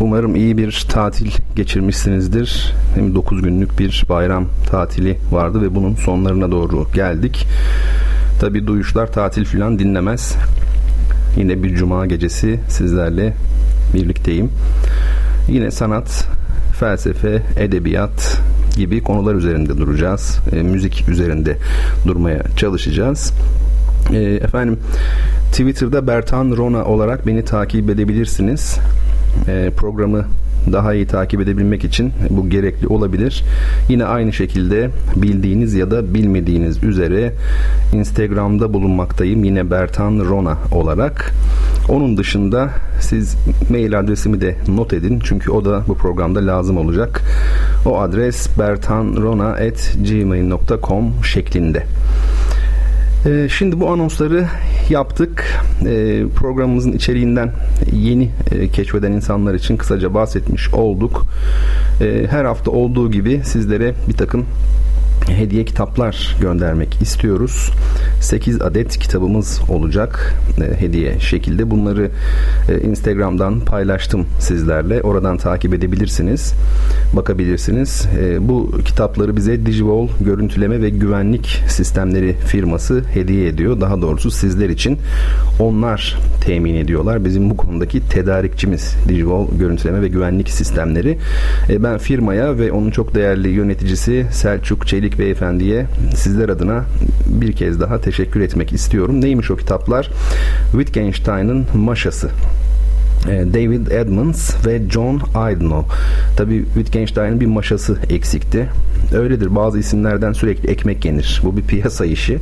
Umarım iyi bir tatil geçirmişsinizdir. Hem 9 günlük bir bayram tatili vardı ve bunun sonlarına doğru geldik. Tabi duyuşlar tatil filan dinlemez. Yine bir cuma gecesi sizlerle birlikteyim. Yine sanat, felsefe, edebiyat gibi konular üzerinde duracağız. E, müzik üzerinde durmaya çalışacağız. E, efendim Twitter'da Bertan Rona olarak beni takip edebilirsiniz. E, programı daha iyi takip edebilmek için bu gerekli olabilir. Yine aynı şekilde bildiğiniz ya da bilmediğiniz üzere Instagram'da bulunmaktayım. Yine Bertan Rona olarak. Onun dışında siz mail adresimi de not edin. Çünkü o da bu programda lazım olacak. O adres bertanrona.gmail.com şeklinde. Ee, şimdi bu anonsları yaptık. Ee, programımızın içeriğinden yeni e, keşfeden insanlar için kısaca bahsetmiş olduk. Ee, her hafta olduğu gibi sizlere bir takım hediye kitaplar göndermek istiyoruz. 8 adet kitabımız olacak e, hediye şekilde. Bunları e, Instagram'dan paylaştım sizlerle. Oradan takip edebilirsiniz. Bakabilirsiniz. E, bu kitapları bize Digivol görüntüleme ve güvenlik sistemleri firması hediye ediyor. Daha doğrusu sizler için onlar temin ediyorlar. Bizim bu konudaki tedarikçimiz Digivol görüntüleme ve güvenlik sistemleri. E, ben firmaya ve onun çok değerli yöneticisi Selçuk Çelik Beyefendi'ye sizler adına bir kez daha teşekkür etmek istiyorum. Neymiş o kitaplar? Wittgenstein'ın Maşası. E, David Edmonds ve John Idenhoe. Tabi Wittgenstein'in bir maşası eksikti. Öyledir bazı isimlerden sürekli ekmek yenir. Bu bir piyasa işi.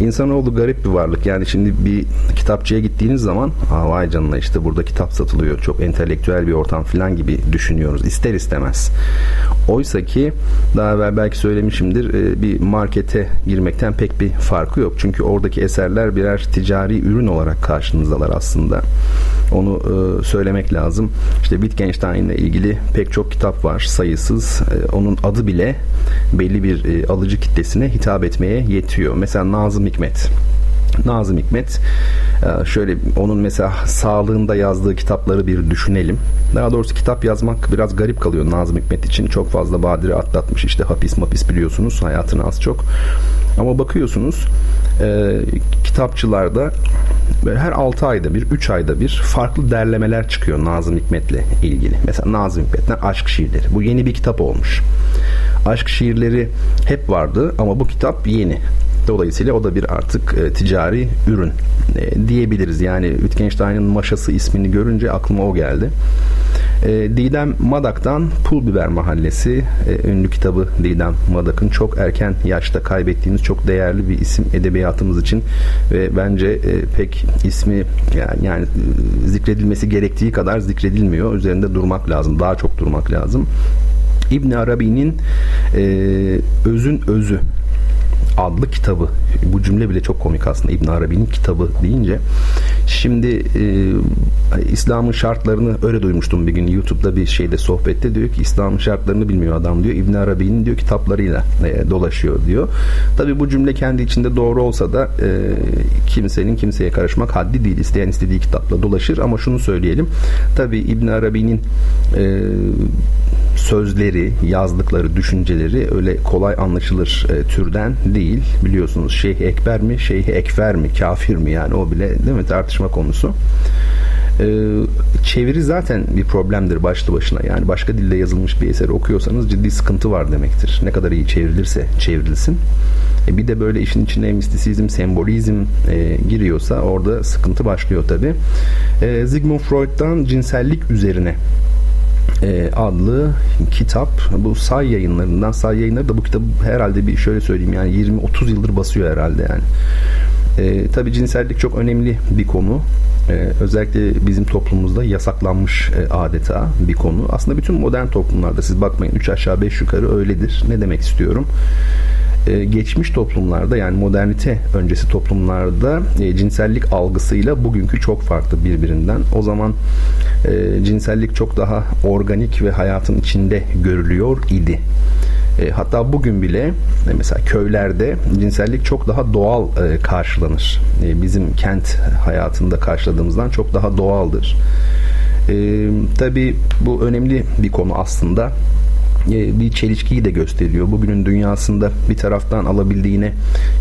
İnsanoğlu garip bir varlık. Yani şimdi bir kitapçıya gittiğiniz zaman vay canına işte burada kitap satılıyor. Çok entelektüel bir ortam falan gibi düşünüyoruz. İster istemez. Oysa ki daha evvel belki söylemişimdir e, bir markete girmekten pek bir farkı yok. Çünkü oradaki eserler birer ticari ürün olarak karşınızdalar aslında. Onu e, söylemek lazım. İşte Wittgenstein ile ilgili pek çok kitap var sayısız. E, onun adı bile belli bir e, alıcı kitlesine hitap etmeye yetiyor. Mesela Nazım Hikmet. Nazım Hikmet e, şöyle onun mesela sağlığında yazdığı kitapları bir düşünelim. Daha doğrusu kitap yazmak biraz garip kalıyor Nazım Hikmet için. Çok fazla badire atlatmış işte hapis mapis biliyorsunuz hayatını az çok. Ama bakıyorsunuz e, kitapçılarda her 6 ayda bir, 3 ayda bir farklı derlemeler çıkıyor Nazım Hikmet'le ilgili. Mesela Nazım Hikmet'ten aşk şiirleri. Bu yeni bir kitap olmuş. Aşk şiirleri hep vardı ama bu kitap yeni. Dolayısıyla o da bir artık e, ticari ürün e, diyebiliriz. Yani Wittgenstein'in Maşası ismini görünce aklıma o geldi. E, Didem Madak'tan Pul Biber Mahallesi e, ünlü kitabı Didem Madak'ın çok erken yaşta kaybettiğimiz çok değerli bir isim edebiyatımız için ve bence e, pek ismi yani, yani e, zikredilmesi gerektiği kadar zikredilmiyor. Üzerinde durmak lazım. Daha çok durmak lazım. İbn Arabi'nin e, Özün Özü adlı kitabı. Bu cümle bile çok komik aslında İbn Arabi'nin kitabı deyince. Şimdi e, İslam'ın şartlarını öyle duymuştum bir gün YouTube'da bir şeyde sohbette diyor ki İslam'ın şartlarını bilmiyor adam diyor. İbn Arabi'nin diyor kitaplarıyla e, dolaşıyor diyor. Tabi bu cümle kendi içinde doğru olsa da e, kimsenin kimseye karışmak haddi değil. İsteyen istediği kitapla dolaşır ama şunu söyleyelim. Tabi İbn Arabi'nin e, sözleri, yazdıkları düşünceleri öyle kolay anlaşılır e, türden değil. Biliyorsunuz Şeyh Ekber mi, Şeyh Ekfer mi, kafir mi yani o bile değil mi tartışma konusu. Ee, çeviri zaten bir problemdir başlı başına. Yani başka dilde yazılmış bir eser okuyorsanız ciddi sıkıntı var demektir. Ne kadar iyi çevrilirse çevrilsin. E bir de böyle işin içine mistisizm, sembolizm e, giriyorsa orada sıkıntı başlıyor tabi. E, Sigmund Freud'dan cinsellik üzerine e, adlı kitap. Bu say yayınlarından say yayınları da bu kitabı herhalde bir şöyle söyleyeyim yani 20-30 yıldır basıyor herhalde yani. E, tabii cinsellik çok önemli bir konu. Ee, özellikle bizim toplumumuzda yasaklanmış e, adeta bir konu. Aslında bütün modern toplumlarda siz bakmayın 3 aşağı 5 yukarı öyledir. Ne demek istiyorum? Ee, geçmiş toplumlarda yani modernite öncesi toplumlarda e, cinsellik algısıyla bugünkü çok farklı birbirinden. O zaman e, cinsellik çok daha organik ve hayatın içinde görülüyor idi. E, hatta bugün bile e, mesela köylerde cinsellik çok daha doğal e, karşılanır. E, bizim kent hayatında karşıladığımızdan çok daha doğaldır. E, tabii bu önemli bir konu aslında e, bir çelişkiyi de gösteriyor. Bugünün dünyasında bir taraftan alabildiğine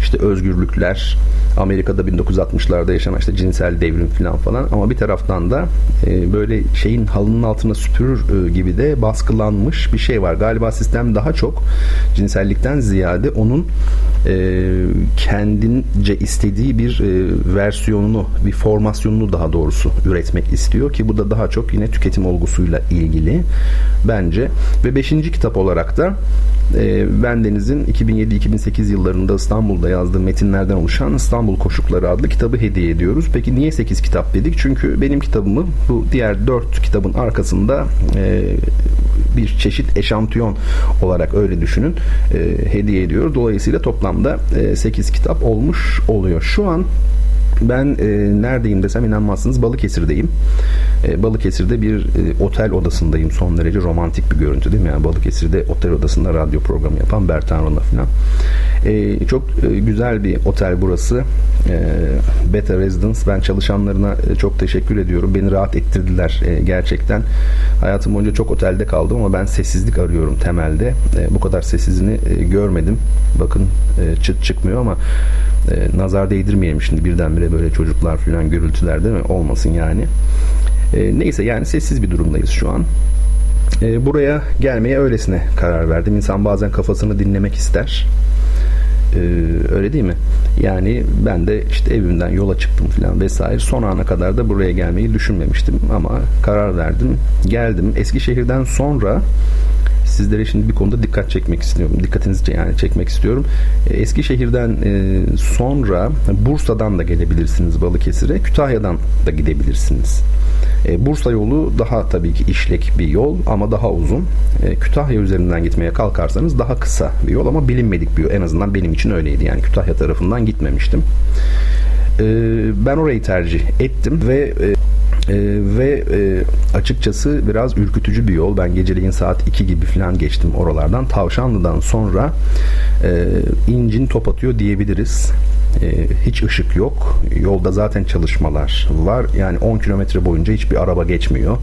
işte özgürlükler, Amerika'da 1960'larda yaşanan işte cinsel devrim falan falan ama bir taraftan da e, böyle şeyin halının altına süpürür e, gibi de baskılanmış bir şey var. Galiba sistem daha çok cinsellikten ziyade onun e, kendince istediği bir e, versiyonunu, bir formasyonunu daha doğrusu üretmek istiyor ki bu da daha çok yine tüketim olgusuyla ilgili bence. Ve beşinci kitap olarak da e, ben Deniz'in 2007-2008 yıllarında İstanbul'da yazdığı metinlerden oluşan İstanbul Koşukları adlı kitabı hediye ediyoruz. Peki niye 8 kitap dedik? Çünkü benim kitabımı bu diğer 4 kitabın arkasında e, bir çeşit eşantiyon olarak öyle düşünün e, hediye ediyor. Dolayısıyla toplamda e, 8 kitap olmuş oluyor. Şu an ben e, neredeyim desem inanmazsınız Balıkesir'deyim. E, Balıkesir'de bir e, otel odasındayım. Son derece romantik bir görüntü değil mi? Yani Balıkesir'de otel odasında radyo programı yapan Bertan Rona falan. E, çok e, güzel bir otel burası. E, Beta Residence. Ben çalışanlarına e, çok teşekkür ediyorum. Beni rahat ettirdiler e, gerçekten. Hayatım boyunca çok otelde kaldım ama ben sessizlik arıyorum temelde. E, bu kadar sessizliğini e, görmedim. Bakın e, çıt çıkmıyor ama e, nazar değdirmeyelim şimdi birdenbire böyle çocuklar falan gürültüler değil mi? Olmasın yani. E, neyse yani sessiz bir durumdayız şu an. E, buraya gelmeye öylesine karar verdim. İnsan bazen kafasını dinlemek ister. Ee, öyle değil mi? Yani ben de işte evimden yola çıktım falan vesaire. Son ana kadar da buraya gelmeyi düşünmemiştim ama karar verdim. Geldim. Eskişehir'den sonra sizlere şimdi bir konuda dikkat çekmek istiyorum. Dikkatinizi yani çekmek istiyorum. E, Eskişehir'den e, sonra Bursa'dan da gelebilirsiniz Balıkesir'e. Kütahya'dan da gidebilirsiniz. E, Bursa yolu daha tabii ki işlek bir yol ama daha uzun. Kütahya üzerinden gitmeye kalkarsanız daha kısa bir yol ama bilinmedik bir yol. En azından benim için öyleydi. Yani Kütahya tarafından gitmemiştim. Ben orayı tercih ettim ve e, ve e, açıkçası biraz ürkütücü bir yol. Ben geceleyin saat 2 gibi falan geçtim oralardan. Tavşanlı'dan sonra e, incin top atıyor diyebiliriz. E, hiç ışık yok. Yolda zaten çalışmalar var. Yani 10 kilometre boyunca hiçbir araba geçmiyor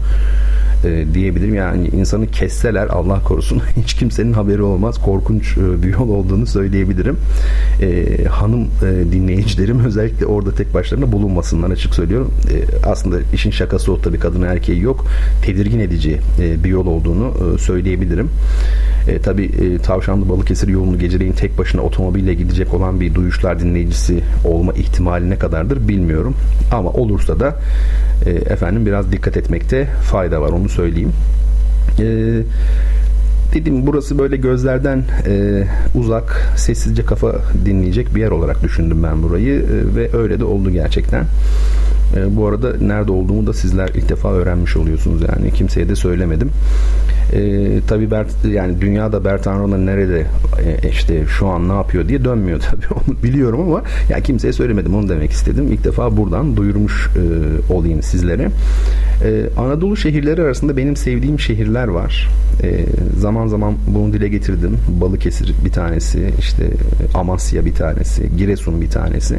e, diyebilirim. Yani insanı kesseler Allah korusun hiç kimsenin haberi olmaz. Korkunç e, bir yol olduğunu söyleyebilirim. E, hanım e, dinleyicilerim özellikle orada tek başlarına bulunmasınlar açık söylüyorum. E, aslında işin şakası o tabii kadın erkeği yok. Tedirgin edici e, bir yol olduğunu e, söyleyebilirim. E, tabii e, Tavşanlı Balıkesir yolunu geceleyin tek başına otomobille gidecek olan bir duyuşlar dinleyicisi olma ihtimali ne kadardır bilmiyorum. Ama olursa da e, efendim biraz dikkat etmekte fayda var onu söyleyeyim. Eee dedim burası böyle gözlerden e, uzak sessizce kafa dinleyecek bir yer olarak düşündüm ben burayı e, ve öyle de oldu gerçekten. E, bu arada nerede olduğumu da sizler ilk defa öğrenmiş oluyorsunuz yani kimseye de söylemedim. E, tabii Bert, yani dünyada Bertan nerede e, işte şu an ne yapıyor diye dönmüyor tabii onu biliyorum ama ya kimseye söylemedim onu demek istedim. İlk defa buradan duyurmuş e, olayım sizlere. E, Anadolu şehirleri arasında benim sevdiğim şehirler var. E, zaman zaman bunu dile getirdim. Balıkesir bir tanesi, işte Amasya bir tanesi, Giresun bir tanesi.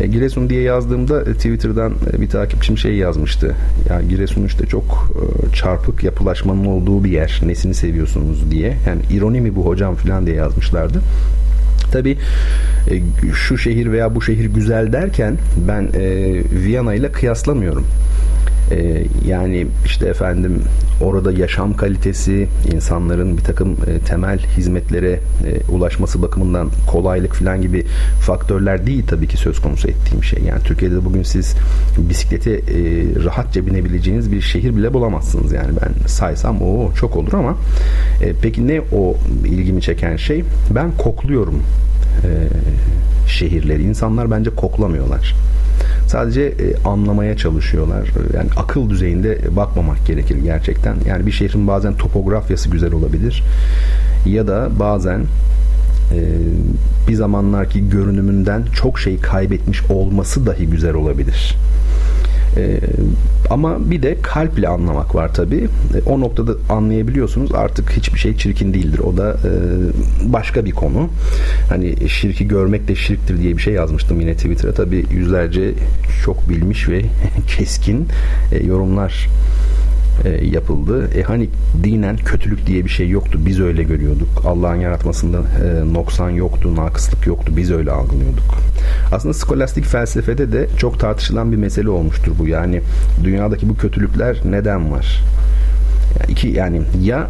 E, Giresun diye yazdığımda e, Twitter'dan e, bir takipçim şey yazmıştı. Ya Giresun işte çok e, çarpık yapılaşmanın olduğu bir yer. Nesini seviyorsunuz diye. Yani ironi mi bu hocam falan diye yazmışlardı. Tabi e, şu şehir veya bu şehir güzel derken ben Viyana ile kıyaslamıyorum. E, yani işte efendim orada yaşam kalitesi, insanların bir takım e, temel hizmetlere e, ulaşması bakımından kolaylık falan gibi faktörler değil tabii ki söz konusu ettiğim şey. Yani Türkiye'de bugün siz bisiklete e, rahatça binebileceğiniz bir şehir bile bulamazsınız. Yani ben saysam o çok olur ama e, peki ne o ilgimi çeken şey? Ben kokluyorum e, şehirleri. İnsanlar bence koklamıyorlar. Sadece e, anlamaya çalışıyorlar. Yani akıl düzeyinde bakmamak gerekir gerçekten. Yani bir şehrin bazen topografyası güzel olabilir. Ya da bazen e, bir zamanlarki görünümünden çok şey kaybetmiş olması dahi güzel olabilir. E, ama bir de kalple anlamak var tabi. E, o noktada anlayabiliyorsunuz artık hiçbir şey çirkin değildir. O da e, başka bir konu. Hani şirki görmek de şirktir diye bir şey yazmıştım yine Twitter'a. Tabi yüzlerce çok bilmiş ve keskin e, yorumlar e, yapıldı. E hani dinen kötülük diye bir şey yoktu. Biz öyle görüyorduk. Allah'ın yaratmasında e, noksan yoktu, nakıslık yoktu. Biz öyle algılıyorduk. Aslında skolastik felsefede de çok tartışılan bir mesele olmuştur bu. Yani dünyadaki bu kötülükler neden var? İki yani ya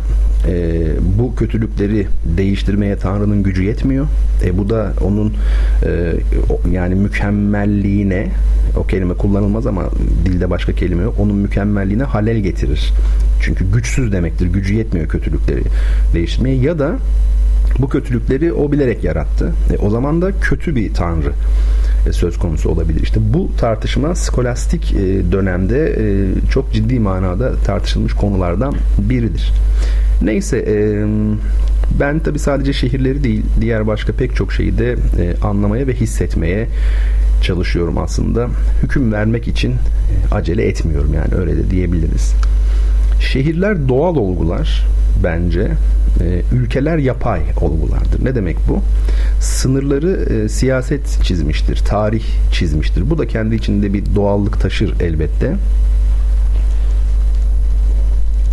e, bu kötülükleri değiştirmeye Tanrı'nın gücü yetmiyor. E, bu da onun e, o, yani mükemmelliğine o kelime kullanılmaz ama dilde başka kelime yok. Onun mükemmelliğine halel getirir. Çünkü güçsüz demektir. Gücü yetmiyor kötülükleri değiştirmeye ya da bu kötülükleri o bilerek yarattı. E, o zaman da kötü bir tanrı söz konusu olabilir. İşte bu tartışma skolastik e, dönemde e, çok ciddi manada tartışılmış konulardan biridir. Neyse ben tabi sadece şehirleri değil diğer başka pek çok şeyi de anlamaya ve hissetmeye çalışıyorum aslında. Hüküm vermek için acele etmiyorum yani öyle de diyebiliriz. Şehirler doğal olgular bence. ülkeler yapay olgulardır. Ne demek bu? Sınırları e, siyaset çizmiştir, tarih çizmiştir. Bu da kendi içinde bir doğallık taşır elbette.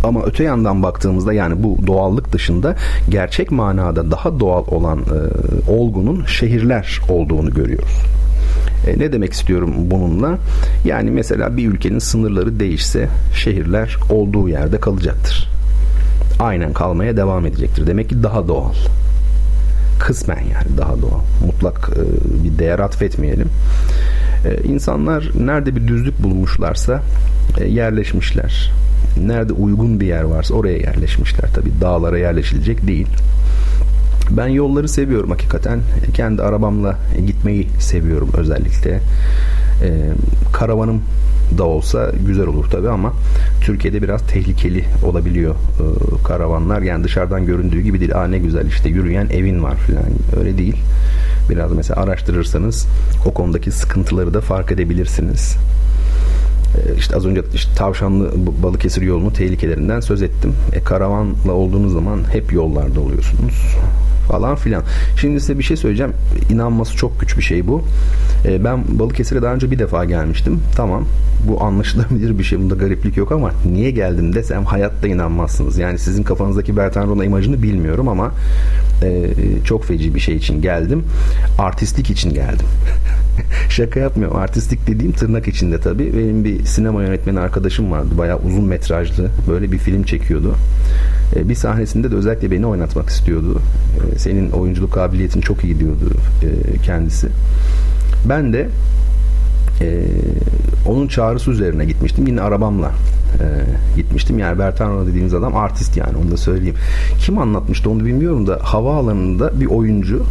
Ama öte yandan baktığımızda yani bu doğallık dışında gerçek manada daha doğal olan e, olgunun şehirler olduğunu görüyoruz. E, ne demek istiyorum bununla? Yani mesela bir ülkenin sınırları değişse şehirler olduğu yerde kalacaktır. Aynen kalmaya devam edecektir. Demek ki daha doğal kısmen yani daha doğal. Mutlak e, bir değer atfetmeyelim. E, insanlar nerede bir düzlük bulmuşlarsa e, yerleşmişler. Nerede uygun bir yer varsa oraya yerleşmişler. Tabii dağlara yerleşilecek değil. Ben yolları seviyorum hakikaten. Kendi arabamla gitmeyi seviyorum özellikle. Ee, karavanım da olsa güzel olur tabi ama Türkiye'de biraz tehlikeli olabiliyor e, karavanlar. Yani dışarıdan göründüğü gibi değil. Aa ne güzel işte yürüyen evin var falan. Öyle değil. Biraz mesela araştırırsanız o konudaki sıkıntıları da fark edebilirsiniz. E, işte az önce işte tavşanlı Balıkesir yolunu tehlikelerinden söz ettim. E, karavanla olduğunuz zaman hep yollarda oluyorsunuz falan filan. Şimdi size bir şey söyleyeceğim. İnanması çok güç bir şey bu. E, ben Balıkesir'e daha önce bir defa gelmiştim. Tamam bu anlaşılabilir bir şey. Bunda gariplik yok ama niye geldim desem hayatta inanmazsınız. Yani sizin kafanızdaki Bertan Rona imajını bilmiyorum ama e, çok feci bir şey için geldim. Artistlik için geldim. Şaka yapmıyorum. Artistlik dediğim tırnak içinde tabii. Benim bir sinema yönetmeni arkadaşım vardı. Bayağı uzun metrajlı. Böyle bir film çekiyordu. E, bir sahnesinde de özellikle beni oynatmak istiyordu. Senin oyunculuk kabiliyetin çok iyi diyordu e, kendisi. Ben de onun çağrısı üzerine gitmiştim. Yine arabamla gitmiştim. Yani Bertano dediğimiz adam artist yani onu da söyleyeyim. Kim anlatmıştı onu bilmiyorum da havaalanında bir oyuncu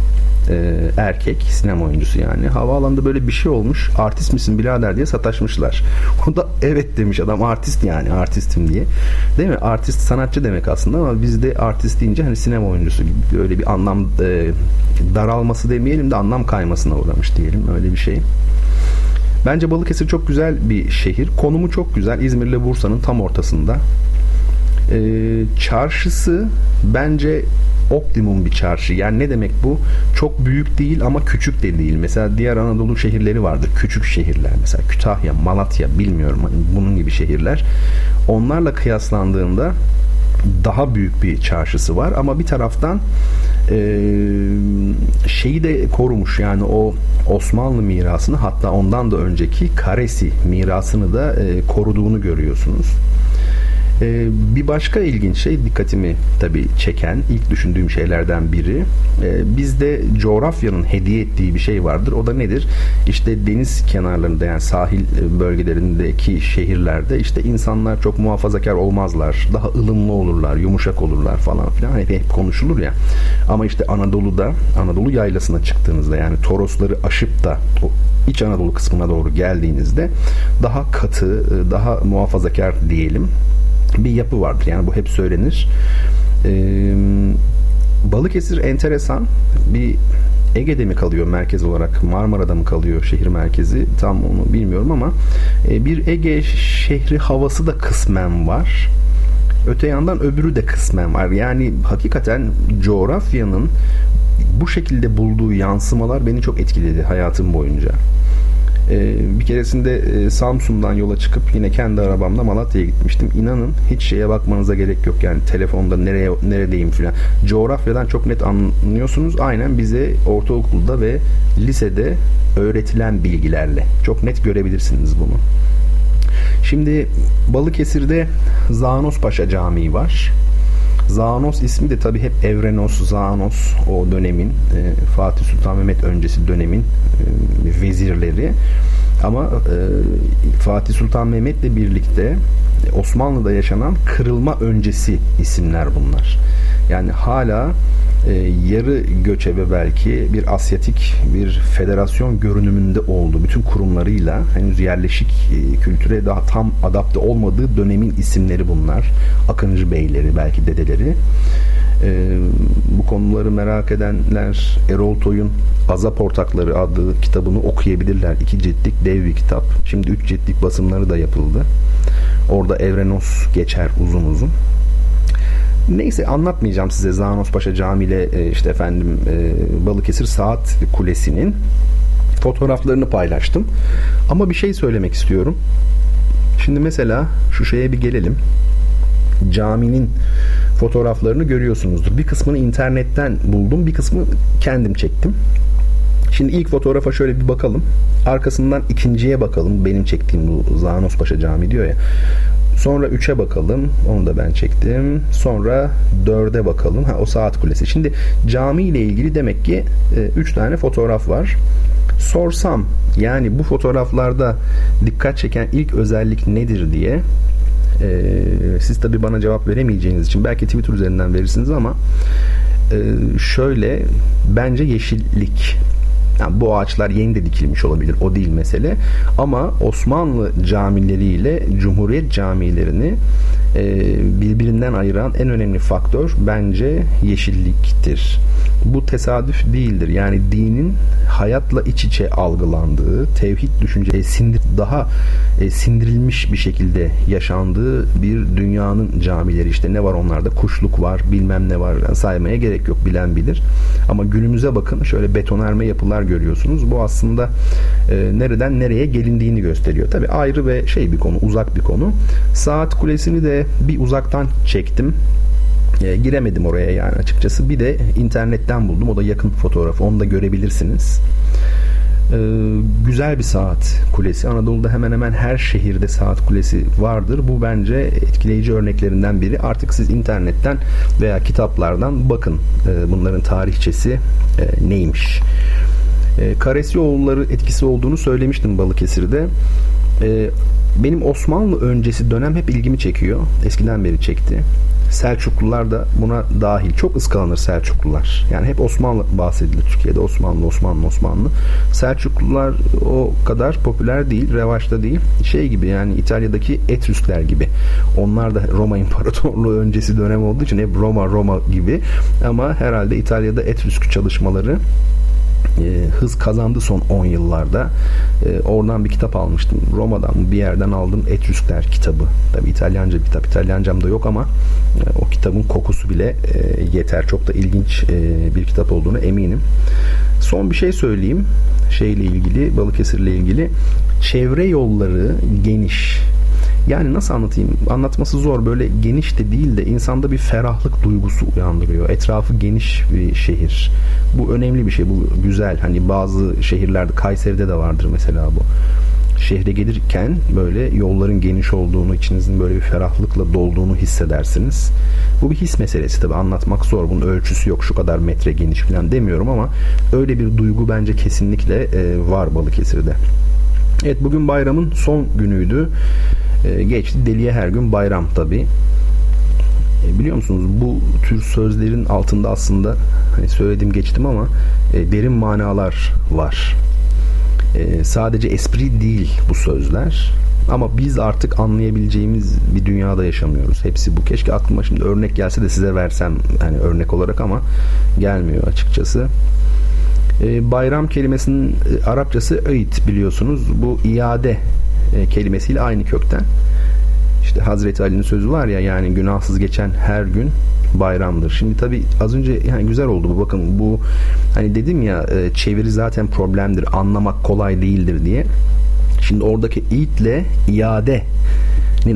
e, erkek sinema oyuncusu yani havaalanında böyle bir şey olmuş artist misin birader diye sataşmışlar o da evet demiş adam artist yani artistim diye değil mi artist sanatçı demek aslında ama bizde artist deyince hani sinema oyuncusu gibi öyle bir anlam e, daralması demeyelim de anlam kaymasına uğramış diyelim öyle bir şey Bence Balıkesir çok güzel bir şehir. Konumu çok güzel. İzmir ile Bursa'nın tam ortasında. Ee, çarşısı bence optimum bir çarşı. Yani ne demek bu? Çok büyük değil ama küçük de değil. Mesela diğer Anadolu şehirleri vardır. Küçük şehirler. Mesela Kütahya, Malatya bilmiyorum hani bunun gibi şehirler. Onlarla kıyaslandığında daha büyük bir çarşısı var ama bir taraftan e, şeyi de korumuş yani o Osmanlı mirasını hatta ondan da önceki Karesi mirasını da e, koruduğunu görüyorsunuz. Ee, bir başka ilginç şey dikkatimi tabii çeken ilk düşündüğüm şeylerden biri ee, bizde coğrafyanın hediye ettiği bir şey vardır. O da nedir? İşte deniz kenarlarında yani sahil bölgelerindeki şehirlerde işte insanlar çok muhafazakar olmazlar. Daha ılımlı olurlar, yumuşak olurlar falan filan. Hep, hep konuşulur ya. Ama işte Anadolu'da, Anadolu yaylasına çıktığınızda yani Torosları aşıp da o İç Anadolu kısmına doğru geldiğinizde daha katı, daha muhafazakar diyelim bir yapı vardır. Yani bu hep söylenir. Ee, Balıkesir enteresan bir Ege'de mi kalıyor merkez olarak Marmara'da mı kalıyor şehir merkezi tam onu bilmiyorum ama e, bir Ege şehri havası da kısmen var. Öte yandan öbürü de kısmen var. Yani hakikaten coğrafyanın bu şekilde bulduğu yansımalar beni çok etkiledi hayatım boyunca. Ee, bir keresinde e, Samsun'dan yola çıkıp yine kendi arabamla Malatya'ya gitmiştim. İnanın hiç şeye bakmanıza gerek yok yani telefonda nereye neredeyim filan. Coğrafyadan çok net anlıyorsunuz. Aynen bize ortaokulda ve lisede öğretilen bilgilerle çok net görebilirsiniz bunu. Şimdi Balıkesir'de Zanos Paşa Camii var. Zanos ismi de tabi hep Evrenos, Zanos o dönemin e, Fatih Sultan Mehmet öncesi dönemin e, vezirleri. Ama e, Fatih Sultan Mehmet'le birlikte Osmanlı'da yaşanan kırılma öncesi isimler bunlar. Yani hala e, yarı göçebe belki bir Asyatik bir federasyon görünümünde oldu. Bütün kurumlarıyla henüz yerleşik e, kültüre daha tam adapte olmadığı dönemin isimleri bunlar. Akıncı beyleri belki dedeleri. E, bu konuları merak edenler Erol Toy'un Azap Ortakları adlı kitabını okuyabilirler. İki ciltlik dev bir kitap. Şimdi üç ciltlik basımları da yapıldı. Orada Evrenos geçer uzun uzun. Neyse anlatmayacağım size Zanos Paşa Camii ile e, işte efendim e, Balıkesir Saat Kulesi'nin fotoğraflarını paylaştım. Ama bir şey söylemek istiyorum. Şimdi mesela şu şeye bir gelelim. Caminin fotoğraflarını görüyorsunuzdur. Bir kısmını internetten buldum, bir kısmı kendim çektim. Şimdi ilk fotoğrafa şöyle bir bakalım. Arkasından ikinciye bakalım. Benim çektiğim bu Zanos Paşa Camii diyor ya. Sonra 3'e bakalım. Onu da ben çektim. Sonra 4'e bakalım. Ha o saat kulesi. Şimdi cami ile ilgili demek ki 3 e, tane fotoğraf var. Sorsam yani bu fotoğraflarda dikkat çeken ilk özellik nedir diye e, siz tabi bana cevap veremeyeceğiniz için belki Twitter üzerinden verirsiniz ama e, şöyle bence yeşillik yani bu ağaçlar yeni de dikilmiş olabilir. O değil mesele. Ama Osmanlı camileriyle Cumhuriyet camilerini e, birbirinden ayıran en önemli faktör bence yeşilliktir. Bu tesadüf değildir. Yani dinin hayatla iç içe algılandığı, tevhid düşünce sindir, daha e, sindirilmiş bir şekilde yaşandığı bir dünyanın camileri işte ne var onlarda kuşluk var bilmem ne var saymaya gerek yok bilen bilir. Ama günümüze bakın şöyle betonerme yapılar görüyorsunuz. Bu aslında e, nereden nereye gelindiğini gösteriyor. Tabi ayrı ve şey bir konu uzak bir konu. Saat kulesini de bir uzaktan çektim. E, giremedim oraya yani açıkçası. Bir de internetten buldum. O da yakın fotoğrafı. Onu da görebilirsiniz. E, güzel bir saat kulesi. Anadolu'da hemen hemen her şehirde saat kulesi vardır. Bu bence etkileyici örneklerinden biri. Artık siz internetten veya kitaplardan bakın e, bunların tarihçesi e, neymiş. E, Karesyoğulları etkisi olduğunu söylemiştim Balıkesir'de. E, benim Osmanlı öncesi dönem hep ilgimi çekiyor. Eskiden beri çekti. Selçuklular da buna dahil. Çok ıskalanır Selçuklular. Yani hep Osmanlı bahsedilir Türkiye'de. Osmanlı, Osmanlı, Osmanlı. Selçuklular o kadar popüler değil, revaçta değil. Şey gibi yani İtalya'daki Etrüskler gibi. Onlar da Roma İmparatorluğu öncesi dönem olduğu için hep Roma, Roma gibi. Ama herhalde İtalya'da Etrüsk çalışmaları e, hız kazandı son 10 yıllarda. E, oradan bir kitap almıştım. Roma'dan bir yerden aldım Etrüskler kitabı. Tabi İtalyanca bir kitap. İtalyancam da yok ama e, o kitabın kokusu bile yeter. Çok da ilginç bir kitap olduğunu eminim. Son bir şey söyleyeyim. Şeyle ilgili, Balıkesir'le ilgili. Çevre yolları geniş. Yani nasıl anlatayım? Anlatması zor. Böyle geniş de değil de insanda bir ferahlık duygusu uyandırıyor. Etrafı geniş bir şehir. Bu önemli bir şey. Bu güzel. Hani bazı şehirlerde Kayseri'de de vardır mesela bu şehre gelirken böyle yolların geniş olduğunu, içinizin böyle bir ferahlıkla dolduğunu hissedersiniz. Bu bir his meselesi tabi anlatmak zor. Bunun ölçüsü yok şu kadar metre geniş falan demiyorum ama öyle bir duygu bence kesinlikle e, var Balıkesir'de. Evet bugün bayramın son günüydü. E, geçti deliye her gün bayram tabi. E, biliyor musunuz bu tür sözlerin altında aslında hani söyledim geçtim ama e, derin manalar var. E, sadece espri değil bu sözler. Ama biz artık anlayabileceğimiz bir dünyada yaşamıyoruz. Hepsi bu. Keşke aklıma şimdi örnek gelse de size versem hani örnek olarak ama gelmiyor açıkçası. E, bayram kelimesinin e, Arapçası öğüt biliyorsunuz. Bu iade e, kelimesiyle aynı kökten. İşte Hazreti Ali'nin sözü var ya yani günahsız geçen her gün bayramdır. Şimdi tabi az önce yani güzel oldu bu bakın bu hani dedim ya e, çeviri zaten problemdir anlamak kolay değildir diye. Şimdi oradaki itle iade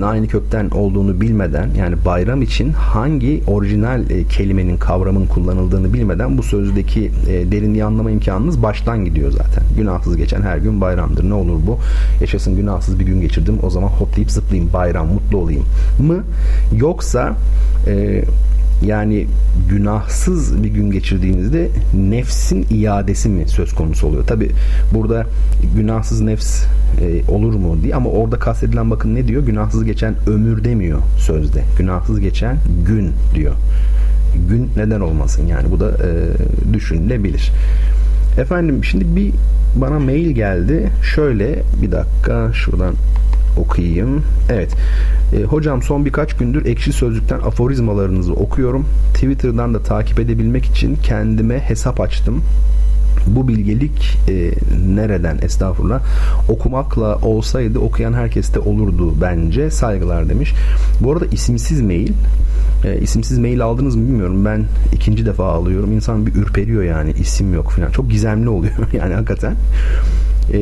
aynı kökten olduğunu bilmeden yani bayram için hangi orijinal e, kelimenin kavramın kullanıldığını bilmeden bu sözdeki e, derinliği anlama imkanınız baştan gidiyor zaten. Günahsız geçen her gün bayramdır. Ne olur bu? Yaşasın günahsız bir gün geçirdim. O zaman hoplayıp zıplayayım bayram mutlu olayım mı? Yoksa e, yani günahsız bir gün geçirdiğinizde nefsin iadesi mi söz konusu oluyor? Tabi burada günahsız nefs e, olur mu diye ama orada kastedilen bakın ne diyor? Günahsız geçen ömür demiyor sözde. Günahsız geçen gün diyor. Gün neden olmasın yani bu da e, düşünülebilir. Efendim şimdi bir bana mail geldi. Şöyle bir dakika şuradan okuyayım. Evet. E, hocam son birkaç gündür ekşi sözlükten aforizmalarınızı okuyorum. Twitter'dan da takip edebilmek için kendime hesap açtım bu bilgelik e, nereden estağfurullah okumakla olsaydı okuyan herkeste olurdu bence saygılar demiş. Bu arada isimsiz mail e, isimsiz mail aldınız mı bilmiyorum. Ben ikinci defa alıyorum. İnsan bir ürperiyor yani isim yok falan. Çok gizemli oluyor yani hakikaten. E,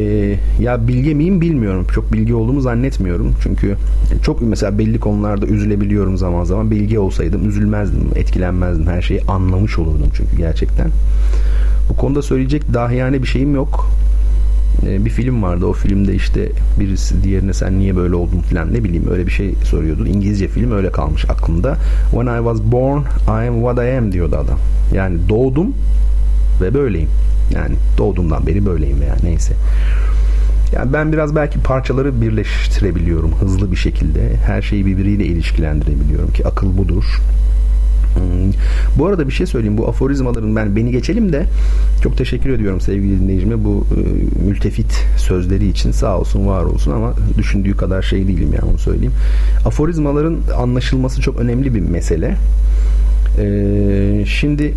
ya bilge miyim bilmiyorum. Çok bilgi olduğumu zannetmiyorum. Çünkü çok mesela belli konularda üzülebiliyorum zaman zaman. Bilgi olsaydım üzülmezdim, etkilenmezdim. Her şeyi anlamış olurdum çünkü gerçekten. Bu konuda söyleyecek dahiyane bir şeyim yok. Ee, bir film vardı. O filmde işte birisi diğerine sen niye böyle oldun falan ne bileyim öyle bir şey soruyordu. İngilizce film öyle kalmış aklımda. When I was born I am what I am diyordu adam. Yani doğdum ve böyleyim. Yani doğduğumdan beri böyleyim veya neyse. Yani ben biraz belki parçaları birleştirebiliyorum hızlı bir şekilde. Her şeyi birbiriyle ilişkilendirebiliyorum ki akıl budur. Hmm. Bu arada bir şey söyleyeyim. Bu aforizmaların ben beni geçelim de çok teşekkür ediyorum sevgili dinleyicime bu e, mültefit sözleri için. Sağ olsun var olsun ama düşündüğü kadar şey değilim yani onu söyleyeyim. Aforizmaların anlaşılması çok önemli bir mesele. Ee, şimdi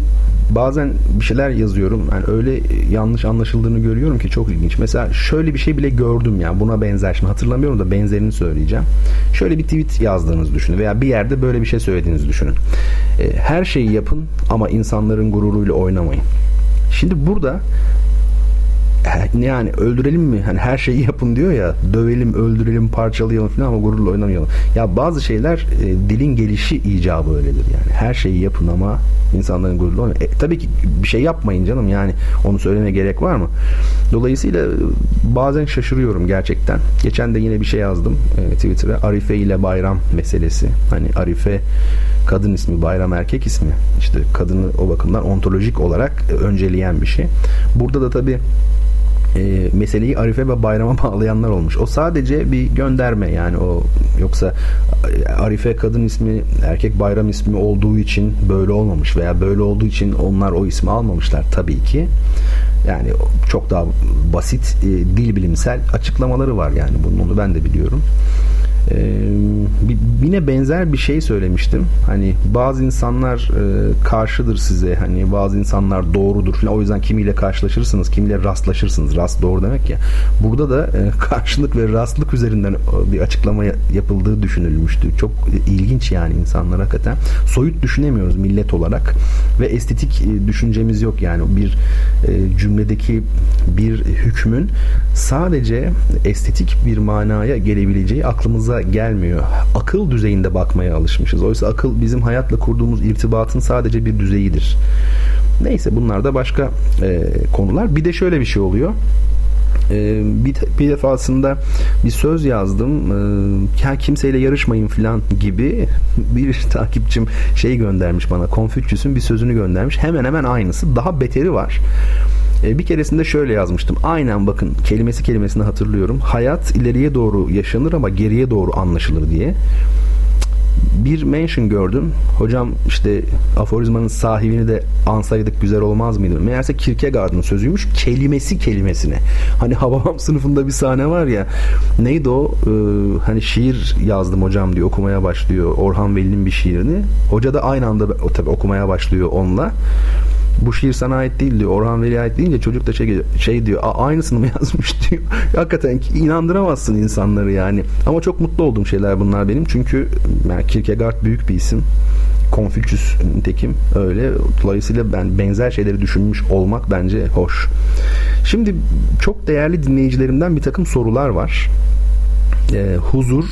bazen bir şeyler yazıyorum. Yani öyle yanlış anlaşıldığını görüyorum ki çok ilginç. Mesela şöyle bir şey bile gördüm yani buna benzer. Şimdi hatırlamıyorum da benzerini söyleyeceğim. Şöyle bir tweet yazdığınızı düşünün veya bir yerde böyle bir şey söylediğinizi düşünün. E, her şeyi yapın ama insanların gururuyla oynamayın. Şimdi burada yani öldürelim mi? Hani her şeyi yapın diyor ya. Dövelim, öldürelim, parçalayalım falan ama gururla oynamayalım. Ya bazı şeyler e, dilin gelişi icabı öyledir yani. Her şeyi yapın ama insanların gururla oynamayın. E, tabii ki bir şey yapmayın canım yani. Onu söylemeye gerek var mı? Dolayısıyla e, bazen şaşırıyorum gerçekten. Geçen de yine bir şey yazdım e, Twitter'a. Arife ile bayram meselesi. Hani Arife kadın ismi, bayram erkek ismi. İşte kadını o bakımdan ontolojik olarak önceleyen bir şey. Burada da tabii e, meseleyi Arife ve bayrama bağlayanlar olmuş. O sadece bir gönderme yani o yoksa e, Arife kadın ismi erkek bayram ismi olduğu için böyle olmamış veya böyle olduğu için onlar o ismi almamışlar tabii ki. Yani çok daha basit e, dil bilimsel açıklamaları var yani bunun onu ben de biliyorum. Ee, yine benzer bir şey söylemiştim. Hani bazı insanlar e, karşıdır size. Hani bazı insanlar doğrudur falan. O yüzden kimiyle karşılaşırsınız, kimiyle rastlaşırsınız. Rast doğru demek ya. Burada da e, karşılık ve rastlık üzerinden bir açıklama yapıldığı düşünülmüştü. Çok ilginç yani insanlar hakikaten. Soyut düşünemiyoruz millet olarak ve estetik e, düşüncemiz yok yani bir e, cümledeki bir hükmün sadece estetik bir manaya gelebileceği aklımıza gelmiyor. Akıl düzeyinde bakmaya alışmışız. Oysa akıl bizim hayatla kurduğumuz irtibatın sadece bir düzeyidir. Neyse bunlar da başka e, konular. Bir de şöyle bir şey oluyor. Ee, bir, bir defasında bir söz yazdım ee, kimseyle yarışmayın falan gibi bir takipçim şey göndermiş bana Konfüçyüs'ün bir sözünü göndermiş hemen hemen aynısı daha beteri var ee, bir keresinde şöyle yazmıştım. Aynen bakın kelimesi kelimesini hatırlıyorum. Hayat ileriye doğru yaşanır ama geriye doğru anlaşılır diye bir mention gördüm. Hocam işte aforizmanın sahibini de ansaydık güzel olmaz mıydı? Meğerse Kierkegaard'ın sözüymüş kelimesi kelimesine. Hani Hababam sınıfında bir sahne var ya neydi o? Ee, hani şiir yazdım hocam diyor okumaya başlıyor. Orhan Veli'nin bir şiirini. Hoca da aynı anda tabii okumaya başlıyor onunla bu şiir sana ait değil diyor. Orhan Veli'ye ait deyince çocuk da şey, şey diyor aynısını mı yazmış diyor. Hakikaten inandıramazsın insanları yani. Ama çok mutlu olduğum şeyler bunlar benim. Çünkü yani Kierkegaard büyük bir isim. Confucius nitekim öyle. Dolayısıyla ben benzer şeyleri düşünmüş olmak bence hoş. Şimdi çok değerli dinleyicilerimden bir takım sorular var. Ee, huzur,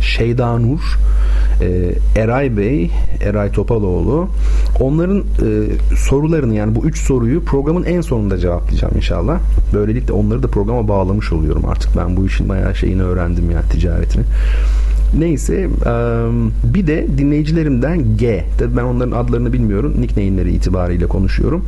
Şeydanur, e, Eray Bey, Eray Topaloğlu onların e, sorularını yani bu üç soruyu programın en sonunda cevaplayacağım inşallah. Böylelikle onları da programa bağlamış oluyorum. Artık ben bu işin bayağı şeyini öğrendim yani ticaretini. Neyse bir de dinleyicilerimden G. Tabii ben onların adlarını bilmiyorum. Nickname'leri itibariyle konuşuyorum.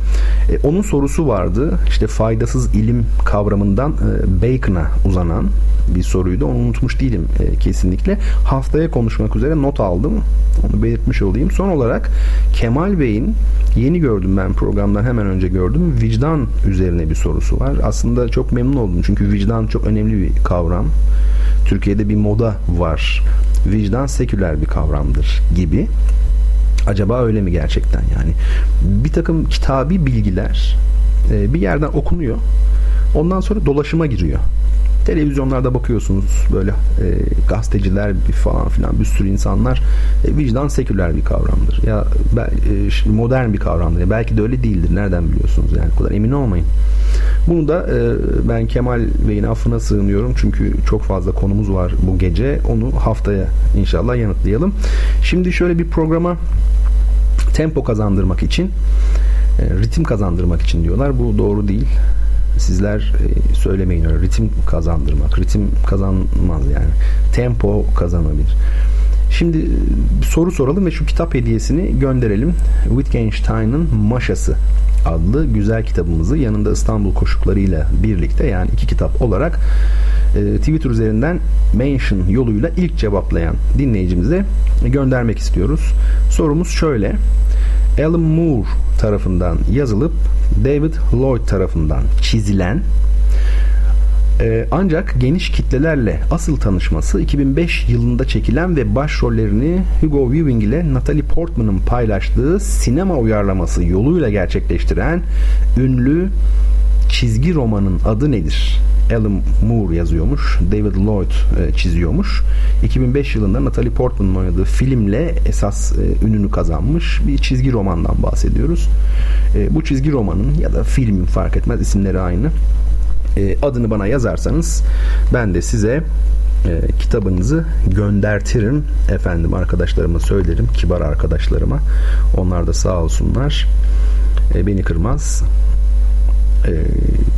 E, onun sorusu vardı. İşte faydasız ilim kavramından Bacon'a uzanan bir soruydu. Onu unutmuş değilim kesinlikle. Haftaya konuşmak üzere not aldım. Onu belirtmiş olayım. Son olarak Kemal Bey'in yeni gördüm ben programdan hemen önce gördüm. Vicdan üzerine bir sorusu var. Aslında çok memnun oldum. Çünkü vicdan çok önemli bir kavram. Türkiye'de bir moda var. Vicdan seküler bir kavramdır gibi. Acaba öyle mi gerçekten yani? Bir takım kitabi bilgiler e, bir yerden okunuyor. Ondan sonra dolaşıma giriyor televizyonlarda bakıyorsunuz böyle e, gazeteciler falan filan bir sürü insanlar e, vicdan seküler bir kavramdır. Ya e, modern bir kavramdır. Ya, belki de öyle değildir. Nereden biliyorsunuz yani? O kadar emin olmayın. Bunu da e, ben Kemal Bey'in affına sığınıyorum. Çünkü çok fazla konumuz var bu gece. Onu haftaya inşallah yanıtlayalım. Şimdi şöyle bir programa tempo kazandırmak için e, ritim kazandırmak için diyorlar. Bu doğru değil sizler e, söylemeyin öyle ritim kazandırmak. Ritim kazanmaz yani. Tempo kazanabilir. Şimdi bir soru soralım ve şu kitap hediyesini gönderelim. Wittgenstein'ın Maşası adlı güzel kitabımızı yanında İstanbul koşuklarıyla birlikte yani iki kitap olarak e, Twitter üzerinden mention yoluyla ilk cevaplayan dinleyicimize göndermek istiyoruz. Sorumuz şöyle. Alan Moore tarafından yazılıp David Lloyd tarafından çizilen ee, ancak geniş kitlelerle asıl tanışması 2005 yılında çekilen ve başrollerini Hugo Weaving ile Natalie Portman'ın paylaştığı sinema uyarlaması yoluyla gerçekleştiren ünlü çizgi romanın adı nedir? Alan Moore yazıyormuş. David Lloyd e, çiziyormuş. 2005 yılında Natalie Portman'ın oynadığı filmle esas e, ününü kazanmış bir çizgi romandan bahsediyoruz. E, bu çizgi romanın ya da filmin fark etmez isimleri aynı. E, adını bana yazarsanız ben de size e, kitabınızı göndertirim. Efendim arkadaşlarıma söylerim. Kibar arkadaşlarıma. Onlar da sağ olsunlar. E, beni kırmaz e,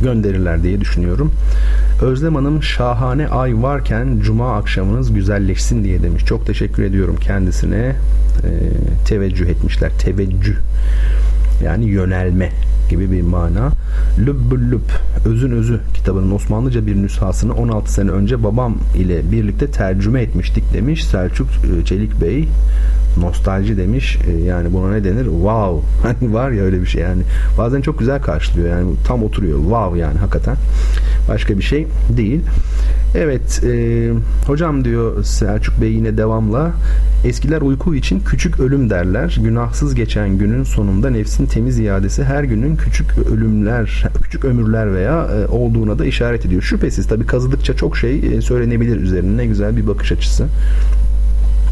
gönderirler diye düşünüyorum. Özlem Hanım şahane ay varken cuma akşamınız güzelleşsin diye demiş. Çok teşekkür ediyorum kendisine. E, teveccüh etmişler. Teveccüh yani yönelme gibi bir mana. Lübbül lüb, özün özü kitabının Osmanlıca bir nüshasını 16 sene önce babam ile birlikte tercüme etmiştik demiş Selçuk e, Çelik Bey nostalji demiş. E, yani buna ne denir? Wow. Hani var ya öyle bir şey yani. Bazen çok güzel karşılıyor yani tam oturuyor. Wow yani hakikaten. Başka bir şey değil. Evet e, hocam diyor Selçuk Bey yine devamla eskiler uyku için küçük ölüm derler. Günahsız geçen günün sonunda nefsin temiz iadesi her günün küçük ölümler, küçük ömürler veya e, olduğuna da işaret ediyor. Şüphesiz tabi kazıdıkça çok şey e, söylenebilir üzerine. Ne güzel bir bakış açısı.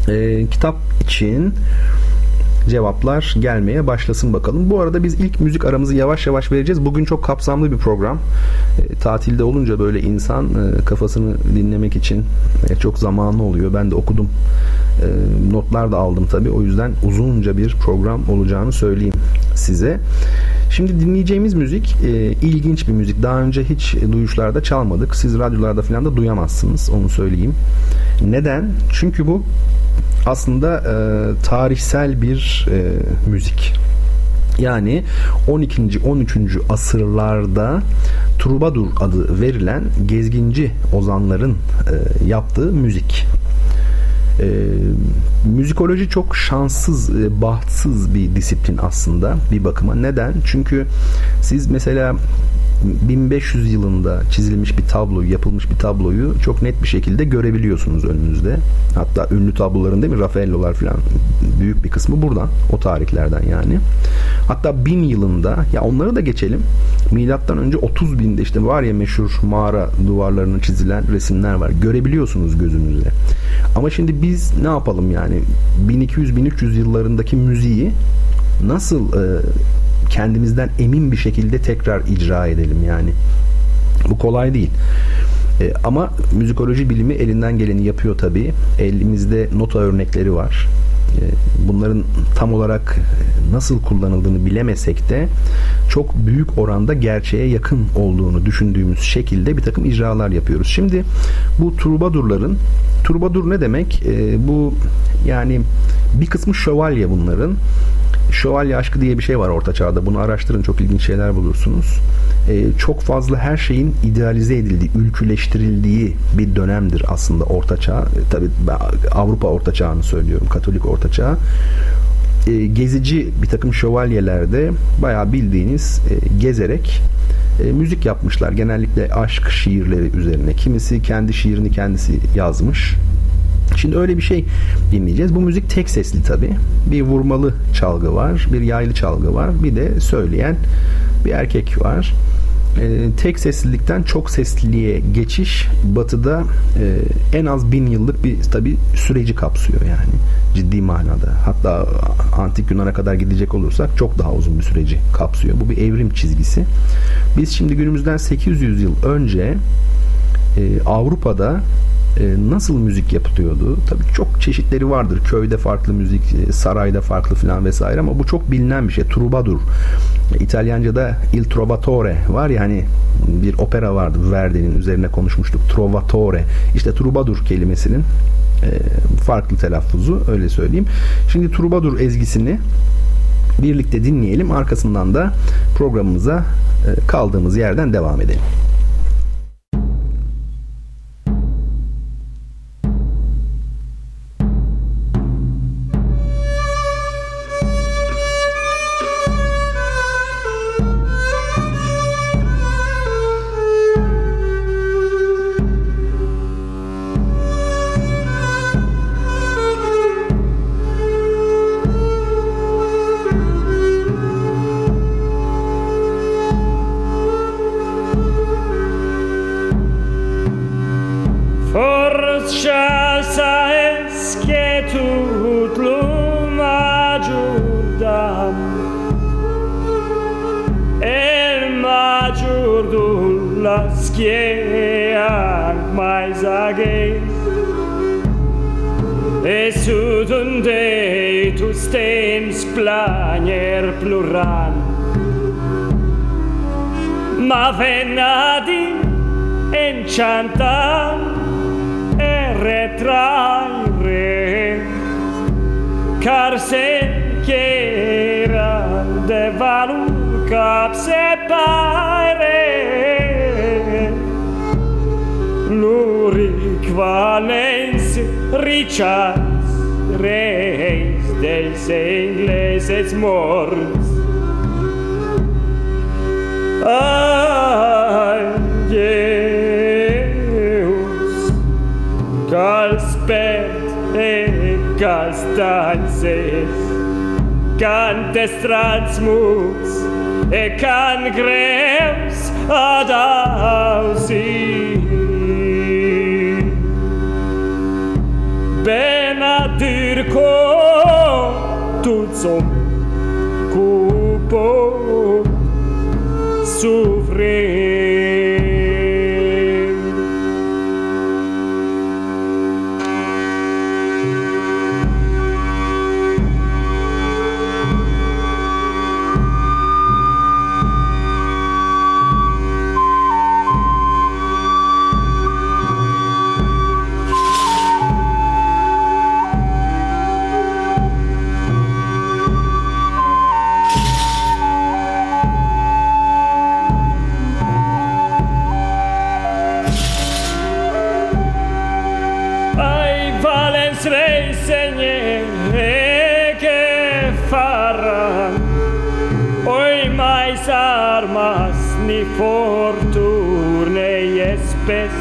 E, kitap için cevaplar gelmeye başlasın bakalım. Bu arada biz ilk müzik aramızı yavaş yavaş vereceğiz. Bugün çok kapsamlı bir program. E, tatilde olunca böyle insan e, kafasını dinlemek için e, çok zamanlı oluyor. Ben de okudum. E, notlar da aldım tabii. O yüzden uzunca bir program olacağını söyleyeyim size. Şimdi dinleyeceğimiz müzik e, ilginç bir müzik. Daha önce hiç duyuşlarda çalmadık. Siz radyolarda falan da duyamazsınız. Onu söyleyeyim. Neden? Çünkü bu aslında e, tarihsel bir e, müzik. Yani 12. 13. asırlarda Trubadur adı verilen gezginci ozanların e, yaptığı müzik. E, müzikoloji çok şanssız, e, bahtsız bir disiplin aslında bir bakıma. Neden? Çünkü siz mesela 1500 yılında çizilmiş bir tabloyu, yapılmış bir tabloyu çok net bir şekilde görebiliyorsunuz önünüzde. Hatta ünlü tabloların değil mi? Raffaello'lar falan büyük bir kısmı buradan. O tarihlerden yani. Hatta 1000 yılında ya onları da geçelim. Milattan önce 30 binde işte var ya meşhur mağara duvarlarına çizilen resimler var. Görebiliyorsunuz gözünüzle. Ama şimdi biz ne yapalım yani 1200-1300 yıllarındaki müziği nasıl e, kendimizden emin bir şekilde tekrar icra edelim yani. Bu kolay değil. E, ama müzikoloji bilimi elinden geleni yapıyor tabii. Elimizde nota örnekleri var. E, bunların tam olarak nasıl kullanıldığını bilemesek de çok büyük oranda gerçeğe yakın olduğunu düşündüğümüz şekilde bir takım icralar yapıyoruz. Şimdi bu turbadurların turbadur ne demek? E, bu yani bir kısmı şövalye bunların şövalye aşkı diye bir şey var orta çağda. Bunu araştırın çok ilginç şeyler bulursunuz. Ee, çok fazla her şeyin idealize edildiği, ülküleştirildiği bir dönemdir aslında orta çağ. E, tabii Avrupa orta çağını söylüyorum. Katolik orta çağ. Ee, gezici bir takım şövalyelerde bayağı bildiğiniz e, gezerek e, müzik yapmışlar. Genellikle aşk şiirleri üzerine. Kimisi kendi şiirini kendisi yazmış. Şimdi öyle bir şey dinleyeceğiz. Bu müzik tek sesli tabi. Bir vurmalı çalgı var, bir yaylı çalgı var, bir de söyleyen bir erkek var. Ee, tek seslilikten çok sesliliğe geçiş batıda e, en az bin yıllık bir tabi süreci kapsıyor yani ciddi manada. Hatta antik Yunan'a kadar gidecek olursak çok daha uzun bir süreci kapsıyor. Bu bir evrim çizgisi. Biz şimdi günümüzden 800 yıl önce e, Avrupa'da nasıl müzik yapılıyordu? Tabii çok çeşitleri vardır. Köyde farklı müzik, e, sarayda farklı falan vesaire ama bu çok bilinen bir şey. Trubadur. İtalyanca'da Il Trovatore var ya hani bir opera vardı Verdi'nin üzerine konuşmuştuk. Trovatore. İşte Trubadur kelimesinin e, farklı telaffuzu öyle söyleyeyim. Şimdi Trubadur ezgisini birlikte dinleyelim. Arkasından da programımıza kaldığımız yerden devam edelim. chantam e retraire car se che era de valu cap se pare luric valens richas reis del seiles et mors ah, stanze cante transmus e can greus ad ausi. Benadirco tuzum cupo sufrir fortune espes.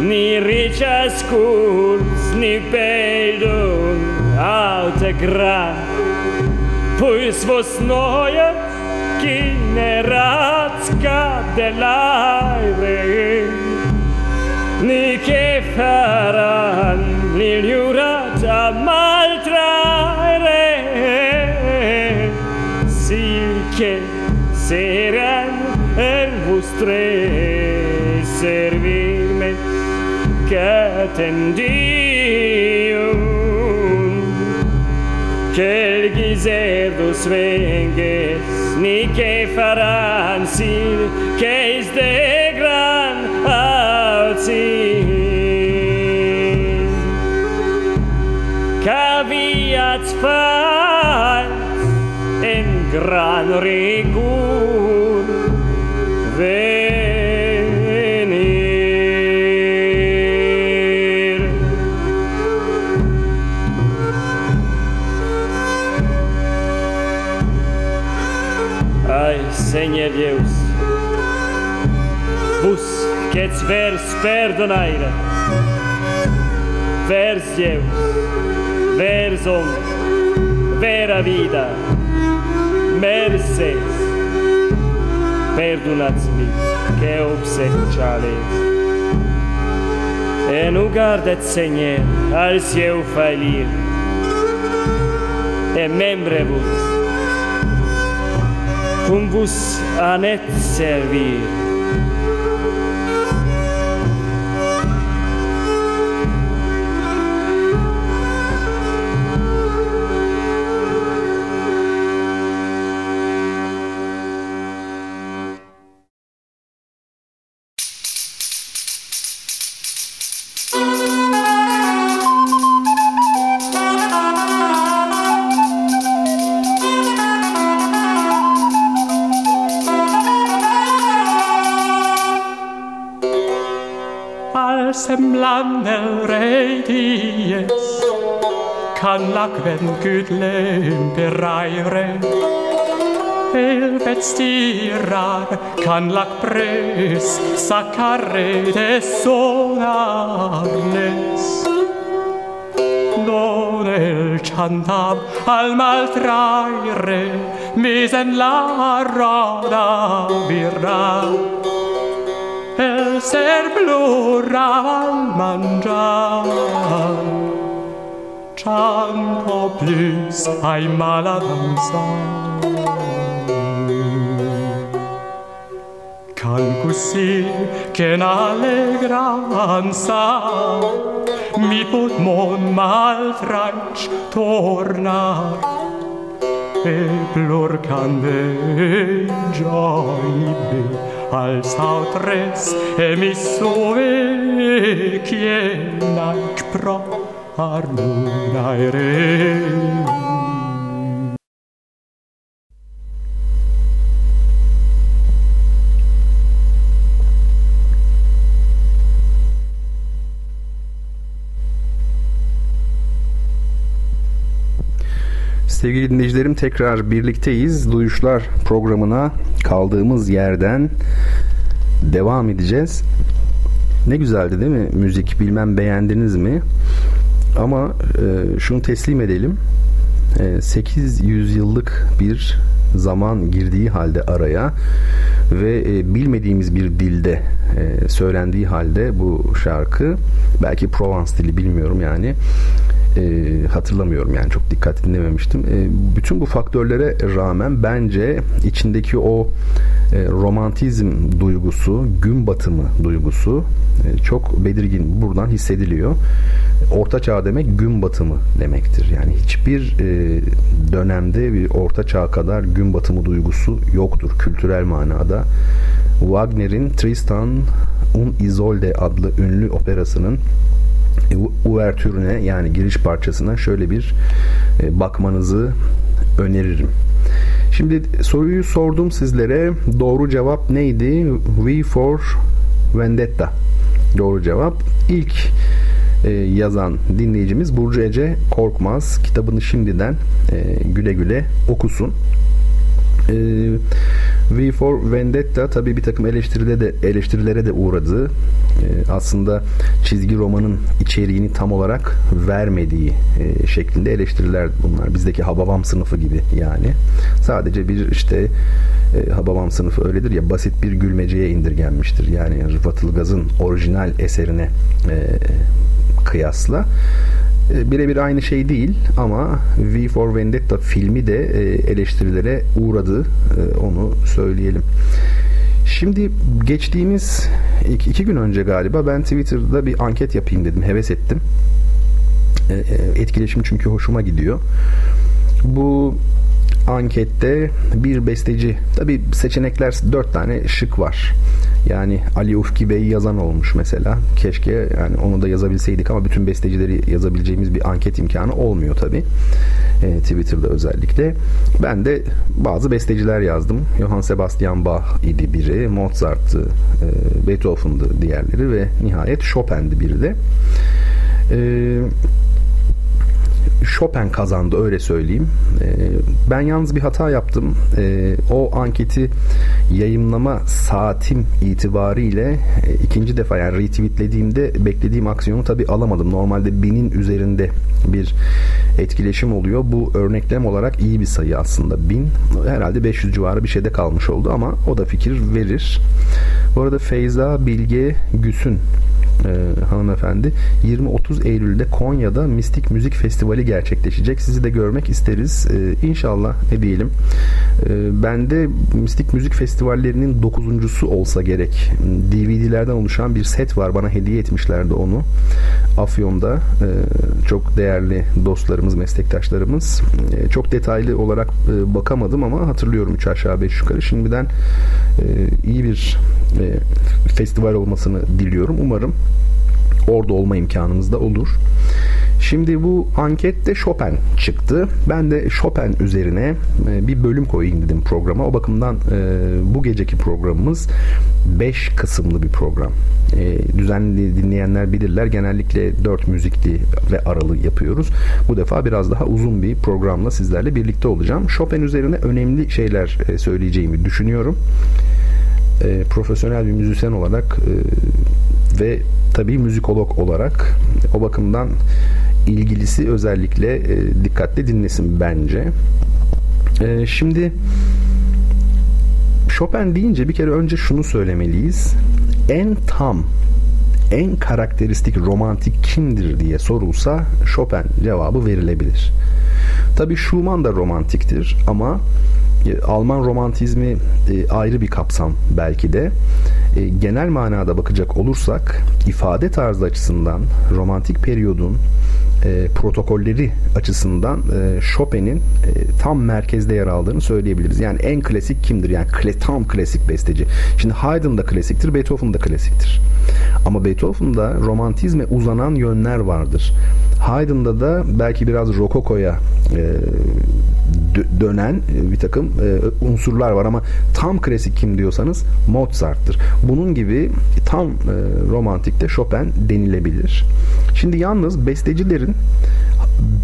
Ni ricas curs, ni peldum aute gra. Puis vos noia kineratska de laive Ni che faran, ni liurat a maltraire. Silke, se oltre servirme che attendiun che il ghiserdo svenge ni che faran sin che is de gran alzin caviat fai in gran rigur ets vers perdonaire, vers Deus, vers homem, vera vida, merces, perdonats-me, que obsequiales. E nu gardet, Senhor, al seu falir, e membre-vos, cum vos anet servir. avvenkytle bereire. El stirar kan lak pres sacare de sonarnes Non el cantab al maltraire misen la roda birra. El ser plural mangiar chanto plus ai maladanza Calcusi che n'allegranza mi put mon mal franc tornar e plur cande gioibe al sautres e mi sove chienac prop pro Sevgili dinleyicilerim tekrar birlikteyiz. Duyuşlar programına kaldığımız yerden devam edeceğiz. Ne güzeldi değil mi müzik? Bilmem beğendiniz mi? Ama e, şunu teslim edelim. E, 800 yıllık bir zaman girdiği halde araya ve e, bilmediğimiz bir dilde e, söylendiği halde bu şarkı belki Provence dili bilmiyorum yani E, hatırlamıyorum yani çok dikkat dinlememiştim. E, bütün bu faktörlere rağmen bence içindeki o e, romantizm duygusu, gün batımı duygusu e, çok belirgin buradan hissediliyor. Orta çağ demek gün batımı demektir. Yani hiçbir e, dönemde bir orta çağ kadar gün batımı duygusu yoktur kültürel manada. Wagner'in Tristan und Isolde adlı ünlü operasının uvertürüne yani giriş parçasına şöyle bir e, bakmanızı öneririm. Şimdi soruyu sordum sizlere. Doğru cevap neydi? V for Vendetta. Doğru cevap. İlk e, yazan dinleyicimiz Burcu Ece Korkmaz. Kitabını şimdiden e, güle güle okusun. E, V for Vendetta tabi bir takım eleştirilere de, eleştirilere de uğradı. Ee, aslında çizgi romanın içeriğini tam olarak vermediği e, şeklinde eleştiriler bunlar. Bizdeki Hababam sınıfı gibi yani. Sadece bir işte e, Hababam sınıfı öyledir ya basit bir gülmeceye indirgenmiştir. Yani Rıfat Ilgaz'ın orijinal eserine e, kıyasla e, birebir aynı şey değil ama V for Vendetta filmi de e, eleştirilere uğradı e, onu söyleyelim. Şimdi geçtiğimiz iki, gün önce galiba ben Twitter'da bir anket yapayım dedim. Heves ettim. Etkileşim çünkü hoşuma gidiyor. Bu ankette bir besteci tabi seçenekler dört tane şık var. Yani Ali Ufki Bey yazan olmuş mesela. Keşke yani onu da yazabilseydik ama bütün bestecileri yazabileceğimiz bir anket imkanı olmuyor tabi. E, Twitter'da özellikle. Ben de bazı besteciler yazdım. Johann Sebastian Bach idi biri, Mozart'tı, e, Beethoven'dı diğerleri ve nihayet Chopin'di biri de. Eee Chopin kazandı öyle söyleyeyim. E, ben yalnız bir hata yaptım. E, o anketi yayınlama saatim itibariyle e, ikinci defa yani retweetlediğimde beklediğim aksiyonu tabi alamadım. Normalde binin üzerinde bir etkileşim oluyor. Bu örneklem olarak iyi bir sayı aslında. Bin herhalde 500 civarı bir şeyde kalmış oldu ama o da fikir verir. Bu arada Feyza Bilge Güsün e, hanımefendi 20-30 Eylül'de Konya'da Mistik Müzik Festivali gerçekleşecek. Sizi de görmek isteriz. E, inşallah ne diyelim. E, bende Mistik Müzik Festivallerinin dokuzuncusu olsa gerek. DVD'lerden oluşan bir set var. Bana hediye etmişlerdi onu. Afyon'da e, çok değerli dostlarımız, meslektaşlarımız. E, çok detaylı olarak e, bakamadım ama hatırlıyorum 3 aşağı 5 yukarı. Şimdiden e, iyi bir e, festival olmasını diliyorum. Umarım orada olma imkanımız da olur. Şimdi bu ankette Chopin çıktı. Ben de Chopin üzerine e, bir bölüm koyayım dedim programa. O bakımdan e, bu geceki programımız 5 kısımlı bir program. E, düzenli dinleyenler bilirler. Genellikle 4 müzikli ve aralı yapıyoruz. Bu defa biraz daha uzun bir programla sizlerle birlikte olacağım. Chopin üzerine önemli şeyler söyleyeceğimi düşünüyorum. Profesyonel bir müzisyen olarak ve tabii müzikolog olarak o bakımdan ilgilisi özellikle e, dikkatli dinlesin bence. E, şimdi Chopin deyince bir kere önce şunu söylemeliyiz. En tam, en karakteristik romantik kimdir diye sorulsa Chopin cevabı verilebilir. Tabii Schumann da romantiktir ama e, Alman romantizmi e, ayrı bir kapsam belki de. E, genel manada bakacak olursak ifade tarzı açısından romantik periyodun e, protokolleri açısından e, Chopin'in e, tam merkezde yer aldığını söyleyebiliriz. Yani en klasik kimdir? Yani kle, tam klasik besteci. Şimdi Haydn da klasiktir, Beethoven da klasiktir. Ama Beethoven'da romantizme uzanan yönler vardır. Haydn'da da belki biraz rokokoya e, dönen e, bir takım e, unsurlar var ama tam klasik kim diyorsanız Mozart'tır. Bunun gibi tam e, romantikte Chopin denilebilir. Şimdi yalnız bestecilerin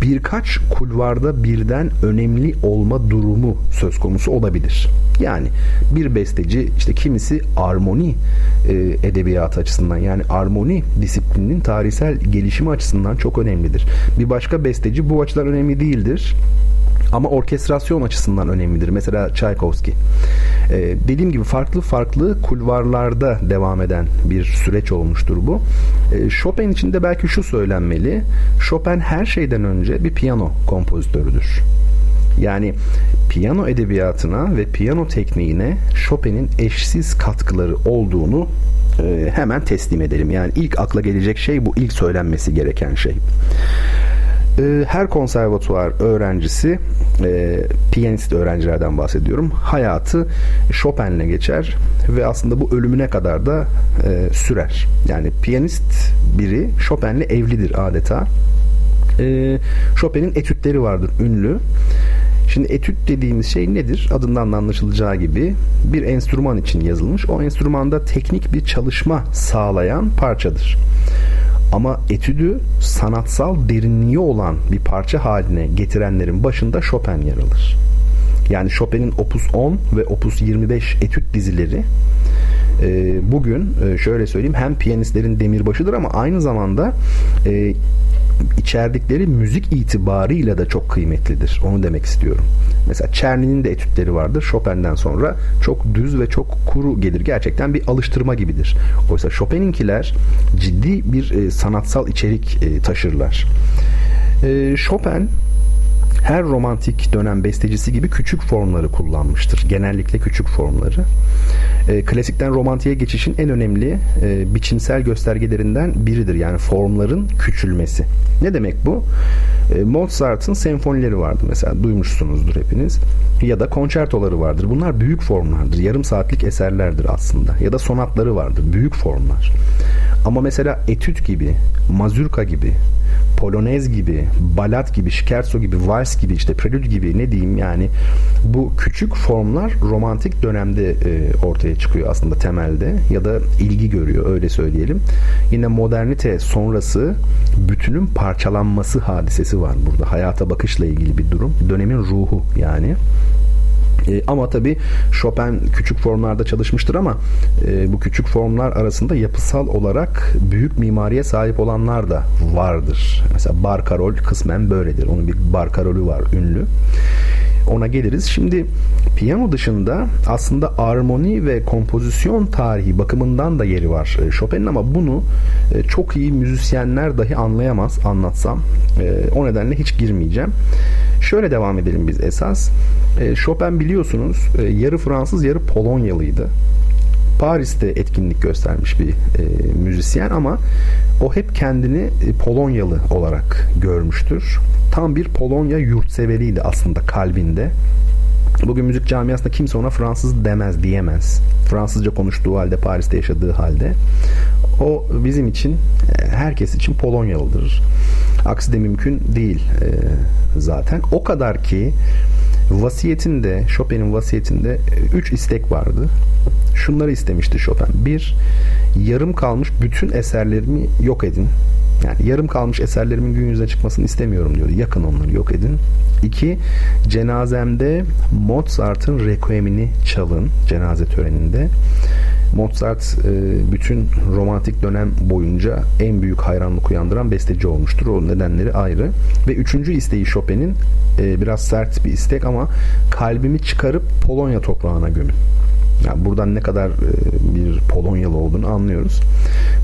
birkaç kulvarda birden önemli olma durumu söz konusu olabilir. Yani bir besteci işte kimisi armoni e, edebiyatı açısından yani armoni disiplininin tarihsel gelişimi açısından çok önemlidir. Bir başka besteci bu açıdan önemli değildir Ama orkestrasyon açısından önemlidir. Mesela Tchaikovsky. Ee, dediğim gibi farklı farklı kulvarlarda devam eden bir süreç olmuştur bu. Ee, Chopin için de belki şu söylenmeli. Chopin her şeyden önce bir piyano kompozitörüdür. Yani piyano edebiyatına ve piyano tekniğine Chopin'in eşsiz katkıları olduğunu e, hemen teslim edelim. Yani ilk akla gelecek şey bu ilk söylenmesi gereken şey. E, her konservatuvar öğrencisi e, piyanist öğrencilerden bahsediyorum. Hayatı Chopin'le geçer ve aslında bu ölümüne kadar da e, sürer. Yani piyanist biri Chopin'le evlidir adeta. E, Chopin'in etütleri vardır ünlü. Şimdi etüt dediğimiz şey nedir? Adından da anlaşılacağı gibi bir enstrüman için yazılmış. O enstrümanda teknik bir çalışma sağlayan parçadır. Ama etüdü sanatsal derinliği olan bir parça haline getirenlerin başında Chopin yer alır. Yani Chopin'in Opus 10 ve Opus 25 etüt dizileri e, bugün e, şöyle söyleyeyim hem piyanistlerin demirbaşıdır ama aynı zamanda e, içerdikleri müzik itibarıyla da çok kıymetlidir. Onu demek istiyorum. Mesela Czerny'nin de etütleri vardır. Chopin'den sonra çok düz ve çok kuru gelir. Gerçekten bir alıştırma gibidir. Oysa Chopin'inkiler ciddi bir e, sanatsal içerik e, taşırlar. E, Chopin her romantik dönem bestecisi gibi küçük formları kullanmıştır. Genellikle küçük formları. E, klasikten romantiğe geçişin en önemli e, biçimsel göstergelerinden biridir. Yani formların küçülmesi. Ne demek bu? E, Mozart'ın senfonileri vardı mesela duymuşsunuzdur hepiniz. Ya da konçertoları vardır. Bunlar büyük formlardır. Yarım saatlik eserlerdir aslında. Ya da sonatları vardır. Büyük formlar. Ama mesela etüt gibi, mazurka gibi, polonez gibi, balat gibi, scherzo gibi, vals gibi, işte prelüt gibi ne diyeyim yani bu küçük formlar romantik dönemde e, ortaya çıkıyor aslında temelde ya da ilgi görüyor öyle söyleyelim. Yine modernite sonrası bütünün parçalanması hadisesi var burada. Hayata bakışla ilgili bir durum. Dönemin ruhu yani. E, ama tabii Chopin küçük formlarda çalışmıştır ama e, bu küçük formlar arasında yapısal olarak büyük mimariye sahip olanlar da vardır. Mesela Barkarol kısmen böyledir. Onun bir Barkarolü var ünlü ona geliriz. Şimdi piyano dışında aslında armoni ve kompozisyon tarihi bakımından da yeri var e, Chopin'in ama bunu e, çok iyi müzisyenler dahi anlayamaz anlatsam. E, o nedenle hiç girmeyeceğim. Şöyle devam edelim biz esas. Chopin biliyorsunuz yarı Fransız yarı Polonyalıydı. Paris'te etkinlik göstermiş bir e, müzisyen ama o hep kendini e, Polonyalı olarak görmüştür. Tam bir Polonya yurtseveriydi aslında kalbinde. Bugün müzik camiasında kimse ona Fransız demez, diyemez. Fransızca konuştuğu halde, Paris'te yaşadığı halde. O bizim için, e, herkes için Polonyalıdır. Aksi de mümkün değil e, zaten. O kadar ki vasiyetinde, Chopin'in vasiyetinde 3 istek vardı. Şunları istemişti Chopin. Bir, yarım kalmış bütün eserlerimi yok edin. Yani yarım kalmış eserlerimin gün yüzüne çıkmasını istemiyorum diyordu. Yakın onları yok edin. İki, cenazemde Mozart'ın Requiem'ini çalın cenaze töreninde. Mozart e, bütün romantik dönem boyunca en büyük hayranlık uyandıran besteci olmuştur. O nedenleri ayrı. Ve üçüncü isteği Chopin'in e, biraz sert bir istek ama kalbimi çıkarıp Polonya toprağına gömün. Yani buradan ne kadar e, bir Polonyalı olduğunu anlıyoruz.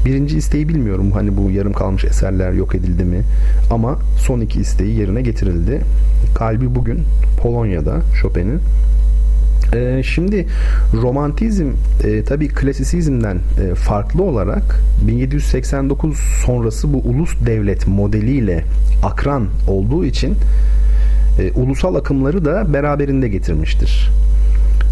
Birinci isteği bilmiyorum. Hani bu yarım kalmış eserler yok edildi mi? Ama son iki isteği yerine getirildi. Kalbi bugün Polonya'da Chopin'in. Ee, şimdi romantizm e, tabii klasisizmden e, farklı olarak 1789 sonrası bu ulus devlet modeliyle akran olduğu için e, ulusal akımları da beraberinde getirmiştir.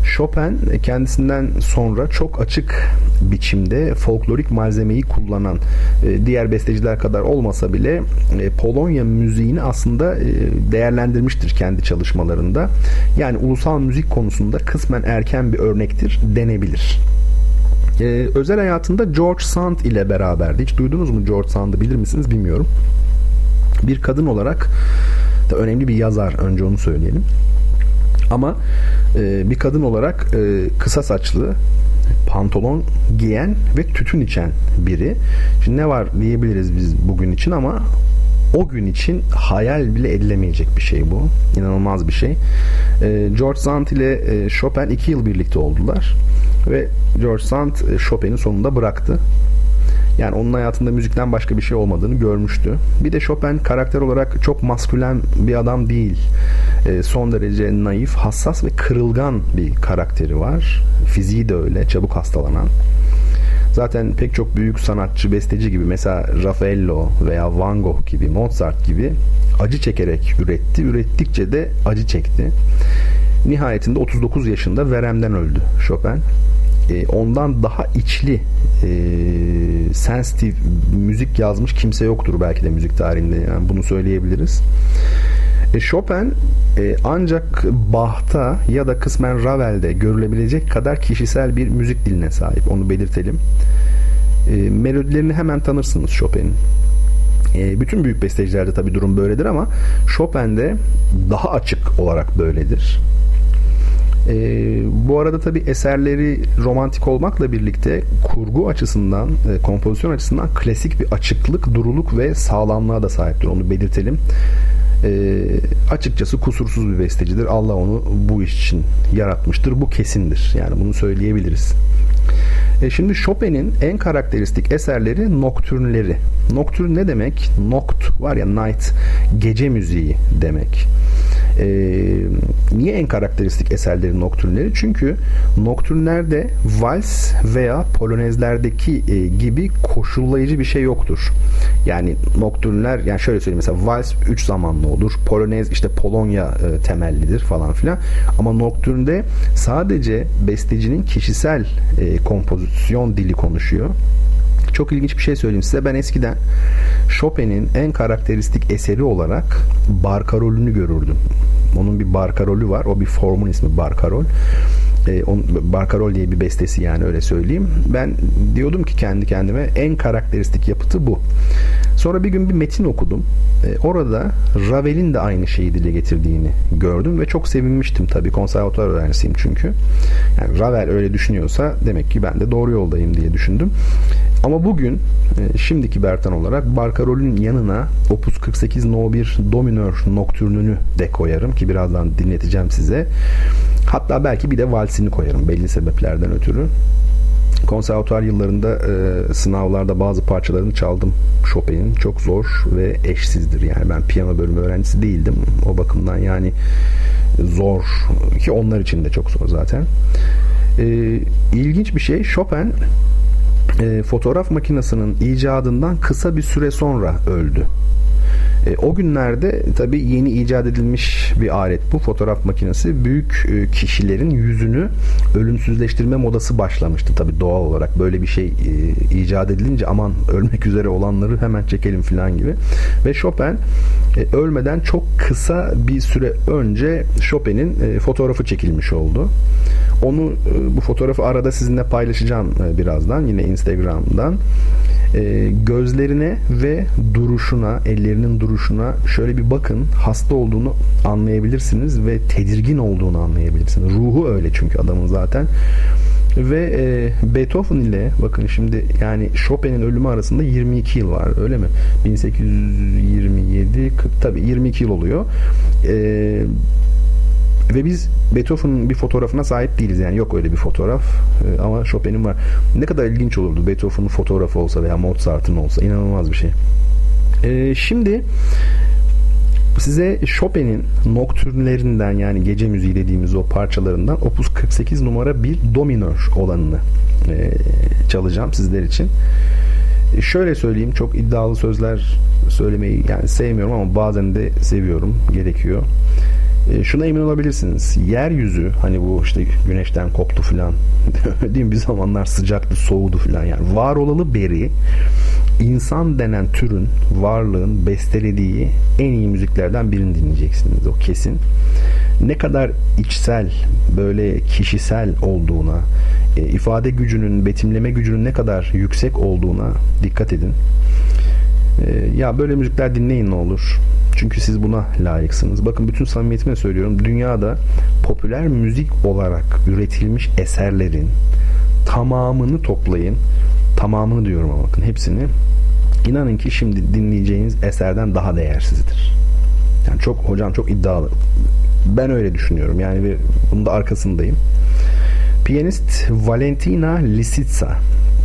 Chopin kendisinden sonra çok açık biçimde folklorik malzemeyi kullanan e, diğer besteciler kadar olmasa bile e, Polonya müziğini aslında e, değerlendirmiştir kendi çalışmalarında. Yani ulusal müzik konusunda kısmen erken bir örnektir denebilir. Özel hayatında George Sand ile beraberdi. Hiç duydunuz mu George Sand'ı bilir misiniz bilmiyorum. Bir kadın olarak da önemli bir yazar önce onu söyleyelim. Ama e, bir kadın olarak e, kısa saçlı pantolon giyen ve tütün içen biri. Şimdi ne var diyebiliriz biz bugün için ama o gün için hayal bile edilemeyecek bir şey bu. İnanılmaz bir şey. E, George Sand ile e, Chopin iki yıl birlikte oldular ve George Sand e, Chopin'i sonunda bıraktı. Yani onun hayatında müzikten başka bir şey olmadığını görmüştü. Bir de Chopin karakter olarak çok maskülen bir adam değil. E, son derece naif, hassas ve kırılgan bir karakteri var. Fiziği de öyle, çabuk hastalanan. Zaten pek çok büyük sanatçı, besteci gibi mesela Raffaello veya Van Gogh gibi, Mozart gibi acı çekerek üretti. Ürettikçe de acı çekti. Nihayetinde 39 yaşında veremden öldü Chopin. E, ondan daha içli e, sensitive müzik yazmış kimse yoktur belki de müzik tarihinde yani bunu söyleyebiliriz. E, Chopin e, ancak Bach'ta ya da kısmen Ravel'de görülebilecek kadar kişisel bir müzik diline sahip. Onu belirtelim. E, melodilerini hemen tanırsınız Chopin'in. E, bütün büyük bestecilerde tabi durum böyledir ama Chopin'de daha açık olarak böyledir. E, bu arada tabi eserleri romantik olmakla birlikte kurgu açısından, e, kompozisyon açısından klasik bir açıklık, duruluk ve sağlamlığa da sahiptir. Onu belirtelim. E, açıkçası kusursuz bir bestecidir. Allah onu bu iş için yaratmıştır. Bu kesindir. Yani bunu söyleyebiliriz. E şimdi Chopin'in en karakteristik eserleri noktürnleri. Noktürn ne demek? Nokt var ya night, gece müziği demek. E, niye en karakteristik eserleri noktürnleri? Çünkü noktürnlerde vals veya polonezlerdeki e, gibi koşullayıcı bir şey yoktur. Yani noktürnler yani şöyle söyleyeyim mesela vals 3 zamanlı olur. Polonez işte Polonya e, temellidir falan filan. Ama noktürnde sadece bestecinin kişisel e, kompozisyon dili konuşuyor. Çok ilginç bir şey söyleyeyim size. Ben eskiden Chopin'in en karakteristik eseri olarak barkarolünü görürdüm. Onun bir barkarolü var. O bir formun ismi barkarol. E, on, Barkarol diye bir bestesi yani öyle söyleyeyim. Ben diyordum ki kendi kendime en karakteristik yapıtı bu. Sonra bir gün bir metin okudum. E, orada Ravel'in de aynı şeyi dile getirdiğini gördüm ve çok sevinmiştim tabii. Konservatuvar öğrencisiyim çünkü. Yani Ravel öyle düşünüyorsa demek ki ben de doğru yoldayım diye düşündüm. Ama bugün e, şimdiki Bertan olarak Barkarol'ün yanına Opus 48 No 1 Dominör Noktürnünü de koyarım ki birazdan dinleteceğim size. Hatta belki bir de valsini koyarım belli sebeplerden ötürü. Konservatuar yıllarında e, sınavlarda bazı parçalarını çaldım Chopin'in. Çok zor ve eşsizdir. Yani ben piyano bölümü öğrencisi değildim. O bakımdan yani zor ki onlar için de çok zor zaten. E, ilginç bir şey Chopin e, fotoğraf makinesinin icadından kısa bir süre sonra öldü. E, o günlerde tabii yeni icat edilmiş bir alet bu fotoğraf makinesi. Büyük e, kişilerin yüzünü ölümsüzleştirme modası başlamıştı tabii doğal olarak. Böyle bir şey e, icat edilince aman ölmek üzere olanları hemen çekelim falan gibi. Ve Chopin e, ölmeden çok kısa bir süre önce Chopin'in e, fotoğrafı çekilmiş oldu. Onu e, bu fotoğrafı arada sizinle paylaşacağım e, birazdan yine Instagram'dan. E, gözlerine ve duruşuna, ellerinin duruşuna şöyle bir bakın. Hasta olduğunu anlayabilirsiniz ve tedirgin olduğunu anlayabilirsiniz. Ruhu öyle çünkü adamın zaten. Ve e, Beethoven ile bakın şimdi yani Chopin'in ölümü arasında 22 yıl var öyle mi? 1827 40 tabii 22 yıl oluyor. Eee ve biz Beethoven'ın bir fotoğrafına sahip değiliz yani yok öyle bir fotoğraf ee, ama Chopin'in var. Ne kadar ilginç olurdu Beethoven'ın fotoğrafı olsa veya Mozart'ın olsa inanılmaz bir şey. Ee, şimdi size Chopin'in noktürnlerinden yani gece müziği dediğimiz o parçalarından Opus 48 numara bir do minör olanını e, çalacağım sizler için. E, şöyle söyleyeyim çok iddialı sözler söylemeyi yani sevmiyorum ama bazen de seviyorum gerekiyor. E, şuna emin olabilirsiniz. Yeryüzü hani bu işte güneşten koptu filan değil? Bir zamanlar sıcaktı, soğudu filan yani. Var olalı beri insan denen türün, varlığın bestelediği en iyi müziklerden birini dinleyeceksiniz. O kesin. Ne kadar içsel, böyle kişisel olduğuna, e, ifade gücünün, betimleme gücünün ne kadar yüksek olduğuna dikkat edin. E, ya böyle müzikler dinleyin ne olur. Çünkü siz buna layıksınız. Bakın bütün samimiyetime söylüyorum. Dünyada popüler müzik olarak üretilmiş eserlerin tamamını toplayın. Tamamını diyorum ama bakın hepsini inanın ki şimdi dinleyeceğiniz eserden daha değersizdir. Yani çok hocam çok iddialı. Ben öyle düşünüyorum. Yani bir, bunun da arkasındayım. Piyanist Valentina Lisitsa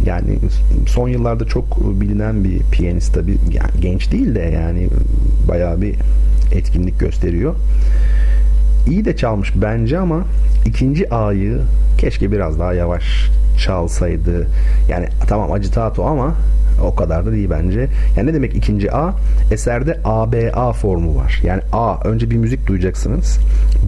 yani son yıllarda çok bilinen bir piyanist tabi yani genç değil de yani bayağı bir etkinlik gösteriyor. İyi de çalmış bence ama ikinci A'yı keşke biraz daha yavaş çalsaydı. Yani tamam acitato ama o kadar da değil bence. Yani ne demek ikinci A? Eserde ABA formu var. Yani A önce bir müzik duyacaksınız.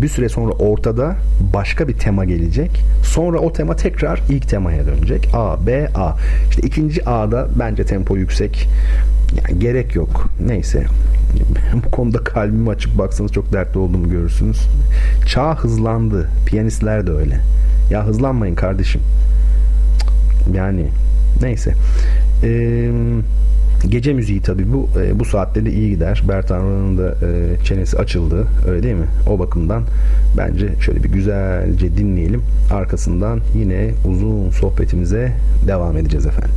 Bir süre sonra ortada başka bir tema gelecek. Sonra o tema tekrar ilk temaya dönecek. A, B, A. İşte ikinci A'da bence tempo yüksek. Yani gerek yok. Neyse. Bu konuda kalbimi açıp baksanız çok dertli olduğumu görürsünüz. Çağ hızlandı. Piyanistler de öyle. Ya hızlanmayın kardeşim. Yani neyse. Ee, gece müziği tabi bu e, bu saatte de iyi gider. Bertan da e, çenesi açıldı. Öyle değil mi? O bakımdan bence şöyle bir güzelce dinleyelim. Arkasından yine uzun sohbetimize devam edeceğiz efendim.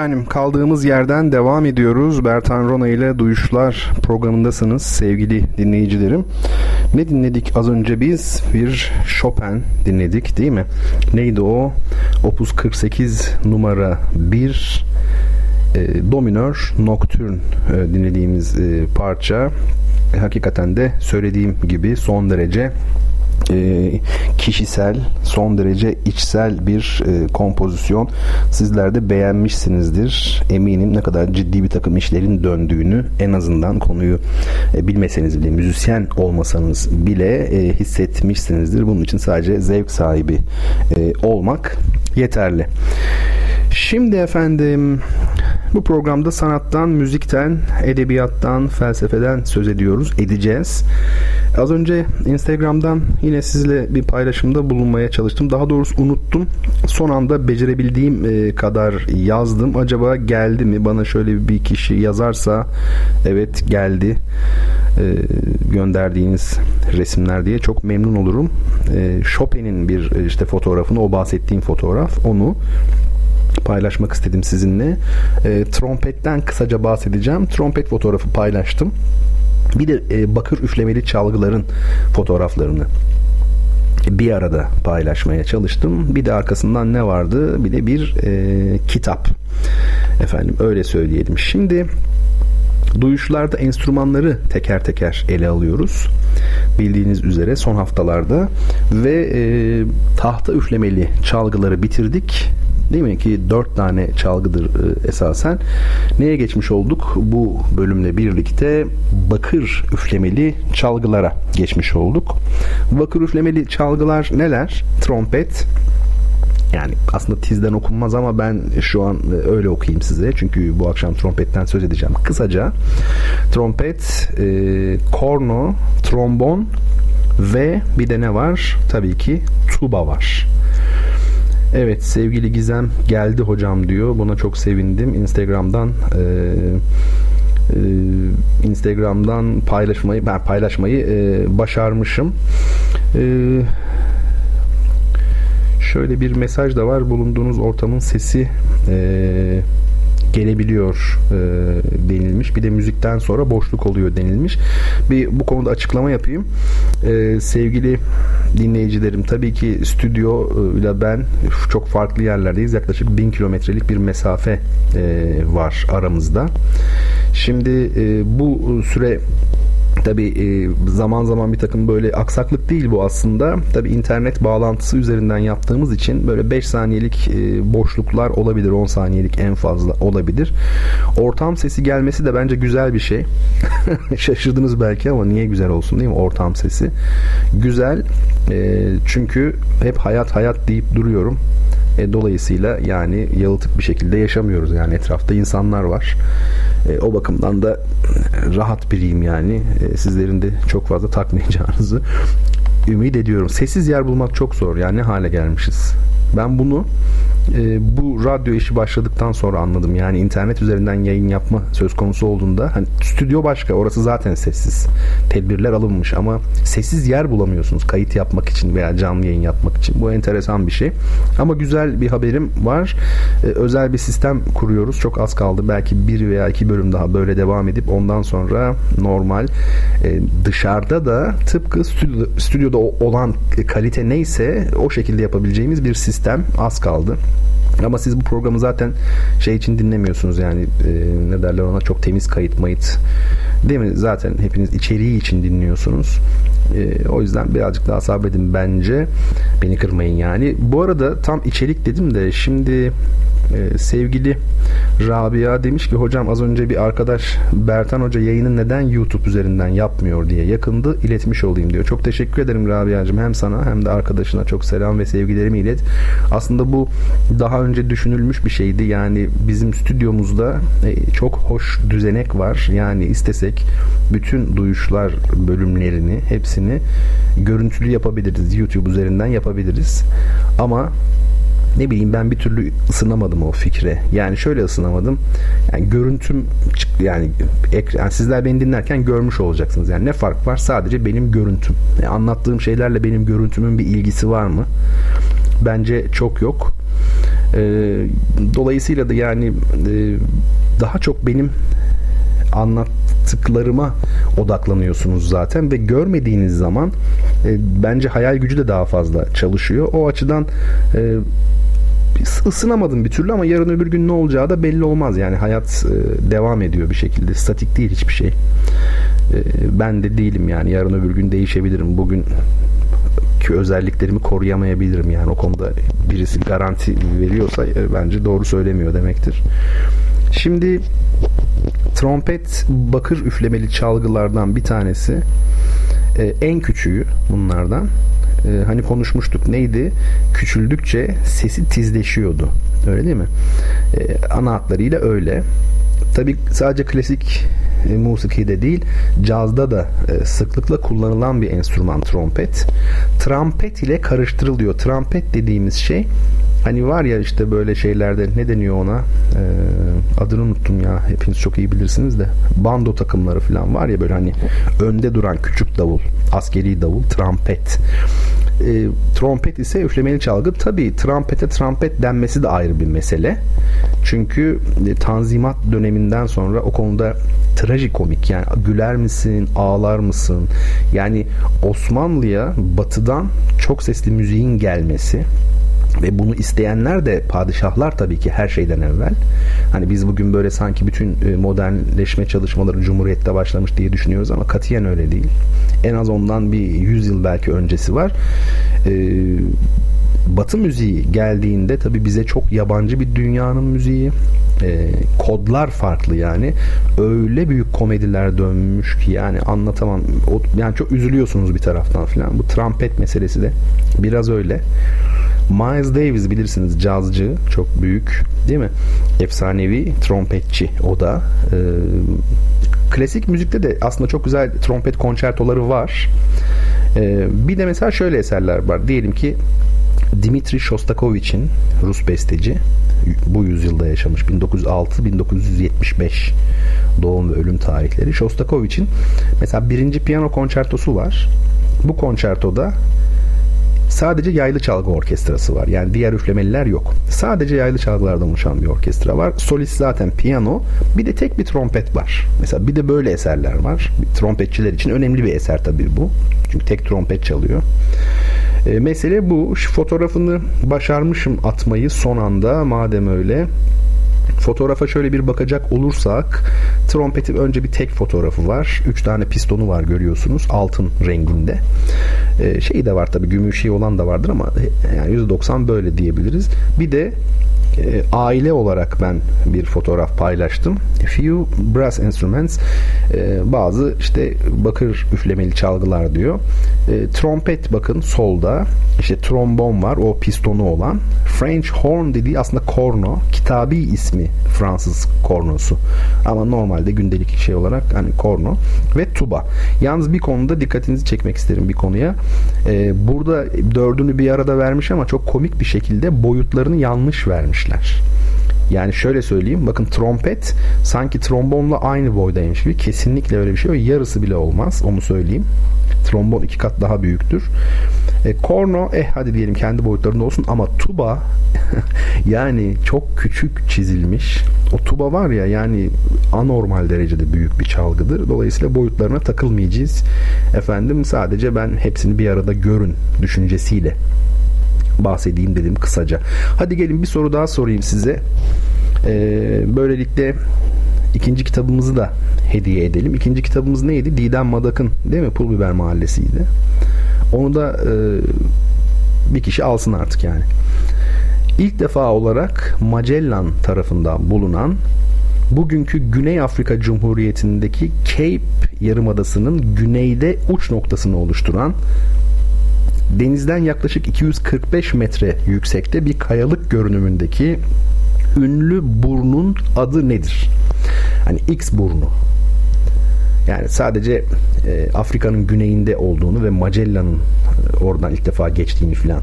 Efendim kaldığımız yerden devam ediyoruz. Bertan Rona ile Duyuşlar programındasınız sevgili dinleyicilerim. Ne dinledik az önce biz? Bir Chopin dinledik değil mi? Neydi o? Opus 48 numara 1 e, Dominör Nocturne e, dinlediğimiz e, parça. E, hakikaten de söylediğim gibi son derece e, kişisel, son derece içsel bir e, kompozisyon. Sizler de beğenmişsinizdir. Eminim ne kadar ciddi bir takım işlerin döndüğünü en azından konuyu e, bilmeseniz bile, müzisyen olmasanız bile hissetmişsinizdir. Bunun için sadece zevk sahibi olmak yeterli. Şimdi efendim bu programda sanattan, müzikten, edebiyattan, felsefeden söz ediyoruz, edeceğiz. Az önce Instagram'dan yine sizle bir paylaşımda bulunmaya çalıştım. Daha doğrusu unuttum. Son anda becerebildiğim e, kadar yazdım. Acaba geldi mi? Bana şöyle bir kişi yazarsa evet geldi e, gönderdiğiniz resimler diye çok memnun olurum. E, Chopin'in bir işte fotoğrafını, o bahsettiğim fotoğraf. Onu paylaşmak istedim sizinle. E, trompetten kısaca bahsedeceğim. Trompet fotoğrafı paylaştım. Bir de e, bakır üflemeli çalgıların fotoğraflarını bir arada paylaşmaya çalıştım. Bir de arkasından ne vardı? Bir de bir e, kitap. Efendim öyle söyleyelim. Şimdi duyuşlarda enstrümanları teker teker ele alıyoruz. Bildiğiniz üzere son haftalarda ve e, tahta üflemeli çalgıları bitirdik değil mi ki dört tane çalgıdır e, esasen. Neye geçmiş olduk? Bu bölümle birlikte bakır üflemeli çalgılara geçmiş olduk. Bakır üflemeli çalgılar neler? Trompet, yani aslında tizden okunmaz ama ben şu an e, öyle okuyayım size. Çünkü bu akşam trompetten söz edeceğim. Kısaca trompet, e, korno, trombon ve bir de ne var? Tabii ki tuba var. Evet sevgili Gizem geldi hocam diyor. Buna çok sevindim. Instagram'dan e, e, Instagram'dan paylaşmayı ben paylaşmayı e, başarmışım. E, şöyle bir mesaj da var. Bulunduğunuz ortamın sesi e, gelebiliyor e, denilmiş. Bir de müzikten sonra boşluk oluyor denilmiş. Bir bu konuda açıklama yapayım. E, sevgili dinleyicilerim tabii ki stüdyo e, ile ben çok farklı yerlerdeyiz. Yaklaşık bin kilometrelik bir mesafe e, var aramızda. Şimdi e, bu süre Tabi e, zaman zaman bir takım böyle aksaklık değil bu aslında. Tabi internet bağlantısı üzerinden yaptığımız için böyle 5 saniyelik e, boşluklar olabilir. 10 saniyelik en fazla olabilir. Ortam sesi gelmesi de bence güzel bir şey. Şaşırdınız belki ama niye güzel olsun değil mi ortam sesi? Güzel e, çünkü hep hayat hayat deyip duruyorum. E, dolayısıyla yani yalıtık bir şekilde yaşamıyoruz. Yani etrafta insanlar var. E, o bakımdan da rahat biriyim yani. E, sizlerin de çok fazla takmayacağınızı ümit ediyorum. Sessiz yer bulmak çok zor. Yani ne hale gelmişiz. Ben bunu e, bu radyo işi başladıktan sonra anladım. Yani internet üzerinden yayın yapma söz konusu olduğunda hani stüdyo başka orası zaten sessiz. Tedbirler alınmış ama sessiz yer bulamıyorsunuz kayıt yapmak için veya canlı yayın yapmak için. Bu enteresan bir şey. Ama güzel bir haberim var. E, özel bir sistem kuruyoruz. Çok az kaldı. Belki bir veya iki bölüm daha böyle devam edip ondan sonra normal e, dışarıda da tıpkı stüdyo, stüdyoda olan kalite neyse o şekilde yapabileceğimiz bir sistem az kaldı. Ama siz bu programı zaten şey için dinlemiyorsunuz yani e, ne derler ona çok temiz kayıt mayıt değil mi? Zaten hepiniz içeriği için dinliyorsunuz. E, o yüzden birazcık daha sabredin bence. Beni kırmayın yani. Bu arada tam içerik dedim de şimdi e, sevgili Rabia demiş ki hocam az önce bir arkadaş Bertan Hoca yayını neden YouTube üzerinden yapmıyor diye yakındı iletmiş olayım diyor. Çok teşekkür ederim Rabia'cığım hem sana hem de arkadaşına çok selam ve sevgilerimi ilet. Aslında bu daha önce düşünülmüş bir şeydi. Yani bizim stüdyomuzda e, çok hoş düzenek var. Yani istesek bütün duyuşlar bölümlerini hepsini görüntülü yapabiliriz. YouTube üzerinden yapabiliriz. Ama ne bileyim ben bir türlü ısınamadım o fikre. Yani şöyle ısınamadım. Yani görüntüm yani, yani sizler beni dinlerken görmüş olacaksınız. Yani ne fark var? Sadece benim görüntüm. Yani anlattığım şeylerle benim görüntümün bir ilgisi var mı? Bence çok yok. E, dolayısıyla da yani e, daha çok benim anlattıklarıma odaklanıyorsunuz zaten ve görmediğiniz zaman e, bence hayal gücü de daha fazla çalışıyor. O açıdan e, ısınamadım bir türlü ama yarın öbür gün ne olacağı da belli olmaz. Yani hayat e, devam ediyor bir şekilde. Statik değil hiçbir şey. E, ben de değilim yani yarın öbür gün değişebilirim. Bugün ki özelliklerimi koruyamayabilirim yani o konuda birisi garanti veriyorsa e, bence doğru söylemiyor demektir. Şimdi trompet bakır üflemeli çalgılardan bir tanesi. Ee, en küçüğü bunlardan. Ee, hani konuşmuştuk neydi? Küçüldükçe sesi tizleşiyordu. Öyle değil mi? Ee, ana hatlarıyla öyle. Tabi sadece klasik e, musikide değil cazda da e, sıklıkla kullanılan bir enstrüman trompet. Trampet ile karıştırılıyor. Trampet dediğimiz şey Hani var ya işte böyle şeylerde ne deniyor ona? Ee, adını unuttum ya. Hepiniz çok iyi bilirsiniz de. Bando takımları falan var ya böyle hani önde duran küçük davul, askeri davul, trompet. E, trompet ise üflemeli çalgı. Tabii trompete trompet denmesi de ayrı bir mesele. Çünkü e, Tanzimat döneminden sonra o konuda trajikomik yani güler misin, ağlar mısın? Yani Osmanlı'ya batıdan çok sesli müziğin gelmesi ve bunu isteyenler de padişahlar tabii ki her şeyden evvel. Hani biz bugün böyle sanki bütün e, modernleşme çalışmaları Cumhuriyet'te başlamış diye düşünüyoruz ama katiyen öyle değil. En az ondan bir 100 yıl belki öncesi var. Ee, Batı müziği geldiğinde tabii bize çok yabancı bir dünyanın müziği. E, kodlar farklı yani. Öyle büyük komediler dönmüş ki yani anlatamam. O, yani çok üzülüyorsunuz bir taraftan filan. Bu trompet meselesi de biraz öyle. Miles Davis bilirsiniz cazcı çok büyük değil mi? Efsanevi trompetçi o da. Ee, klasik müzikte de aslında çok güzel trompet konçertoları var. Ee, bir de mesela şöyle eserler var. Diyelim ki Dimitri Shostakovich'in Rus besteci bu yüzyılda yaşamış 1906-1975 doğum ve ölüm tarihleri Shostakovich'in mesela birinci piyano konçertosu var. Bu konçertoda Sadece yaylı çalgı orkestrası var. Yani diğer üflemeliler yok. Sadece yaylı çalgılardan oluşan bir orkestra var. Solist zaten piyano. Bir de tek bir trompet var. Mesela bir de böyle eserler var. Trompetçiler için önemli bir eser tabii bu. Çünkü tek trompet çalıyor. E, mesele bu. Şu fotoğrafını başarmışım atmayı son anda madem öyle. Fotoğrafa şöyle bir bakacak olursak trompetin önce bir tek fotoğrafı var. Üç tane pistonu var görüyorsunuz altın renginde. Ee, şey de var tabi gümüşü olan da vardır ama yani %90 böyle diyebiliriz. Bir de e, aile olarak ben bir fotoğraf paylaştım. Few brass instruments e, bazı işte bakır üflemeli çalgılar diyor. E, trompet bakın solda işte trombon var o pistonu olan. French horn dediği aslında korno. Kitabi ismi Fransız kornosu. Ama normalde gündelik şey olarak hani korno ve tuba. Yalnız bir konuda dikkatinizi çekmek isterim bir konuya. Burada dördünü bir arada vermiş ama çok komik bir şekilde boyutlarını yanlış vermişler. Yani şöyle söyleyeyim. Bakın trompet sanki trombonla aynı boydaymış gibi. Kesinlikle öyle bir şey yok. Yarısı bile olmaz. Onu söyleyeyim. Trombon iki kat daha büyüktür. E, korno eh hadi diyelim kendi boyutlarında olsun ama tuba yani çok küçük çizilmiş. O tuba var ya yani anormal derecede büyük bir çalgıdır. Dolayısıyla boyutlarına takılmayacağız. Efendim sadece ben hepsini bir arada görün düşüncesiyle bahsedeyim dedim kısaca. Hadi gelin bir soru daha sorayım size. Ee, böylelikle ikinci kitabımızı da hediye edelim. İkinci kitabımız neydi? Didem Madak'ın değil mi? Pul Biber Mahallesi'ydi. Onu da e, bir kişi alsın artık yani. İlk defa olarak Magellan tarafından bulunan bugünkü Güney Afrika Cumhuriyeti'ndeki Cape Yarımadası'nın güneyde uç noktasını oluşturan denizden yaklaşık 245 metre yüksekte bir kayalık görünümündeki ünlü burnun adı nedir? Hani X burnu. Yani sadece e, Afrika'nın güneyinde olduğunu ve Magellan'ın e, oradan ilk defa geçtiğini filan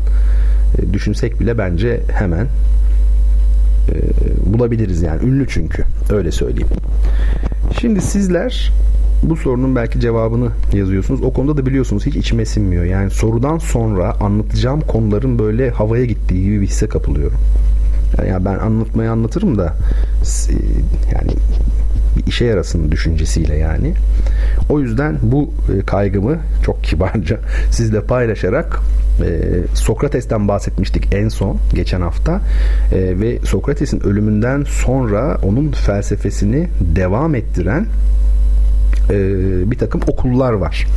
e, düşünsek bile bence hemen e, bulabiliriz yani. Ünlü çünkü. Öyle söyleyeyim. Şimdi sizler bu sorunun belki cevabını yazıyorsunuz. O konuda da biliyorsunuz hiç içime sinmiyor. Yani sorudan sonra anlatacağım konuların böyle havaya gittiği gibi bir hisse kapılıyorum. Yani ben anlatmayı anlatırım da yani bir işe yarasın düşüncesiyle yani. O yüzden bu e, kaygımı çok kibarca sizle paylaşarak e, Sokrates'ten bahsetmiştik en son geçen hafta e, ve Sokrates'in ölümünden sonra onun felsefesini devam ettiren e, bir takım okullar var.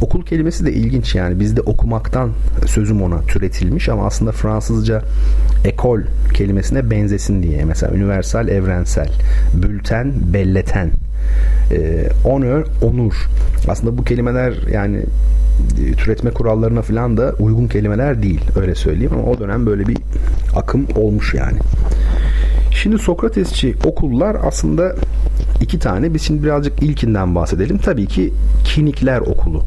Okul kelimesi de ilginç yani bizde okumaktan sözüm ona türetilmiş ama aslında Fransızca ekol kelimesine benzesin diye mesela universal evrensel, bülten belleten, e, honor onur. Aslında bu kelimeler yani e, türetme kurallarına falan da uygun kelimeler değil öyle söyleyeyim ama o dönem böyle bir akım olmuş yani. Şimdi Sokratesçi okullar aslında iki tane. Biz şimdi birazcık ilkinden bahsedelim. Tabii ki Kinikler Okulu.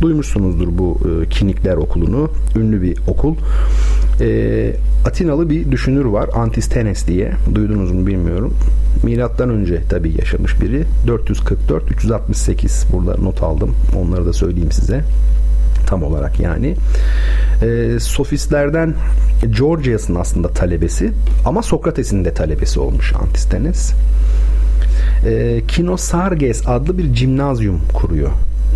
Duymuşsunuzdur bu e, Kinikler Okulu'nu. Ünlü bir okul. E, Atinalı bir düşünür var. Antistenes diye. Duydunuz mu bilmiyorum. Milattan önce tabii yaşamış biri. 444-368 burada not aldım. Onları da söyleyeyim size tam olarak yani. E, sofistlerden Georgias'ın aslında talebesi ama Sokrates'in de talebesi olmuş Antistenes. E, Kinosarges adlı bir cimnazyum kuruyor.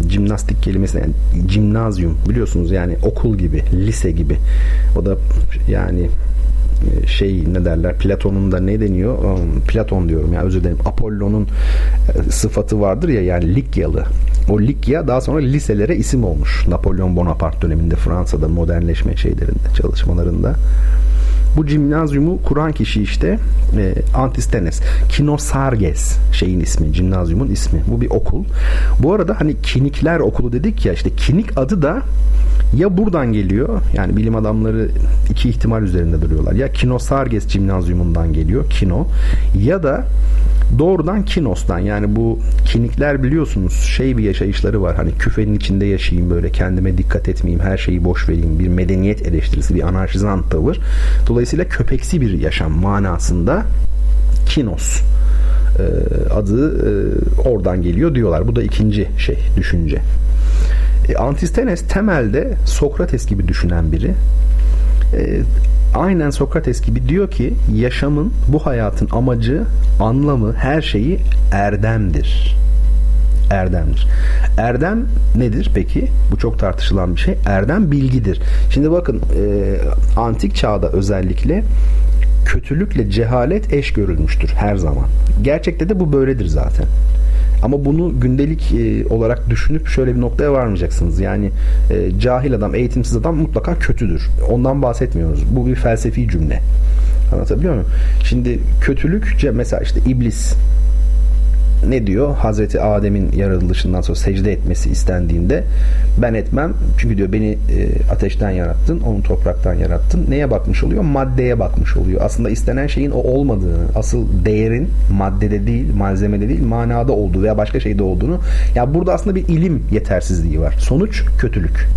Cimnastik kelimesi yani cimnazyum biliyorsunuz yani okul gibi, lise gibi. O da yani e, şey ne derler Platon'un da ne deniyor? Um, Platon diyorum ya özür dilerim. Apollon'un e, sıfatı vardır ya yani Likyalı. O Likya daha sonra liselere isim olmuş. Napolyon Bonaparte döneminde Fransa'da modernleşme şeylerinde çalışmalarında bu cimnazyumu kuran kişi işte e, Antistenes. Kinosarges şeyin ismi, cimnazyumun ismi. Bu bir okul. Bu arada hani kinikler okulu dedik ya işte kinik adı da ya buradan geliyor yani bilim adamları iki ihtimal üzerinde duruyorlar. Ya Kinosarges Cimnazyumundan geliyor Kino ya da doğrudan Kinos'tan yani bu kinikler biliyorsunuz şey bir yaşayışları var hani küfenin içinde yaşayayım böyle kendime dikkat etmeyeyim her şeyi boş vereyim bir medeniyet eleştirisi bir anarşizan tavır dolayısıyla köpeksi bir yaşam manasında Kinos e, adı e, oradan geliyor diyorlar bu da ikinci şey düşünce e, Antistenes temelde Sokrates gibi düşünen biri aynen Sokrates gibi diyor ki yaşamın bu hayatın amacı, anlamı, her şeyi erdemdir. Erdemdir. Erdem nedir peki? Bu çok tartışılan bir şey. Erdem bilgidir. Şimdi bakın e, antik çağda özellikle kötülükle cehalet eş görülmüştür her zaman. Gerçekte de bu böyledir zaten. Ama bunu gündelik e, olarak düşünüp şöyle bir noktaya varmayacaksınız. Yani e, cahil adam, eğitimsiz adam mutlaka kötüdür. Ondan bahsetmiyoruz. Bu bir felsefi cümle. Anlatabiliyor muyum? Şimdi kötülük mesela işte iblis ne diyor? Hazreti Adem'in yaratılışından sonra secde etmesi istendiğinde ben etmem. Çünkü diyor beni e, ateşten yarattın, onu topraktan yarattın. Neye bakmış oluyor? Maddeye bakmış oluyor. Aslında istenen şeyin o olmadığını, asıl değerin maddede değil, malzemede değil, manada olduğu veya başka şeyde olduğunu. Ya burada aslında bir ilim yetersizliği var. Sonuç kötülük.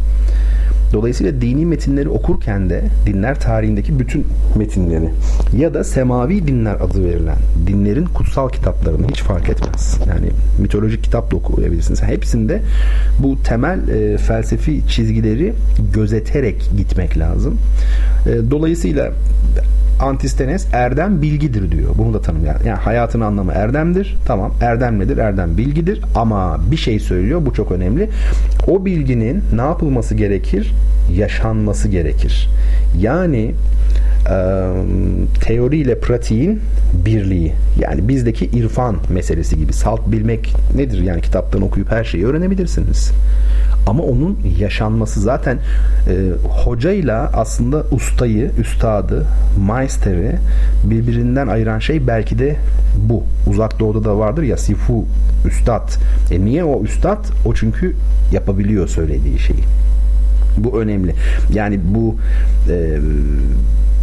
Dolayısıyla dini metinleri okurken de dinler tarihindeki bütün metinleri ya da semavi dinler adı verilen dinlerin kutsal kitaplarını hiç fark etmez. Yani mitolojik kitap da okuyabilirsiniz. Hepsinde bu temel e, felsefi çizgileri gözeterek gitmek lazım. E, dolayısıyla Antistenes erdem bilgidir diyor. Bunu da tanım yani hayatın anlamı erdemdir. Tamam erdem nedir? Erdem bilgidir ama bir şey söylüyor bu çok önemli. O bilginin ne yapılması gerekir? Yaşanması gerekir. Yani teori ile pratiğin birliği. Yani bizdeki irfan meselesi gibi. Salt bilmek nedir? Yani kitaptan okuyup her şeyi öğrenebilirsiniz. Ama onun yaşanması zaten e, hocayla aslında ustayı, üstadı, maesteri birbirinden ayıran şey belki de bu. Uzak doğuda da vardır ya sifu, üstad. E niye o üstad? O çünkü yapabiliyor söylediği şeyi. Bu önemli. Yani bu e,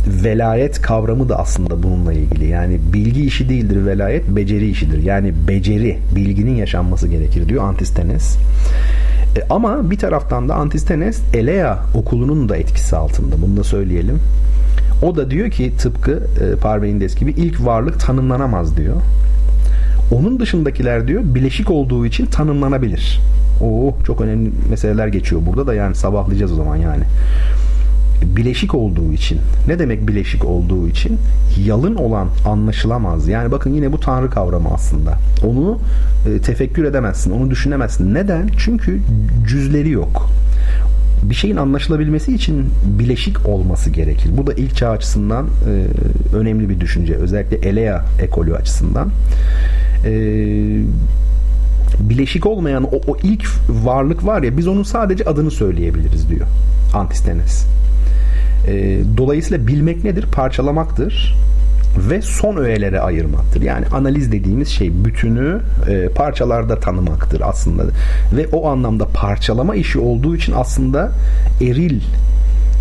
velayet kavramı da aslında bununla ilgili. Yani bilgi işi değildir velayet, beceri işidir. Yani beceri, bilginin yaşanması gerekir diyor Antistenes. E, ama bir taraftan da Antistenes Elea okulunun da etkisi altında. Bunu da söyleyelim. O da diyor ki tıpkı e, Parmenides gibi ilk varlık tanımlanamaz diyor. Onun dışındakiler diyor bileşik olduğu için tanımlanabilir. Oo çok önemli meseleler geçiyor burada da yani sabahlayacağız o zaman yani. Bileşik olduğu için. Ne demek bileşik olduğu için? Yalın olan anlaşılamaz. Yani bakın yine bu tanrı kavramı aslında. Onu e, tefekkür edemezsin, onu düşünemezsin. Neden? Çünkü cüzleri yok bir şeyin anlaşılabilmesi için bileşik olması gerekir. Bu da ilk çağ açısından e, önemli bir düşünce. Özellikle Elea ekolü açısından. E, bileşik olmayan o, o ilk varlık var ya biz onun sadece adını söyleyebiliriz diyor Antistenes. E, dolayısıyla bilmek nedir? Parçalamaktır ve son öğelere ayırmaktır. Yani analiz dediğimiz şey bütünü e, parçalarda tanımaktır aslında. Ve o anlamda parçalama işi olduğu için aslında eril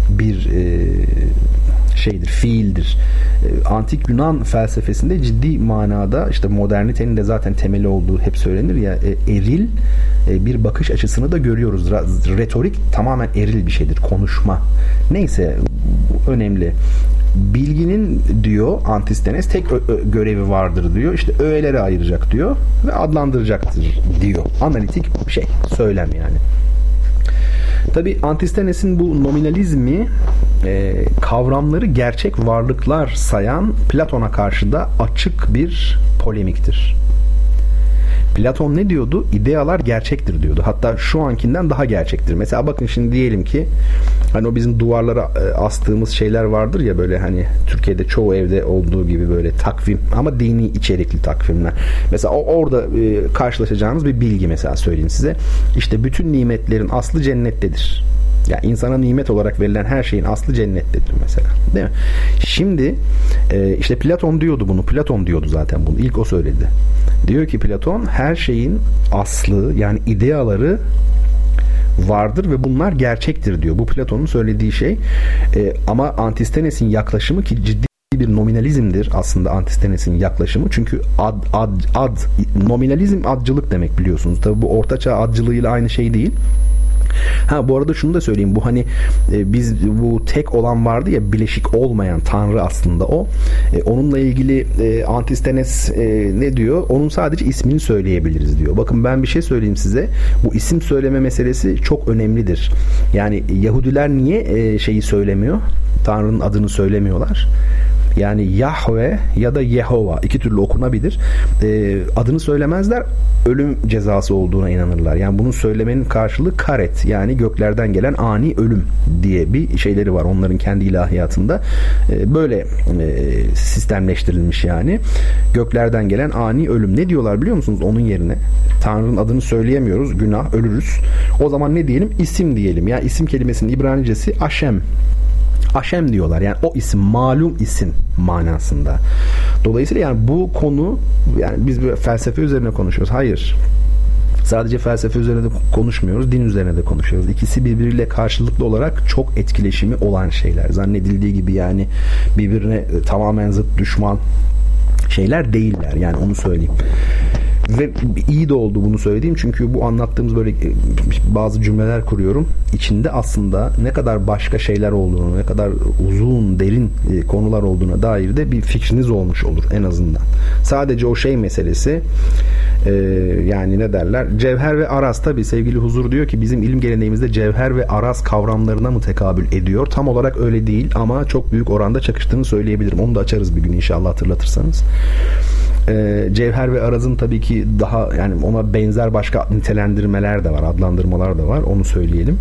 bir e, şeydir, fiildir. E, antik Yunan felsefesinde ciddi manada işte modernitenin de zaten temeli olduğu hep söylenir ya e, eril e, bir bakış açısını da görüyoruz. Retorik tamamen eril bir şeydir. Konuşma. Neyse önemli bilginin diyor Antistenes tek görevi vardır diyor. İşte öğeleri ayıracak diyor ve adlandıracaktır diyor. Analitik şey, söylem yani. Tabi Antistenes'in bu nominalizmi e, kavramları gerçek varlıklar sayan Platon'a karşı da açık bir polemiktir. Platon ne diyordu? İdealar gerçektir diyordu. Hatta şu ankinden daha gerçektir. Mesela bakın şimdi diyelim ki hani o bizim duvarlara e, astığımız şeyler vardır ya böyle hani Türkiye'de çoğu evde olduğu gibi böyle takvim ama dini içerikli takvimler. Mesela orada e, karşılaşacağınız bir bilgi mesela söyleyeyim size. İşte bütün nimetlerin aslı cennettedir. Ya insana nimet olarak verilen her şeyin aslı cennettedir mesela. Değil mi? Şimdi e, işte Platon diyordu bunu. Platon diyordu zaten bunu. İlk o söyledi. Diyor ki Platon her şeyin aslı yani ideaları vardır ve bunlar gerçektir diyor. Bu Platon'un söylediği şey. E, ama Antistenes'in yaklaşımı ki ciddi bir nominalizmdir aslında Antistenes'in yaklaşımı. Çünkü ad, ad, ad nominalizm adcılık demek biliyorsunuz. Tabi bu ortaçağ adcılığıyla aynı şey değil. Ha bu arada şunu da söyleyeyim. Bu hani e, biz bu tek olan vardı ya bileşik olmayan tanrı aslında o. E, onunla ilgili e, Antistenes e, ne diyor? Onun sadece ismini söyleyebiliriz diyor. Bakın ben bir şey söyleyeyim size. Bu isim söyleme meselesi çok önemlidir. Yani Yahudiler niye e, şeyi söylemiyor? Tanrı'nın adını söylemiyorlar. Yani Yahve ya da Yehova iki türlü okunabilir. E, adını söylemezler. Ölüm cezası olduğuna inanırlar. Yani bunu söylemenin karşılığı karet yani göklerden gelen ani ölüm diye bir şeyleri var onların kendi ilahiyatında. E, böyle e, sistemleştirilmiş yani. Göklerden gelen ani ölüm. Ne diyorlar biliyor musunuz onun yerine? Tanrı'nın adını söyleyemiyoruz. Günah, ölürüz. O zaman ne diyelim? İsim diyelim. Ya yani isim kelimesinin İbranicesi Aşem Haşem diyorlar. Yani o isim malum isim manasında. Dolayısıyla yani bu konu yani biz bir felsefe üzerine konuşuyoruz. Hayır. Sadece felsefe üzerine de konuşmuyoruz, din üzerine de konuşuyoruz. İkisi birbiriyle karşılıklı olarak çok etkileşimi olan şeyler. Zannedildiği gibi yani birbirine tamamen zıt düşman şeyler değiller. Yani onu söyleyeyim. Ve iyi de oldu bunu söylediğim çünkü bu anlattığımız böyle e, bazı cümleler kuruyorum. İçinde aslında ne kadar başka şeyler olduğunu, ne kadar uzun, derin e, konular olduğuna dair de bir fikriniz olmuş olur en azından. Sadece o şey meselesi e, yani ne derler? Cevher ve aras tabi sevgili huzur diyor ki bizim ilim geleneğimizde cevher ve aras kavramlarına mı tekabül ediyor? Tam olarak öyle değil ama çok büyük oranda çakıştığını söyleyebilirim. Onu da açarız bir gün inşallah hatırlatırsanız. E, Cevher ve Araz'ın tabii ki daha yani ona benzer başka nitelendirmeler de var, adlandırmalar da var. Onu söyleyelim.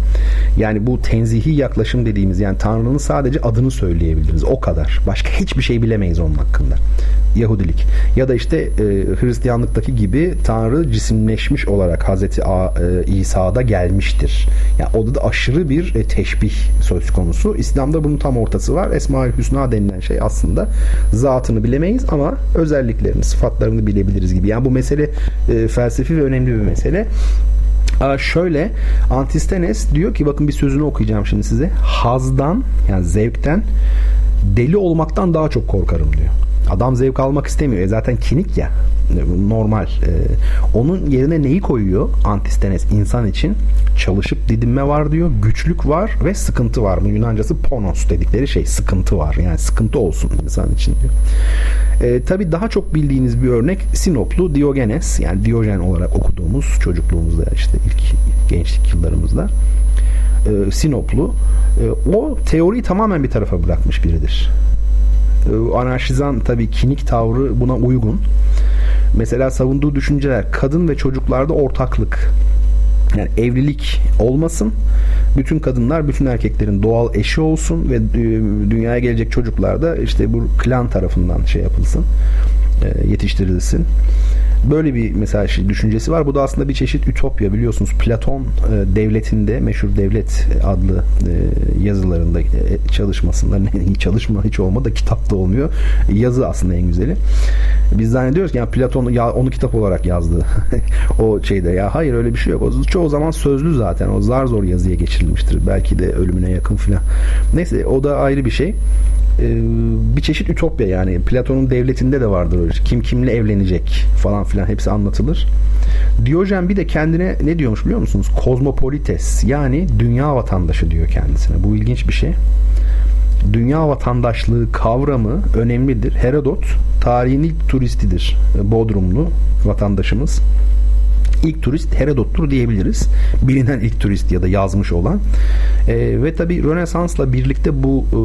Yani bu tenzihi yaklaşım dediğimiz yani Tanrı'nın sadece adını söyleyebiliriz. O kadar. Başka hiçbir şey bilemeyiz onun hakkında. Yahudilik. Ya da işte e, Hristiyanlıktaki gibi Tanrı cisimleşmiş olarak Hazreti A, e, İsa'da gelmiştir. Yani o da aşırı bir e, teşbih söz konusu. İslam'da bunun tam ortası var. Esma-ül Hüsna denilen şey aslında zatını bilemeyiz ama özelliklerini, sıfatlarını bilebiliriz gibi. Yani bu mesele e, felsefi ve önemli bir mesele. Aa, şöyle Antistenes diyor ki bakın bir sözünü okuyacağım şimdi size. Hazdan yani zevkten deli olmaktan daha çok korkarım diyor. Adam zevk almak istemiyor. E zaten kinik ya. Normal. E, onun yerine neyi koyuyor Antistenes insan için? Çalışıp didinme var diyor. Güçlük var ve sıkıntı var. Bu Yunancası ponos dedikleri şey. Sıkıntı var. Yani sıkıntı olsun insan için diyor. E, tabii daha çok bildiğiniz bir örnek Sinoplu Diogenes. Yani Diyojen olarak okuduğumuz çocukluğumuzda işte ilk gençlik yıllarımızda. e, Sinoplu. E, o teoriyi tamamen bir tarafa bırakmış biridir. E, anarşizan tabii kinik tavrı buna uygun. Mesela savunduğu düşünceler kadın ve çocuklarda ortaklık. Yani evlilik olmasın. Bütün kadınlar bütün erkeklerin doğal eşi olsun ve e, dünyaya gelecek çocuklar da işte bu klan tarafından şey yapılsın. E, yetiştirilsin. Böyle bir mesela şey, düşüncesi var. Bu da aslında bir çeşit ütopya biliyorsunuz. Platon e, devletinde meşhur devlet adlı e, yazılarında e, çalışmasında çalışma hiç olmadı kitapta olmuyor. Yazı aslında en güzeli. Biz zannediyoruz ki yani Platon ya onu kitap olarak yazdı. o şeyde ya hayır öyle bir şey yok. O çoğu zaman sözlü zaten. O zar zor yazıya geçirilmiştir. Belki de ölümüne yakın filan. Neyse o da ayrı bir şey. Ee, bir çeşit ütopya yani Platon'un devletinde de vardır öyle. Kim kimle evlenecek falan filan hepsi anlatılır. Diyojen bir de kendine ne diyormuş biliyor musunuz? Kozmopolites yani dünya vatandaşı diyor kendisine. Bu ilginç bir şey. Dünya vatandaşlığı kavramı önemlidir. Herodot tarihin ilk turistidir. Bodrumlu vatandaşımız ilk turist Herodot'tur diyebiliriz. Bilinen ilk turist ya da yazmış olan. E, ve tabi Rönesans'la birlikte bu e,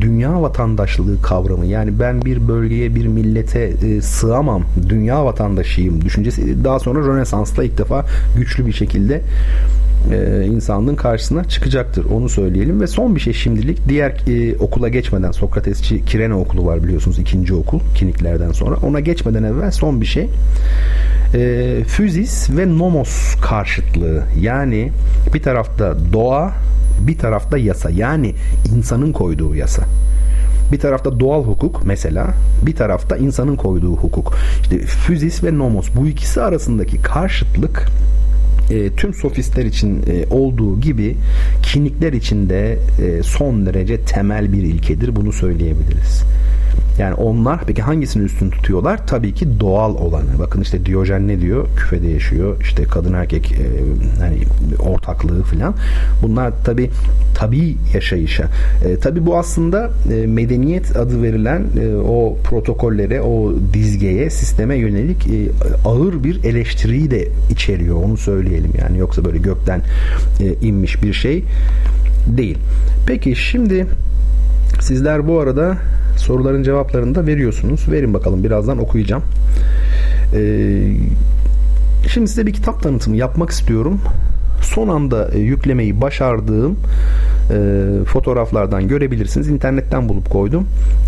dünya vatandaşlığı kavramı yani ben bir bölgeye bir millete e, sığamam dünya vatandaşıyım düşüncesi daha sonra Rönesans'la ilk defa güçlü bir şekilde e, insanlığın karşısına çıkacaktır. Onu söyleyelim ve son bir şey şimdilik diğer e, okula geçmeden Sokratesçi Kirene okulu var biliyorsunuz ikinci okul kiniklerden sonra. Ona geçmeden evvel son bir şey. E, füzis ve nomos karşıtlığı yani bir tarafta doğa bir tarafta yasa yani insanın koyduğu yasa. Bir tarafta doğal hukuk mesela, bir tarafta insanın koyduğu hukuk. İşte füzis ve nomos bu ikisi arasındaki karşıtlık e, tüm sofistler için e, olduğu gibi kinikler için de e, son derece temel bir ilkedir. Bunu söyleyebiliriz. Yani onlar peki hangisini üstün tutuyorlar? Tabii ki doğal olanı. Bakın işte Diyojen ne diyor? Küfede yaşıyor. İşte kadın erkek e, hani ortaklığı falan. Bunlar tabii tabii yaşayışa. E, tabii bu aslında e, medeniyet adı verilen e, o protokollere, o dizgeye, sisteme yönelik e, ağır bir eleştiriyi de içeriyor. Onu söyleyelim yani. Yoksa böyle gökten e, inmiş bir şey değil. Peki şimdi sizler bu arada soruların cevaplarını da veriyorsunuz. Verin bakalım birazdan okuyacağım. Ee, şimdi size bir kitap tanıtımı yapmak istiyorum. Son anda e, yüklemeyi başardığım e, fotoğraflardan görebilirsiniz. İnternetten bulup koydum.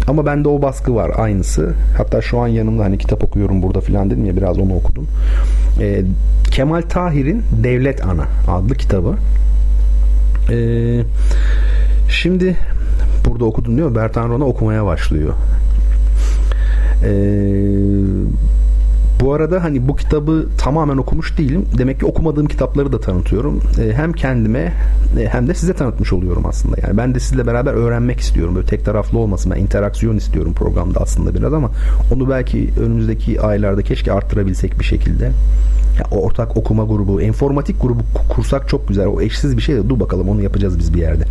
Ama bende o baskı var aynısı. Hatta şu an yanımda hani kitap okuyorum burada filan dedim ya biraz onu okudum. E, Kemal Tahir'in Devlet Ana adlı kitabı. E, şimdi burada okudun diyor. Bertan Rona okumaya başlıyor. Eee bu arada hani bu kitabı tamamen okumuş değilim. Demek ki okumadığım kitapları da tanıtıyorum. E, hem kendime e, hem de size tanıtmış oluyorum aslında. Yani ben de sizle beraber öğrenmek istiyorum. Böyle tek taraflı olmasın. Ben interaksiyon istiyorum programda aslında biraz ama onu belki önümüzdeki aylarda keşke arttırabilsek bir şekilde. Ya, ortak okuma grubu, informatik grubu kursak çok güzel. O eşsiz bir şey de dur bakalım onu yapacağız biz bir yerde.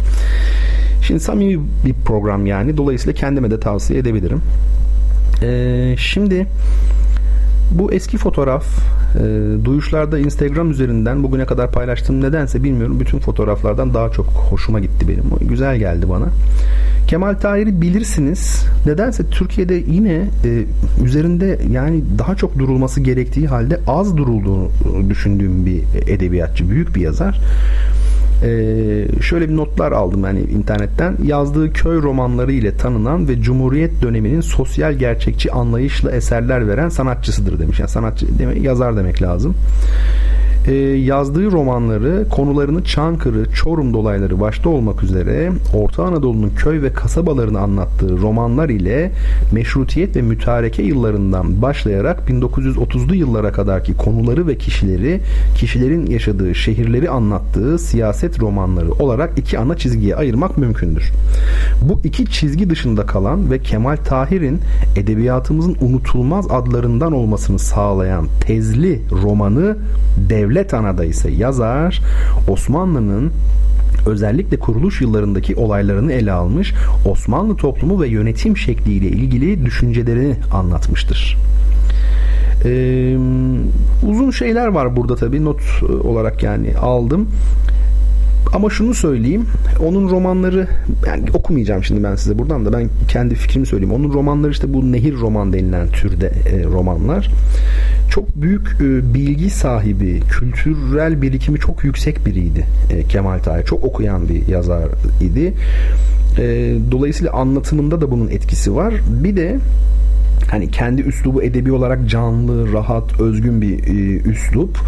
Şimdi samimi bir program yani. Dolayısıyla kendime de tavsiye edebilirim. Ee, şimdi bu eski fotoğraf e, duyuşlarda Instagram üzerinden bugüne kadar paylaştığım nedense bilmiyorum. Bütün fotoğraflardan daha çok hoşuma gitti benim. O güzel geldi bana. Kemal Tahir'i bilirsiniz. Nedense Türkiye'de yine e, üzerinde yani daha çok durulması gerektiği halde az durulduğunu düşündüğüm bir edebiyatçı, büyük bir yazar. Ee, şöyle bir notlar aldım yani internetten. Yazdığı köy romanları ile tanınan ve Cumhuriyet döneminin sosyal gerçekçi anlayışla eserler veren sanatçısıdır demiş. Yani sanatçı demek yazar demek lazım e, yazdığı romanları konularını Çankırı, Çorum dolayları başta olmak üzere Orta Anadolu'nun köy ve kasabalarını anlattığı romanlar ile meşrutiyet ve mütareke yıllarından başlayarak 1930'lu yıllara kadarki konuları ve kişileri, kişilerin yaşadığı şehirleri anlattığı siyaset romanları olarak iki ana çizgiye ayırmak mümkündür. Bu iki çizgi dışında kalan ve Kemal Tahir'in edebiyatımızın unutulmaz adlarından olmasını sağlayan tezli romanı Devlet Devlet Ana'da ise yazar Osmanlı'nın özellikle kuruluş yıllarındaki olaylarını ele almış, Osmanlı toplumu ve yönetim şekliyle ilgili düşüncelerini anlatmıştır. Ee, uzun şeyler var burada tabii not olarak yani aldım. ama şunu söyleyeyim. Onun romanları yani okumayacağım şimdi ben size buradan da ben kendi fikrimi söyleyeyim. Onun romanları işte bu nehir roman denilen türde e, romanlar. Çok büyük e, bilgi sahibi, kültürel birikimi çok yüksek biriydi e, Kemal Tahir. Çok okuyan bir yazar idi. E, dolayısıyla anlatımında da bunun etkisi var. Bir de hani kendi üslubu edebi olarak canlı, rahat, özgün bir e, üslup.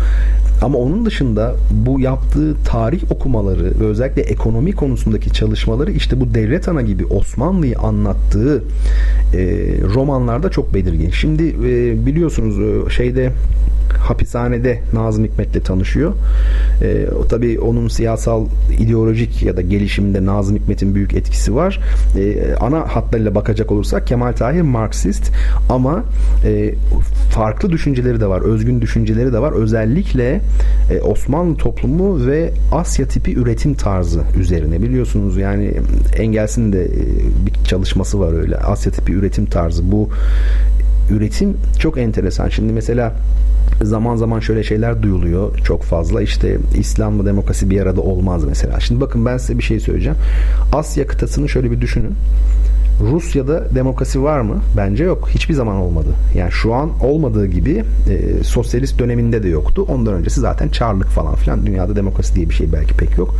Ama onun dışında bu yaptığı tarih okumaları ve özellikle ekonomi konusundaki çalışmaları işte bu devlet ana gibi Osmanlı'yı anlattığı e, romanlarda çok belirgin. Şimdi e, biliyorsunuz e, şeyde hapishanede Nazım Hikmet'le tanışıyor. E, o tabii onun siyasal ideolojik ya da gelişiminde Nazım Hikmet'in büyük etkisi var. E, ana hatlarıyla bakacak olursak Kemal Tahir Marksist ama e, farklı düşünceleri de var. Özgün düşünceleri de var. Özellikle e, Osmanlı toplumu ve Asya tipi üretim tarzı üzerine biliyorsunuz yani Engels'in de e, bir çalışması var öyle. Asya tipi üretim tarzı. Bu üretim çok enteresan. Şimdi mesela zaman zaman şöyle şeyler duyuluyor çok fazla. İşte İslam'la demokrasi bir arada olmaz mesela. Şimdi bakın ben size bir şey söyleyeceğim. Asya kıtasını şöyle bir düşünün. Rusya'da demokrasi var mı? Bence yok. Hiçbir zaman olmadı. Yani şu an olmadığı gibi e, sosyalist döneminde de yoktu. Ondan öncesi zaten çarlık falan filan. Dünyada demokrasi diye bir şey belki pek yok.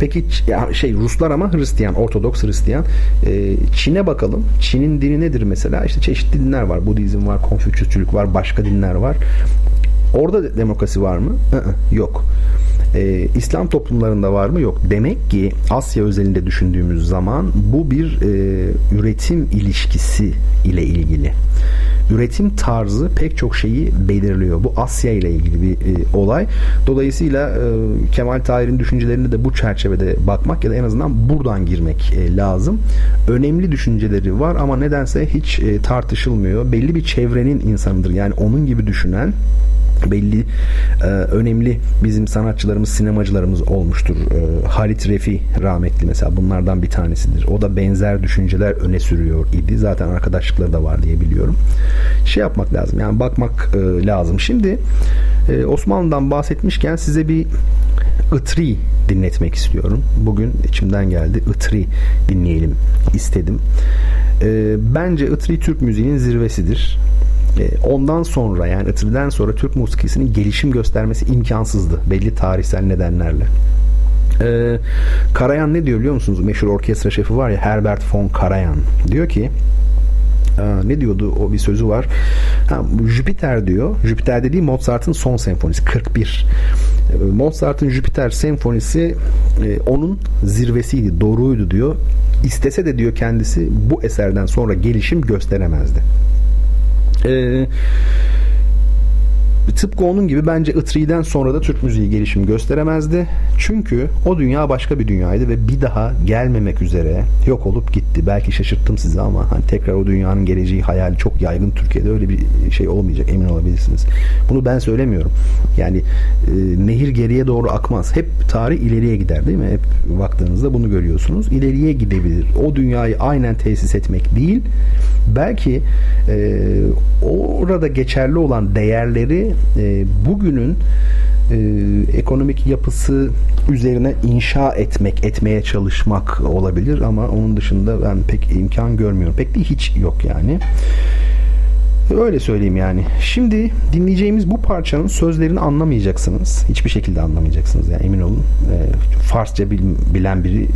Peki ya şey Ruslar ama Hristiyan, Ortodoks Hristiyan. E, Çin'e bakalım. Çin'in dini nedir mesela? İşte çeşitli dinler var. Budizm var, Konfüçyüsçülük var, başka dinler var. Orada demokrasi var mı? Yok. Ee, İslam toplumlarında var mı? Yok. Demek ki Asya özelinde düşündüğümüz zaman bu bir e, üretim ilişkisi ile ilgili. Üretim tarzı pek çok şeyi belirliyor. Bu Asya ile ilgili bir e, olay. Dolayısıyla e, Kemal Tahir'in düşüncelerine de bu çerçevede bakmak ya da en azından buradan girmek e, lazım. Önemli düşünceleri var ama nedense hiç e, tartışılmıyor. Belli bir çevrenin insanıdır. Yani onun gibi düşünen belli e, önemli bizim sanatçılarımız, sinemacılarımız olmuştur. E, Halit Refi rahmetli mesela bunlardan bir tanesidir. O da benzer düşünceler öne sürüyor idi. Zaten arkadaşlıkları da var diye biliyorum. Şey yapmak lazım. Yani bakmak e, lazım. Şimdi Osmanlı'dan bahsetmişken size bir Itri dinletmek istiyorum. Bugün içimden geldi. Itri dinleyelim istedim. Bence Itri Türk müziğinin zirvesidir. E, ondan sonra yani Itri'den sonra Türk musikisinin gelişim göstermesi imkansızdı belli tarihsel nedenlerle. Ee, Karayan ne diyor biliyor musunuz? Meşhur orkestra şefi var ya Herbert von Karajan. Diyor ki Aa, ne diyordu o bir sözü var. Ha, Jüpiter diyor. Jüpiter dediği Mozart'ın son senfonisi 41. Ee, Mozart'ın Jüpiter senfonisi e, onun zirvesiydi, doğruydu diyor. İstese de diyor kendisi bu eserden sonra gelişim gösteremezdi. Eee tıpkı onun gibi bence Itri'den sonra da Türk müziği gelişim gösteremezdi. Çünkü o dünya başka bir dünyaydı ve bir daha gelmemek üzere yok olup gitti. Belki şaşırttım sizi ama hani tekrar o dünyanın geleceği hayali çok yaygın Türkiye'de öyle bir şey olmayacak emin olabilirsiniz. Bunu ben söylemiyorum. Yani e, nehir geriye doğru akmaz. Hep tarih ileriye gider değil mi? Hep baktığınızda bunu görüyorsunuz. İleriye gidebilir. O dünyayı aynen tesis etmek değil. Belki e, orada geçerli olan değerleri e, bugünün e, ekonomik yapısı üzerine inşa etmek, etmeye çalışmak olabilir ama onun dışında ben pek imkan görmüyorum. Pek de hiç yok yani. Öyle söyleyeyim yani. Şimdi dinleyeceğimiz bu parçanın sözlerini anlamayacaksınız. Hiçbir şekilde anlamayacaksınız yani emin olun. E, Farsça bilen biri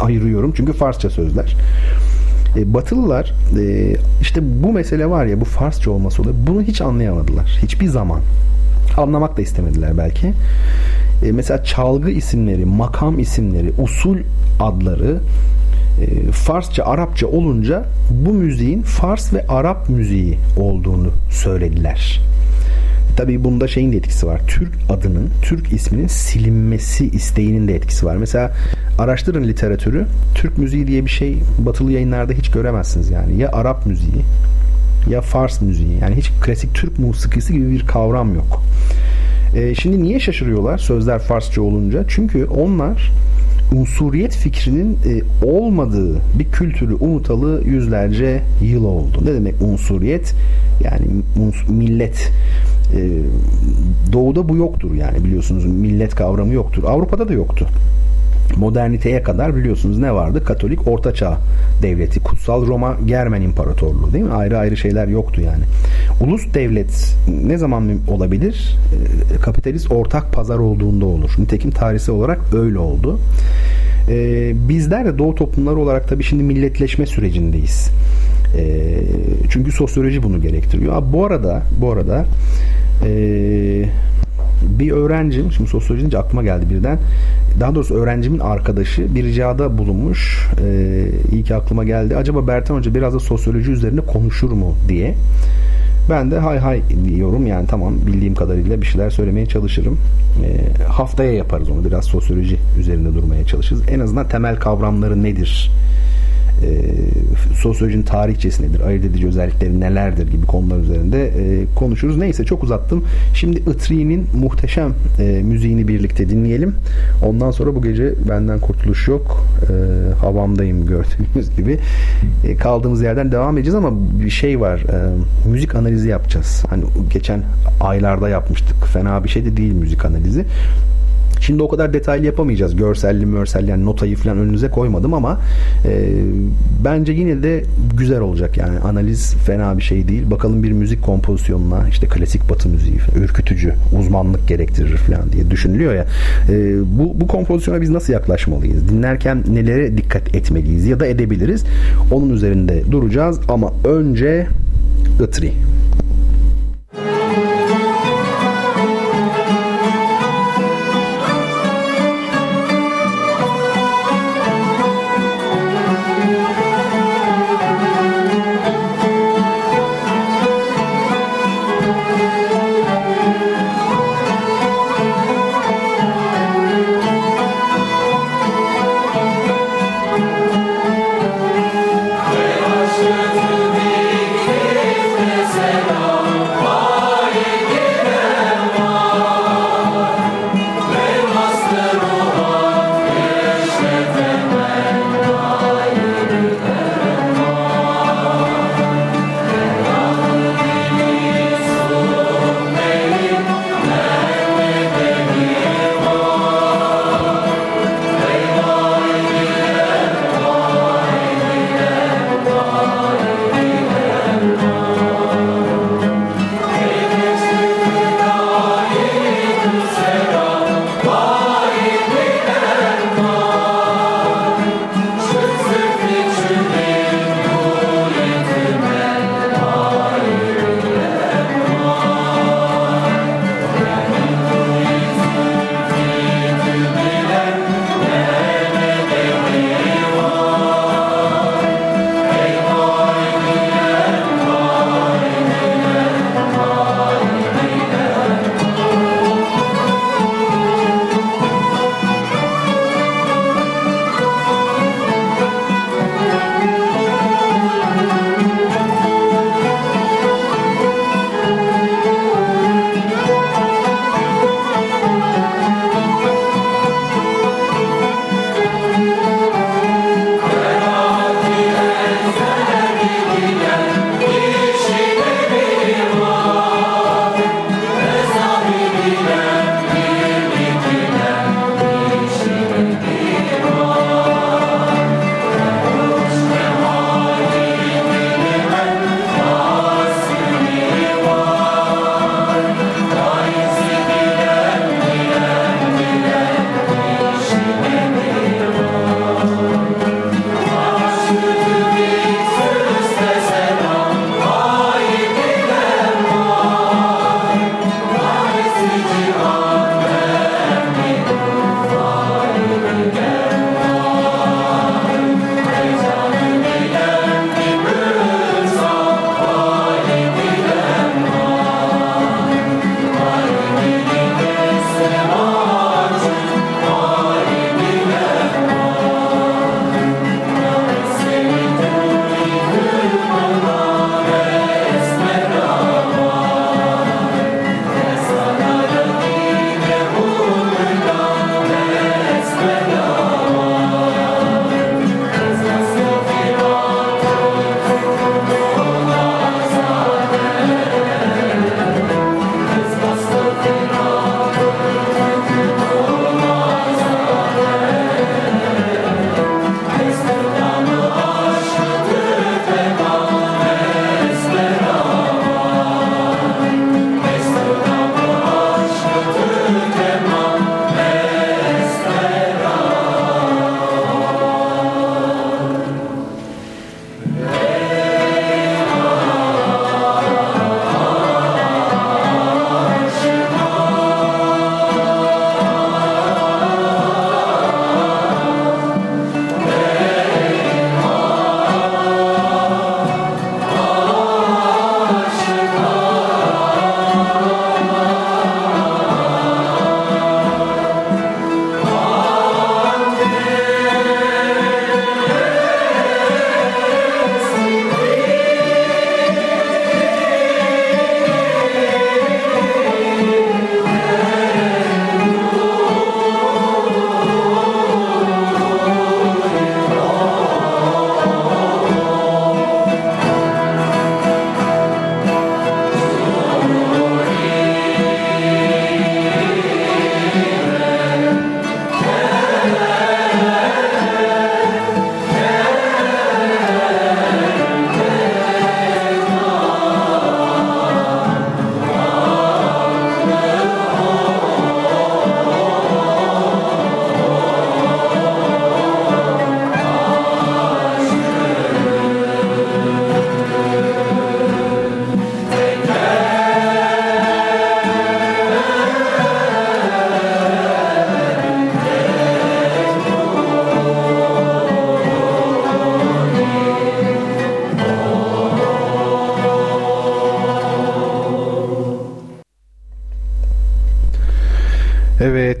ayırıyorum çünkü Farsça sözler. E, Batılılar e, işte bu mesele var ya bu Farsça olması oluyor. Bunu hiç anlayamadılar. Hiçbir zaman. Anlamak da istemediler belki. E, mesela çalgı isimleri, makam isimleri, usul adları e, Farsça, Arapça olunca bu müziğin Fars ve Arap müziği olduğunu söylediler. Tabii bunda şeyin de etkisi var. Türk adının, Türk isminin silinmesi isteğinin de etkisi var. Mesela araştırın literatürü. Türk müziği diye bir şey batılı yayınlarda hiç göremezsiniz yani. Ya Arap müziği ya Fars müziği. Yani hiç klasik Türk musikisi gibi bir kavram yok. E, şimdi niye şaşırıyorlar sözler Farsça olunca? Çünkü onlar unsuriyet fikrinin e, olmadığı bir kültürü unutalı yüzlerce yıl oldu. Ne demek unsuriyet? Yani uns, millet doğuda bu yoktur yani biliyorsunuz millet kavramı yoktur. Avrupa'da da yoktu. Moderniteye kadar biliyorsunuz ne vardı? Katolik Ortaçağ Devleti, Kutsal Roma Germen İmparatorluğu değil mi? Ayrı ayrı şeyler yoktu yani. Ulus devlet ne zaman olabilir? E, kapitalist ortak pazar olduğunda olur. Nitekim tarihsel olarak öyle oldu. E, bizler de doğu toplumları olarak tabii şimdi milletleşme sürecindeyiz. E, çünkü sosyoloji bunu gerektiriyor. Bu arada bu arada bir öğrencim, şimdi sosyoloji deyince aklıma geldi birden. Daha doğrusu öğrencimin arkadaşı bir ricada bulunmuş. Ee, iyi ki aklıma geldi. Acaba Bertan Hoca biraz da sosyoloji üzerine konuşur mu diye. Ben de hay hay diyorum yani tamam bildiğim kadarıyla bir şeyler söylemeye çalışırım. E, haftaya yaparız onu biraz sosyoloji üzerinde durmaya çalışırız. En azından temel kavramları nedir? E, sosyolojinin tarihçesi nedir, ayırt edici özellikleri nelerdir gibi konular üzerinde e, konuşuruz. Neyse çok uzattım. Şimdi Itri'nin muhteşem e, müziğini birlikte dinleyelim. Ondan sonra bu gece benden kurtuluş yok. E, havamdayım gördüğünüz gibi. E, kaldığımız yerden devam edeceğiz ama bir şey var. E, müzik analizi yapacağız. Hani geçen aylarda yapmıştık. Fena bir şey de değil müzik analizi. Şimdi o kadar detaylı yapamayacağız. Görselli, mörselli yani notayı falan önünüze koymadım ama e, bence yine de güzel olacak yani analiz fena bir şey değil. Bakalım bir müzik kompozisyonuna işte klasik batı müziği ürkütücü, uzmanlık gerektirir falan diye düşünülüyor ya. E, bu, bu kompozisyona biz nasıl yaklaşmalıyız? Dinlerken nelere dikkat etmeliyiz ya da edebiliriz? Onun üzerinde duracağız ama önce Itri. Say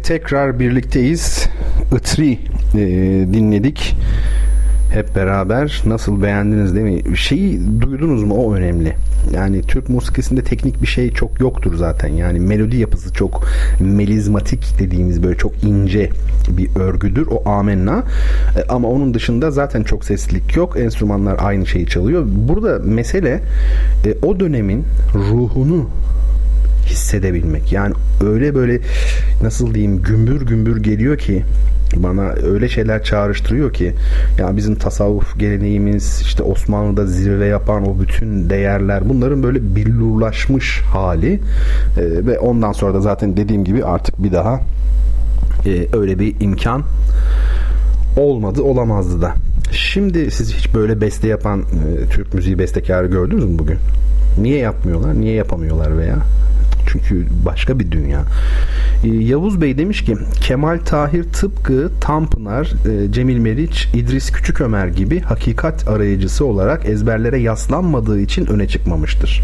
tekrar birlikteyiz. Itri e, dinledik. Hep beraber nasıl beğendiniz değil mi? Şeyi duydunuz mu? O önemli. Yani Türk musikisinde teknik bir şey çok yoktur zaten. Yani melodi yapısı çok melizmatik dediğimiz böyle çok ince bir örgüdür. O amenna. E, ama onun dışında zaten çok seslilik yok. Enstrümanlar aynı şeyi çalıyor. Burada mesele e, o dönemin ruhunu hissedebilmek. Yani öyle böyle nasıl diyeyim gümbür gümbür geliyor ki bana öyle şeyler çağrıştırıyor ki ya bizim tasavvuf geleneğimiz işte Osmanlı'da zirve yapan o bütün değerler bunların böyle billurlaşmış hali e, ve ondan sonra da zaten dediğim gibi artık bir daha e, öyle bir imkan olmadı olamazdı da. Şimdi siz hiç böyle beste yapan e, Türk müziği bestekarı gördünüz mü bugün? Niye yapmıyorlar? Niye yapamıyorlar veya? Çünkü başka bir dünya. Ee, Yavuz Bey demiş ki Kemal Tahir tıpkı Tanpınar, e, Cemil Meriç, İdris Küçükömer gibi hakikat arayıcısı olarak ezberlere yaslanmadığı için öne çıkmamıştır.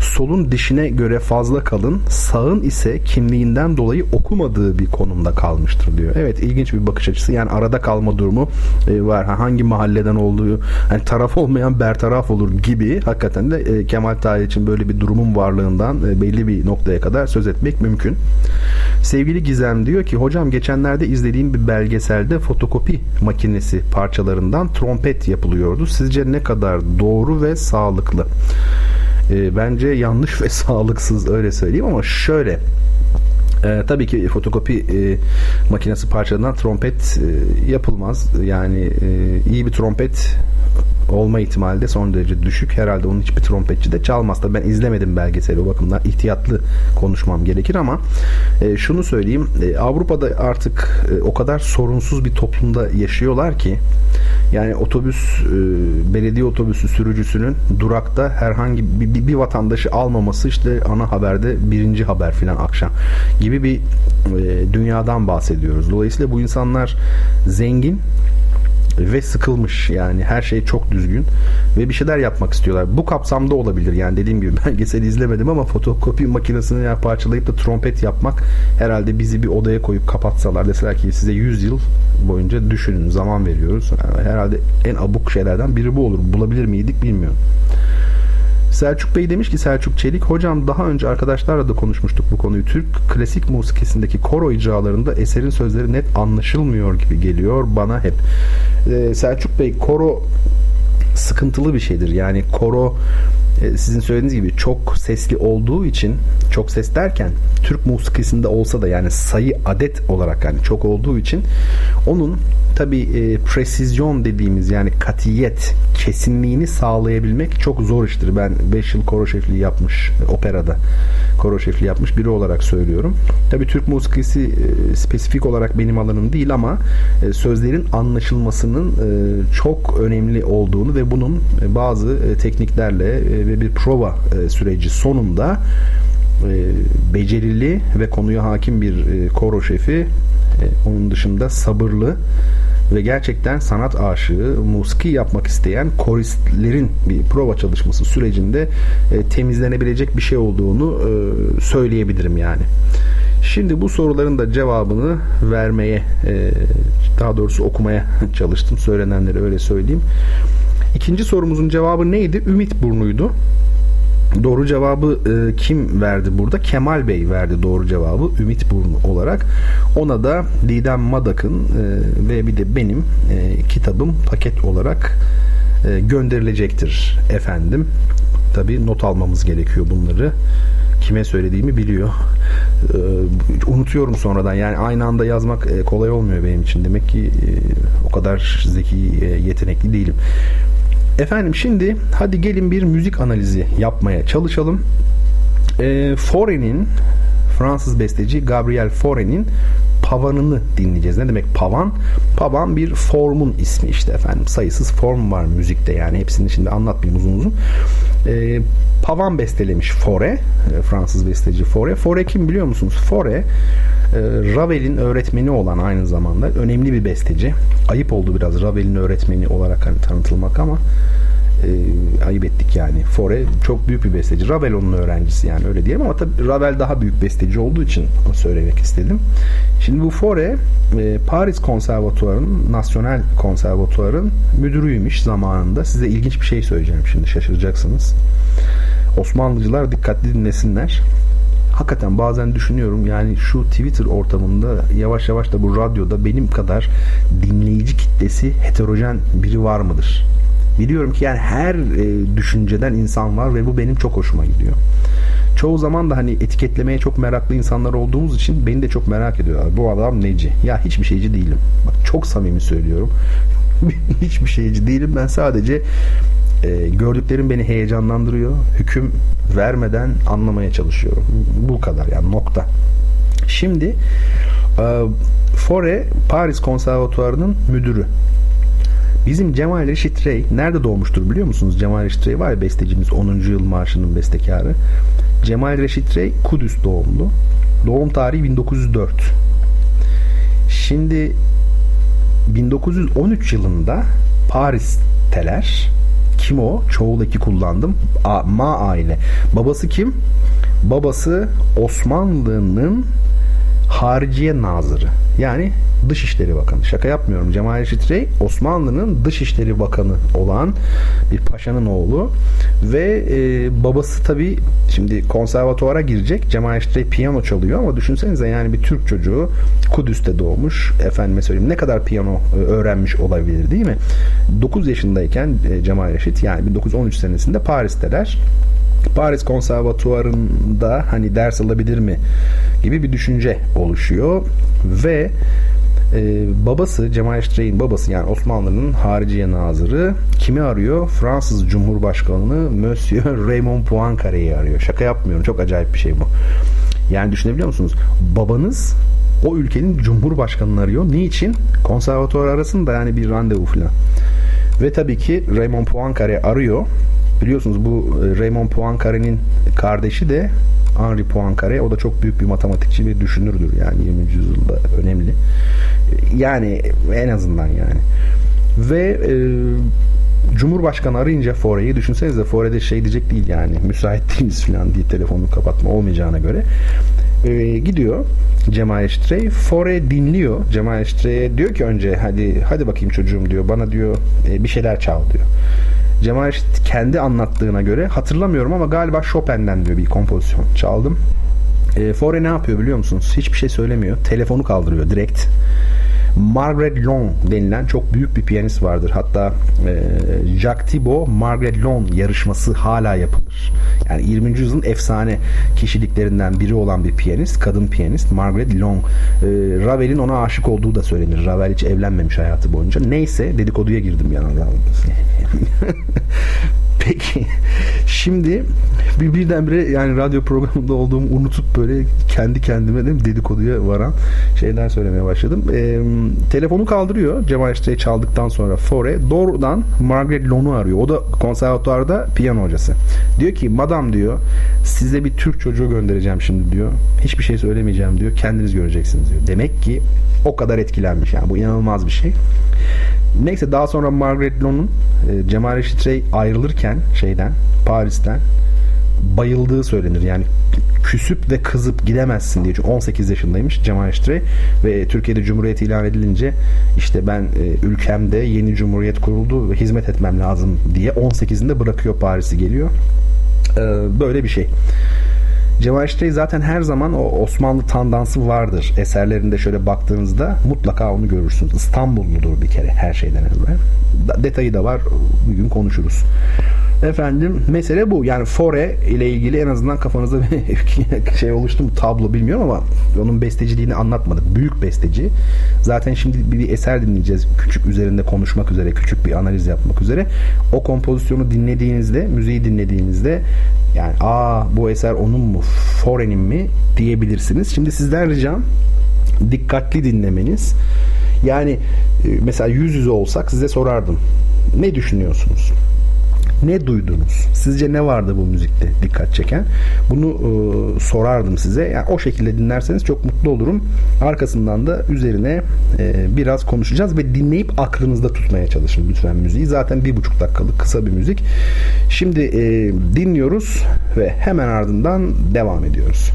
Solun dişine göre fazla kalın, sağın ise kimliğinden dolayı okumadığı bir konumda kalmıştır diyor. Evet ilginç bir bakış açısı. Yani arada kalma durumu e, var. Hangi mahalleden olduğu, hani taraf olmayan bertaraf olur gibi hakikaten de e, Kemal Tahir için böyle bir durumun varlığından belli bir noktaya kadar söz etmek mümkün. Sevgili Gizem diyor ki hocam geçenlerde izlediğim bir belgeselde fotokopi makinesi parçalarından trompet yapılıyordu. Sizce ne kadar doğru ve sağlıklı? E, bence yanlış ve sağlıksız öyle söyleyeyim ama şöyle ee, tabii ki fotokopi e, makinesi parçalarından trompet e, yapılmaz. Yani e, iyi bir trompet olma ihtimali de son derece düşük. Herhalde onun hiçbir trompetçi de çalmaz. Tabii ben izlemedim belgeseli o bakımdan ihtiyatlı konuşmam gerekir ama e, şunu söyleyeyim. E, Avrupa'da artık e, o kadar sorunsuz bir toplumda yaşıyorlar ki yani otobüs e, belediye otobüsü sürücüsünün durakta herhangi bir, bir, bir vatandaşı almaması işte ana haberde birinci haber filan akşam gibi bir e, dünyadan bahsediyoruz. Dolayısıyla bu insanlar zengin ve sıkılmış yani her şey çok düzgün ve bir şeyler yapmak istiyorlar. Bu kapsamda olabilir yani dediğim gibi belgeseli izlemedim ama fotokopi makinesini parçalayıp da trompet yapmak herhalde bizi bir odaya koyup kapatsalar deseler ki size 100 yıl boyunca düşünün zaman veriyoruz. Yani herhalde en abuk şeylerden biri bu olur. Bulabilir miydik bilmiyorum. Selçuk Bey demiş ki Selçuk Çelik hocam daha önce arkadaşlarla da konuşmuştuk bu konuyu. Türk klasik musikisindeki koro icralarında eserin sözleri net anlaşılmıyor gibi geliyor bana hep. Ee, Selçuk Bey koro sıkıntılı bir şeydir. Yani koro e, sizin söylediğiniz gibi çok sesli olduğu için çok ses derken Türk musikisinde olsa da yani sayı adet olarak yani çok olduğu için onun tabi e, presizyon dediğimiz yani katiyet kesinliğini sağlayabilmek çok zor iştir. Ben 5 yıl koro şefliği yapmış operada koro şefliği yapmış biri olarak söylüyorum. Tabi Türk musikisi e, spesifik olarak benim alanım değil ama e, sözlerin anlaşılmasının e, çok önemli olduğunu ve bunun e, bazı e, tekniklerle e, ve bir prova süreci sonunda becerili ve konuya hakim bir koro şefi onun dışında sabırlı ve gerçekten sanat aşığı, musiki yapmak isteyen koristlerin bir prova çalışması sürecinde temizlenebilecek bir şey olduğunu söyleyebilirim yani. Şimdi bu soruların da cevabını vermeye daha doğrusu okumaya çalıştım. Söylenenleri öyle söyleyeyim. İkinci sorumuzun cevabı neydi? Ümit burnuydu. Doğru cevabı e, kim verdi burada? Kemal Bey verdi doğru cevabı Ümit Burnu olarak. Ona da Didem Madak'ın e, ve bir de benim e, kitabım paket olarak e, gönderilecektir efendim. Tabi not almamız gerekiyor bunları. Kime söylediğimi biliyor. E, unutuyorum sonradan. Yani aynı anda yazmak e, kolay olmuyor benim için. Demek ki e, o kadar zeki, e, yetenekli değilim. Efendim şimdi hadi gelin bir müzik analizi yapmaya çalışalım. E, Fore'nin Fransız besteci Gabriel Fauré'nin Pavan'ını dinleyeceğiz. Ne demek pavan? Pavan bir formun ismi işte efendim. Sayısız form var müzikte yani. Hepsini şimdi anlatmayayım uzun uzun. E, pavan bestelemiş Fauré. E, Fransız besteci Fauré. Fauré kim biliyor musunuz? Fauré e, Ravel'in öğretmeni olan aynı zamanda önemli bir besteci. Ayıp oldu biraz Ravel'in öğretmeni olarak hani tanıtılmak ama e, ayıp ettik yani. Fore çok büyük bir besteci. Ravel onun öğrencisi yani öyle diyelim ama tabii Ravel daha büyük besteci olduğu için söylemek istedim. Şimdi bu Fore e, Paris Konservatuvarı'nın, Nasyonel Konservatuvarı'nın müdürüymüş zamanında. Size ilginç bir şey söyleyeceğim şimdi şaşıracaksınız. Osmanlıcılar dikkatli dinlesinler hakikaten bazen düşünüyorum yani şu Twitter ortamında yavaş yavaş da bu radyoda benim kadar dinleyici kitlesi heterojen biri var mıdır? Biliyorum ki yani her e, düşünceden insan var ve bu benim çok hoşuma gidiyor. Çoğu zaman da hani etiketlemeye çok meraklı insanlar olduğumuz için beni de çok merak ediyorlar. Bu adam neci? Ya hiçbir şeyci değilim. Bak çok samimi söylüyorum. hiçbir şeyci değilim. Ben sadece e, gördüklerim beni heyecanlandırıyor. Hüküm vermeden anlamaya çalışıyorum. Bu kadar yani nokta. Şimdi e, Fore Paris Konservatuvarı'nın müdürü. Bizim Cemal Reşit Rey nerede doğmuştur biliyor musunuz? Cemal Reşit Rey var ya bestecimiz 10. yıl marşının bestekarı. Cemal Reşit Rey Kudüs doğumlu. Doğum tarihi 1904. Şimdi 1913 yılında Paris'teler kim o? Çoğuldaki kullandım. A, Ma aile. Babası kim? Babası Osmanlı'nın Hariciye Nazırı. Yani Dışişleri Bakanı. Şaka yapmıyorum. Cemal Reşit Rey Osmanlı'nın Dışişleri Bakanı olan bir paşanın oğlu ve e, babası tabi şimdi konservatuvara girecek. Cemal Reşit Rey piyano çalıyor ama düşünsenize yani bir Türk çocuğu Kudüs'te doğmuş. Efendime söyleyeyim ne kadar piyano e, öğrenmiş olabilir değil mi? 9 yaşındayken e, Cemal Reşit yani 1913 senesinde Paris'teler. Paris Konservatuvarı'nda hani ders alabilir mi gibi bir düşünce oluşuyor ve e, babası Cemal Reşit'in babası yani Osmanlı'nın hariciye nazırı kimi arıyor? Fransız Cumhurbaşkanı Monsieur Raymond Poincaré'yi arıyor. Şaka yapmıyorum. Çok acayip bir şey bu. Yani düşünebiliyor musunuz? Babanız o ülkenin cumhurbaşkanını arıyor. Niçin? Konservatuvar arasında yani bir randevu falan. Ve tabii ki Raymond Poincaré arıyor Biliyorsunuz bu e, Raymond Poincaré'nin kardeşi de Henri Poincaré. O da çok büyük bir matematikçi ve düşünürdür yani 20. yüzyılda önemli. Yani en azından yani. Ve e, Cumhurbaşkanı arayınca Fore'yi düşünsenize Fore'de şey diyecek değil yani müsait değiliz falan diye telefonunu kapatma olmayacağına göre e, gidiyor Cemal Eştrey. Fore dinliyor Cemal Eştrey'e diyor ki önce hadi hadi bakayım çocuğum diyor bana diyor e, bir şeyler çal diyor. Cemal Reşit kendi anlattığına göre hatırlamıyorum ama galiba Chopin'den diyor bir kompozisyon çaldım. E, Fore ne yapıyor biliyor musunuz? Hiçbir şey söylemiyor. Telefonu kaldırıyor direkt. Margaret Long denilen çok büyük bir piyanist vardır. Hatta e, Jacques Thibault Margaret Long yarışması hala yapılır. Yani 20. yüzyılın efsane kişiliklerinden biri olan bir piyanist, kadın piyanist Margaret Long. E, Ravel'in ona aşık olduğu da söylenir. Ravel hiç evlenmemiş hayatı boyunca. Neyse dedikoduya girdim yanına. Peki şimdi bir birdenbire yani radyo programında olduğumu unutup böyle kendi kendime de dedikoduya varan şeyler söylemeye başladım. E, telefonu kaldırıyor Cemal İşte çaldıktan sonra Fore doğrudan Margaret Lon'u arıyor. O da konservatuarda piyano hocası. Diyor ki madam diyor size bir Türk çocuğu göndereceğim şimdi diyor. Hiçbir şey söylemeyeceğim diyor. Kendiniz göreceksiniz diyor. Demek ki o kadar etkilenmiş yani bu inanılmaz bir şey. Neyse daha sonra Margaret Lon'un e, Cemal Reşit ayrılırken şeyden Paris'ten bayıldığı söylenir. Yani küsüp ve kızıp gidemezsin diye. Çünkü 18 yaşındaymış Cemal Reşit ve Türkiye'de Cumhuriyet ilan edilince işte ben e, ülkemde yeni Cumhuriyet kuruldu ve hizmet etmem lazım diye 18'inde bırakıyor Paris'i geliyor. E, böyle bir şey. Cemal Reşit zaten her zaman o Osmanlı tandansı vardır. Eserlerinde şöyle baktığınızda mutlaka onu görürsünüz. İstanbulludur bir kere her şeyden evvel. Detayı da var. Bugün konuşuruz. Efendim mesele bu. Yani Fore ile ilgili en azından kafanızda bir şey oluştu mu tablo bilmiyorum ama onun besteciliğini anlatmadık. Büyük besteci. Zaten şimdi bir, bir eser dinleyeceğiz. Küçük üzerinde konuşmak üzere, küçük bir analiz yapmak üzere. O kompozisyonu dinlediğinizde, müziği dinlediğinizde yani aa bu eser onun mu, Fore'nin mi diyebilirsiniz. Şimdi sizden ricam dikkatli dinlemeniz. Yani e, mesela yüz yüze olsak size sorardım. Ne düşünüyorsunuz? Ne duydunuz? Sizce ne vardı bu müzikte dikkat çeken? Bunu e, sorardım size. Yani o şekilde dinlerseniz çok mutlu olurum. Arkasından da üzerine e, biraz konuşacağız ve dinleyip aklınızda tutmaya çalışın lütfen müziği. Zaten bir buçuk dakikalık kısa bir müzik. Şimdi e, dinliyoruz ve hemen ardından devam ediyoruz.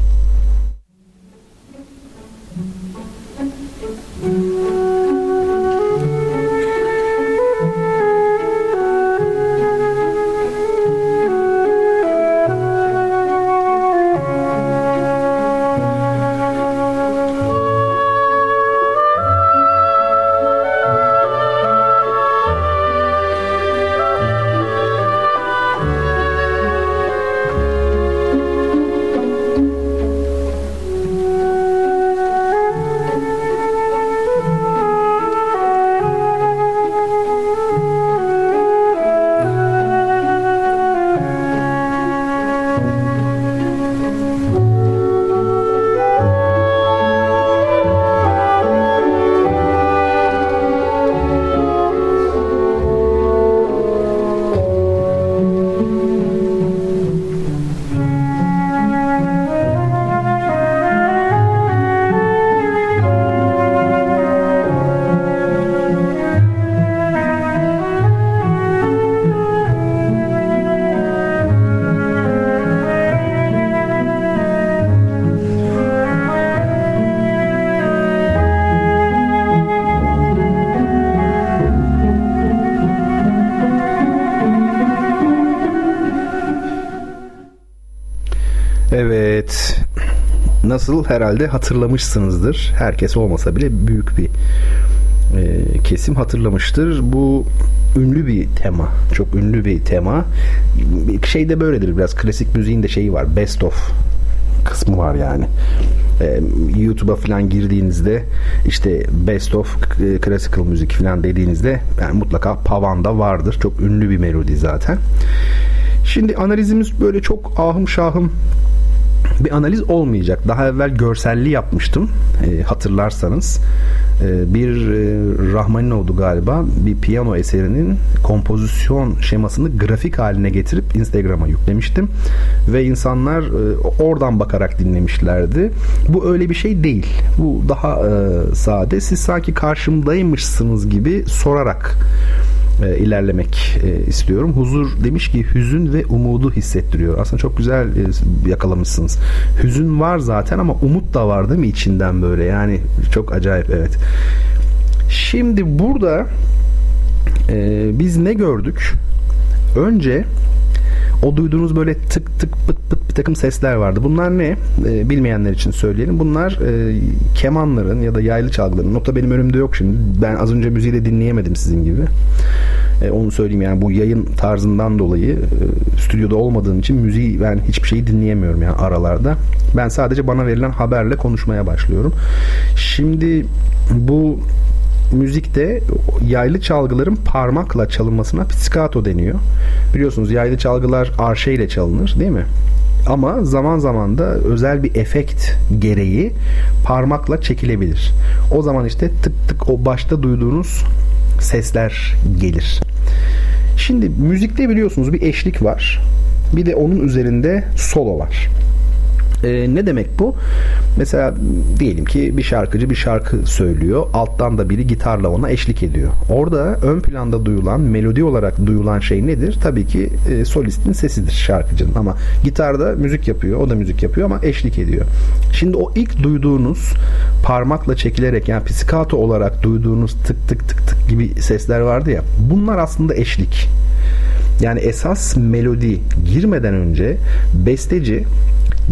Nasıl herhalde hatırlamışsınızdır. Herkes olmasa bile büyük bir e, kesim hatırlamıştır. Bu ünlü bir tema. Çok ünlü bir tema. Şey de böyledir biraz. Klasik müziğin de şeyi var. Best of kısmı var yani. E, YouTube'a falan girdiğinizde işte Best of e, Classical müzik falan dediğinizde yani mutlaka Pavan'da vardır. Çok ünlü bir melodi zaten. Şimdi analizimiz böyle çok ahım şahım bir analiz olmayacak. Daha evvel görselli yapmıştım e, hatırlarsanız. E, bir e, Rahmaninoğlu galiba bir piyano eserinin kompozisyon şemasını grafik haline getirip Instagram'a yüklemiştim. Ve insanlar e, oradan bakarak dinlemişlerdi. Bu öyle bir şey değil. Bu daha e, sade. Siz sanki karşımdaymışsınız gibi sorarak e, ilerlemek e, istiyorum. Huzur demiş ki hüzün ve umudu hissettiriyor. Aslında çok güzel e, yakalamışsınız. Hüzün var zaten ama umut da var değil mi içinden böyle? Yani çok acayip evet. Şimdi burada e, biz ne gördük? Önce o duyduğunuz böyle tık tık pıt pıt bir takım sesler vardı. Bunlar ne? E, bilmeyenler için söyleyelim. Bunlar e, kemanların ya da yaylı çalgıların. Nota benim önümde yok şimdi. Ben az önce müziği de dinleyemedim sizin gibi. E, onu söyleyeyim yani bu yayın tarzından dolayı e, stüdyoda olmadığım için müziği ben hiçbir şeyi dinleyemiyorum yani aralarda. Ben sadece bana verilen haberle konuşmaya başlıyorum. Şimdi bu müzikte yaylı çalgıların parmakla çalınmasına pizzicato deniyor. Biliyorsunuz yaylı çalgılar arşe ile çalınır değil mi? Ama zaman zaman da özel bir efekt gereği parmakla çekilebilir. O zaman işte tık tık o başta duyduğunuz sesler gelir. Şimdi müzikte biliyorsunuz bir eşlik var. Bir de onun üzerinde solo var. E, ne demek bu? Mesela diyelim ki bir şarkıcı bir şarkı söylüyor. Alttan da biri gitarla ona eşlik ediyor. Orada ön planda duyulan, melodi olarak duyulan şey nedir? Tabii ki e, solistin sesidir şarkıcının ama gitarda müzik yapıyor. O da müzik yapıyor ama eşlik ediyor. Şimdi o ilk duyduğunuz parmakla çekilerek yani psikato olarak duyduğunuz tık tık tık tık gibi sesler vardı ya. Bunlar aslında eşlik. Yani esas melodi girmeden önce besteci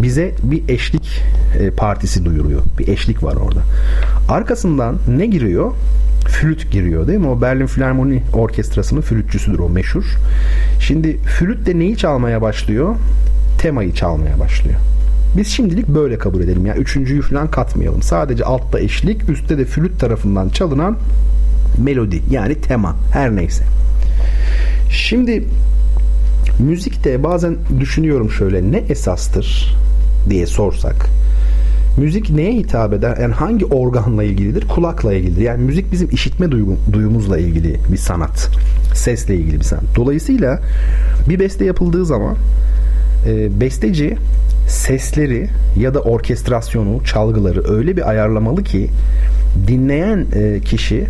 bize bir eşlik e, partisi duyuruyor. Bir eşlik var orada. Arkasından ne giriyor? flüt giriyor değil mi? O Berlin Filarmoni Orkestrası'nın flütçüsüdür o meşhur. Şimdi flüt de neyi çalmaya başlıyor? Temayı çalmaya başlıyor. Biz şimdilik böyle kabul edelim. Yani üçüncüyü falan katmayalım. Sadece altta eşlik, üstte de flüt tarafından çalınan melodi yani tema her neyse. Şimdi müzikte bazen düşünüyorum şöyle ne esastır diye sorsak müzik neye hitap eder? Yani hangi organla ilgilidir? Kulakla ilgilidir. Yani müzik bizim işitme duygu, duyumuzla ilgili bir sanat. Sesle ilgili bir sanat. Dolayısıyla bir beste yapıldığı zaman e, besteci sesleri ya da orkestrasyonu, çalgıları öyle bir ayarlamalı ki dinleyen e, kişi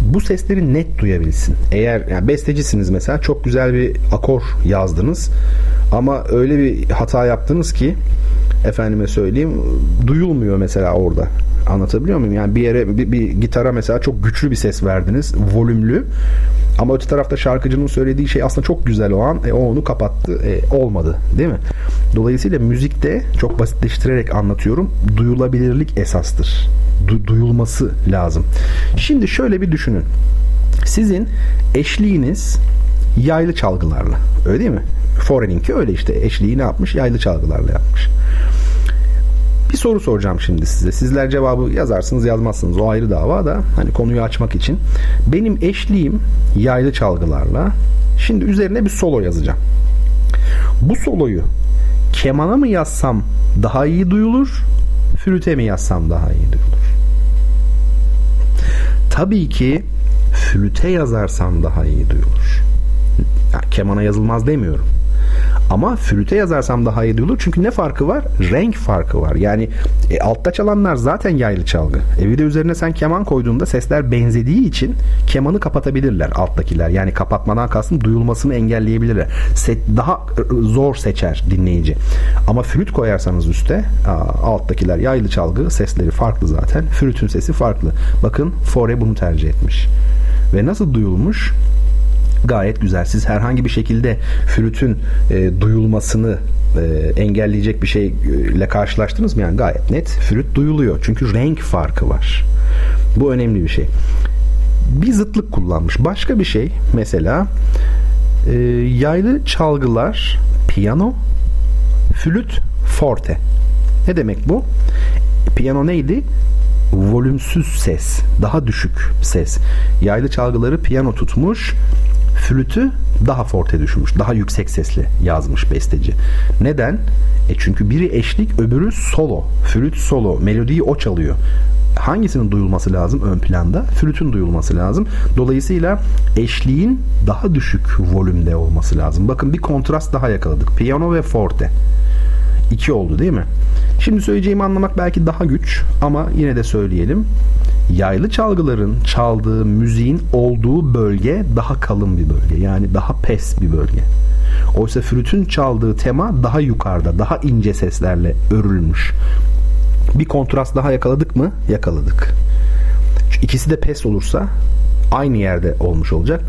bu sesleri net duyabilsin. Eğer yani bestecisiniz mesela çok güzel bir akor yazdınız ama öyle bir hata yaptınız ki efendime söyleyeyim duyulmuyor mesela orada. Anlatabiliyor muyum? Yani bir yere bir, bir gitara mesela çok güçlü bir ses verdiniz, volümlü. Ama öte tarafta şarkıcının söylediği şey aslında çok güzel o an. E, o onu kapattı. E, olmadı. Değil mi? Dolayısıyla müzikte çok basitleştirerek anlatıyorum. Duyulabilirlik esastır. Du- duyulması lazım. Şimdi şöyle bir düşünün. Sizin eşliğiniz yaylı çalgılarla. Öyle değil mi? Foreninki öyle işte. Eşliği ne yapmış? Yaylı çalgılarla yapmış. Bir soru soracağım şimdi size. Sizler cevabı yazarsınız yazmazsınız o ayrı dava da hani konuyu açmak için. Benim eşliğim yaylı çalgılarla. Şimdi üzerine bir solo yazacağım. Bu soloyu kemana mı yazsam daha iyi duyulur, flüte mi yazsam daha iyi duyulur? Tabii ki flüte yazarsam daha iyi duyulur. Ya, kemana yazılmaz demiyorum. Ama flüte yazarsam daha iyi duyulur. Çünkü ne farkı var? Renk farkı var. Yani e, altta çalanlar zaten yaylı çalgı. E bir de üzerine sen keman koyduğunda sesler benzediği için kemanı kapatabilirler alttakiler. Yani kapatmadan kastım duyulmasını engelleyebilirler. Se- daha e, zor seçer dinleyici. Ama flüt koyarsanız üste alttakiler yaylı çalgı sesleri farklı zaten. Flütün sesi farklı. Bakın Fore bunu tercih etmiş. Ve nasıl duyulmuş? Gayet güzel. Siz herhangi bir şekilde flütün e, duyulmasını e, engelleyecek bir şeyle karşılaştınız mı? Yani gayet net flüt duyuluyor. Çünkü renk farkı var. Bu önemli bir şey. Bir zıtlık kullanmış. Başka bir şey mesela e, yaylı çalgılar piyano, flüt, forte. Ne demek bu? Piyano neydi? volümsüz ses, daha düşük ses. Yaylı çalgıları piyano tutmuş, flütü daha forte düşmüş. Daha yüksek sesli yazmış besteci. Neden? E çünkü biri eşlik öbürü solo. Flüt solo. Melodiyi o çalıyor. Hangisinin duyulması lazım ön planda? Flütün duyulması lazım. Dolayısıyla eşliğin daha düşük volümde olması lazım. Bakın bir kontrast daha yakaladık. Piyano ve forte. İki oldu değil mi? Şimdi söyleyeceğimi anlamak belki daha güç ama yine de söyleyelim yaylı çalgıların çaldığı müziğin olduğu bölge daha kalın bir bölge. Yani daha pes bir bölge. Oysa flütün çaldığı tema daha yukarıda, daha ince seslerle örülmüş. Bir kontrast daha yakaladık mı? Yakaladık. İkisi de pes olursa aynı yerde olmuş olacak.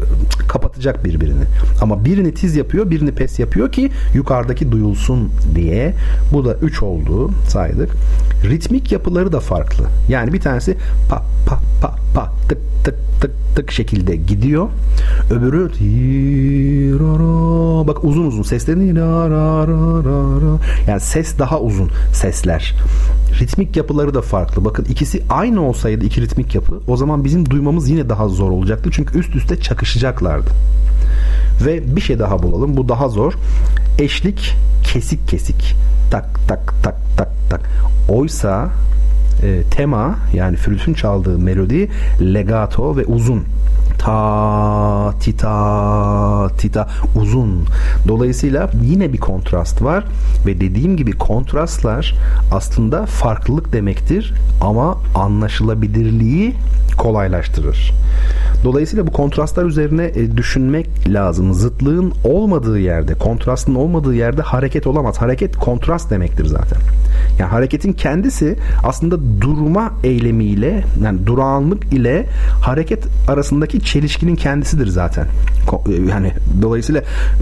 Kapatacak birbirini. Ama birini tiz yapıyor, birini pes yapıyor ki yukarıdaki duyulsun diye. Bu da 3 oldu saydık. Ritmik yapıları da farklı. Yani bir tanesi pa pa pa pa tık tık tık tık şekilde gidiyor. Öbürü bak uzun uzun seslerini yani ses daha uzun sesler. Ritmik yapıları da farklı. Bakın ikisi aynı olsaydı iki ritmik yapı o zaman bizim duymamız yine daha zor olacaktı. Çünkü üst üste çakışacaklardı. Ve bir şey daha bulalım. Bu daha zor. Eşlik kesik kesik. Tak tak tak tak tak. Oysa e, tema yani flütün çaldığı melodi legato ve uzun ta tita tita uzun. Dolayısıyla yine bir kontrast var ve dediğim gibi kontrastlar aslında farklılık demektir ama anlaşılabilirliği kolaylaştırır. Dolayısıyla bu kontrastlar üzerine e, düşünmek lazım. Zıtlığın olmadığı yerde, kontrastın olmadığı yerde hareket olamaz. Hareket kontrast demektir zaten. Yani hareketin kendisi aslında durma eylemiyle, yani durağanlık ile hareket arasındaki çelişkinin kendisidir zaten. E, yani dolayısıyla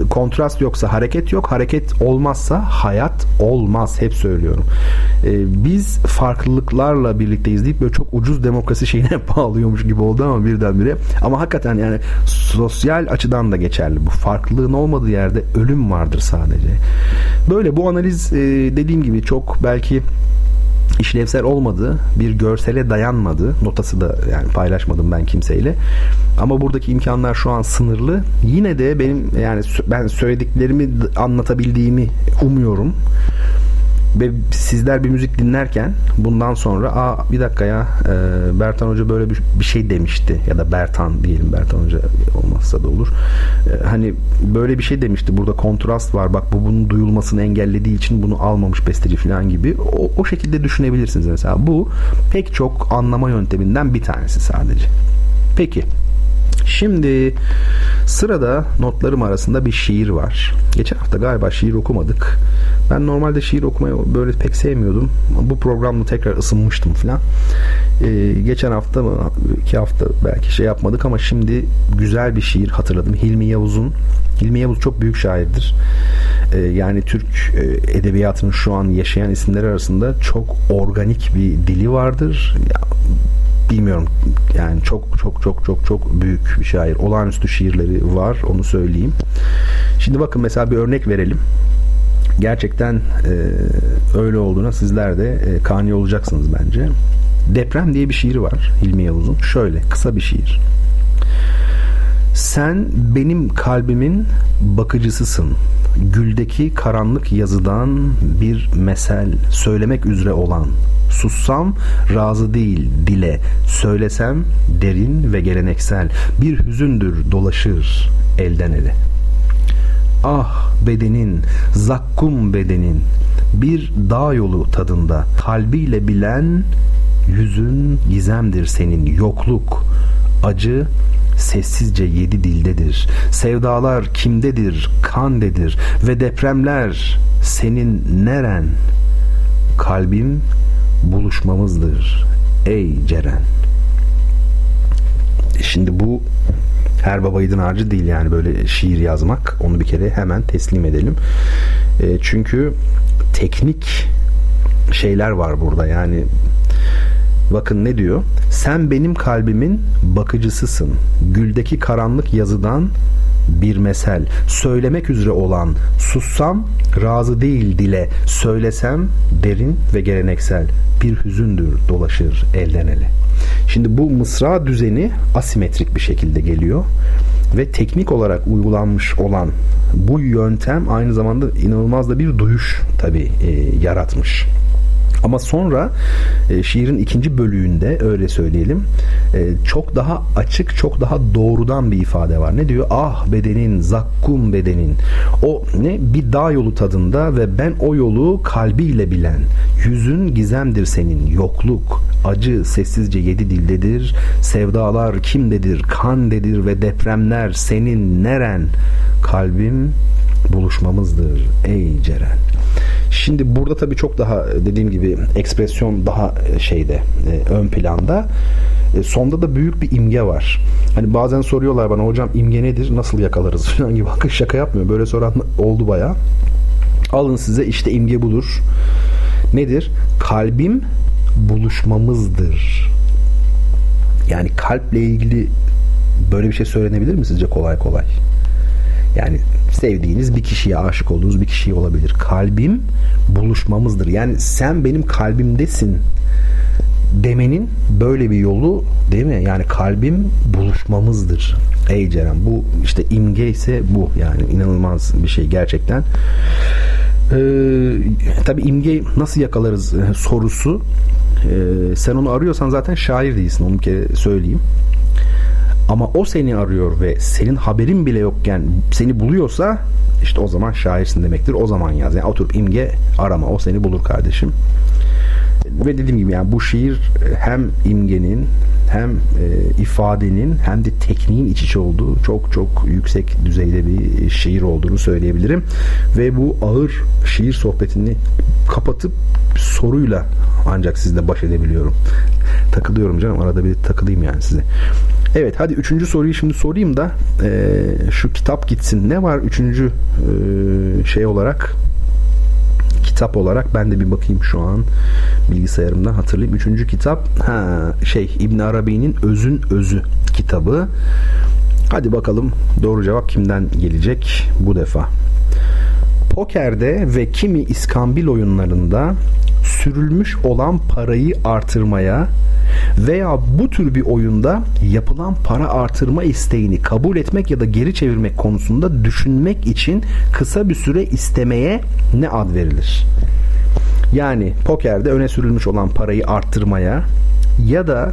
kontrast yoksa hareket yok, hareket olmazsa hayat olmaz. Hep söylüyorum. Ee, biz farklılıklarla birlikteyiz deyip böyle çok ucuz demokrasi şeyine bağlıyormuş gibi oldu ama birdenbire ama hakikaten yani sosyal açıdan da geçerli. Bu farklılığın olmadığı yerde ölüm vardır sadece. Böyle bu analiz e, dediğim gibi çok belki işlevsel olmadı, bir görsele dayanmadı. Notası da yani paylaşmadım ben kimseyle. Ama buradaki imkanlar şu an sınırlı. Yine de benim yani ben söylediklerimi anlatabildiğimi umuyorum ve sizler bir müzik dinlerken bundan sonra aa bir dakika ya e, Bertan Hoca böyle bir, bir şey demişti ya da Bertan diyelim Bertan Hoca olmazsa da olur. E, hani böyle bir şey demişti. Burada kontrast var. Bak bu bunun duyulmasını engellediği için bunu almamış besteci falan gibi. O, o şekilde düşünebilirsiniz mesela. Bu pek çok anlama yönteminden bir tanesi sadece. Peki Şimdi sırada notlarım arasında bir şiir var. Geçen hafta galiba şiir okumadık. Ben normalde şiir okumayı böyle pek sevmiyordum. Bu programda tekrar ısınmıştım falan. Ee, geçen hafta mı iki hafta belki şey yapmadık ama şimdi güzel bir şiir hatırladım. Hilmi Yavuz'un Hilmi Yavuz çok büyük şairdir. Ee, yani Türk e, edebiyatının şu an yaşayan isimleri arasında çok organik bir dili vardır. Ya, bilmiyorum yani çok çok çok çok çok büyük bir şair. Olağanüstü şiirleri var onu söyleyeyim. Şimdi bakın mesela bir örnek verelim. Gerçekten e, öyle olduğuna sizler de e, kani olacaksınız bence. Deprem diye bir şiiri var Hilmi Yavuz'un. Şöyle kısa bir şiir. Sen benim kalbimin bakıcısısın. Güldeki karanlık yazıdan bir mesel söylemek üzere olan. Sussam razı değil dile, söylesem derin ve geleneksel. Bir hüzündür dolaşır elden ele. Ah bedenin, zakkum bedenin, bir dağ yolu tadında kalbiyle bilen yüzün gizemdir senin yokluk, acı sessizce yedi dildedir. Sevdalar kimdedir, kandedir ve depremler senin neren? Kalbim buluşmamızdır ey Ceren. Şimdi bu her baba yiğidin harcı değil yani böyle şiir yazmak. Onu bir kere hemen teslim edelim. E, çünkü teknik şeyler var burada. Yani bakın ne diyor? Sen benim kalbimin bakıcısısın. Güldeki karanlık yazıdan bir mesel söylemek üzere olan sussam razı değil dile söylesem derin ve geleneksel bir hüzündür dolaşır elden ele. Şimdi bu mısra düzeni asimetrik bir şekilde geliyor ve teknik olarak uygulanmış olan bu yöntem aynı zamanda inanılmaz da bir duyuş tabi e, yaratmış. Ama sonra e, şiirin ikinci bölüğünde öyle söyleyelim e, çok daha açık, çok daha doğrudan bir ifade var. Ne diyor? Ah bedenin, zakkum bedenin. O ne? Bir dağ yolu tadında ve ben o yolu kalbiyle bilen. Yüzün gizemdir senin, yokluk, acı sessizce yedi dildedir. Sevdalar kimdedir, kandedir ve depremler senin neren? Kalbim buluşmamızdır ey Ceren. Şimdi burada tabii çok daha dediğim gibi ekspresyon daha e, şeyde e, ön planda. E, sonda da büyük bir imge var. Hani bazen soruyorlar bana hocam imge nedir? Nasıl yakalarız falan gibi. Bakın şaka yapmıyor. Böyle soran oldu baya. Alın size işte imge budur. Nedir? Kalbim buluşmamızdır. Yani kalple ilgili böyle bir şey söylenebilir mi sizce kolay kolay? Yani sevdiğiniz bir kişiye aşık olduğunuz bir kişiye olabilir. Kalbim buluşmamızdır. Yani sen benim kalbimdesin demenin böyle bir yolu değil mi? Yani kalbim buluşmamızdır. Ey Ceren bu işte imge ise bu yani inanılmaz bir şey gerçekten. Ee, tabi imge nasıl yakalarız e, sorusu ee, sen onu arıyorsan zaten şair değilsin onu bir kere söyleyeyim. Ama o seni arıyor ve senin haberin bile yokken seni buluyorsa işte o zaman şairsin demektir. O zaman yaz. Yani oturup imge arama. O seni bulur kardeşim. Ve dediğim gibi yani bu şiir hem imgenin hem e, ifadenin hem de tekniğin iç içe olduğu çok çok yüksek düzeyde bir şiir olduğunu söyleyebilirim. Ve bu ağır şiir sohbetini kapatıp soruyla ancak sizle baş edebiliyorum. Takılıyorum canım arada bir takılayım yani size. Evet hadi üçüncü soruyu şimdi sorayım da e, şu kitap gitsin. Ne var üçüncü e, şey olarak kitap olarak ben de bir bakayım şu an bilgisayarımdan hatırlayayım. Üçüncü kitap ha, şey İbn Arabi'nin Özün Özü kitabı. Hadi bakalım doğru cevap kimden gelecek bu defa. Pokerde ve kimi iskambil oyunlarında sürülmüş olan parayı artırmaya veya bu tür bir oyunda yapılan para artırma isteğini kabul etmek ya da geri çevirmek konusunda düşünmek için kısa bir süre istemeye ne ad verilir? Yani pokerde öne sürülmüş olan parayı arttırmaya ya da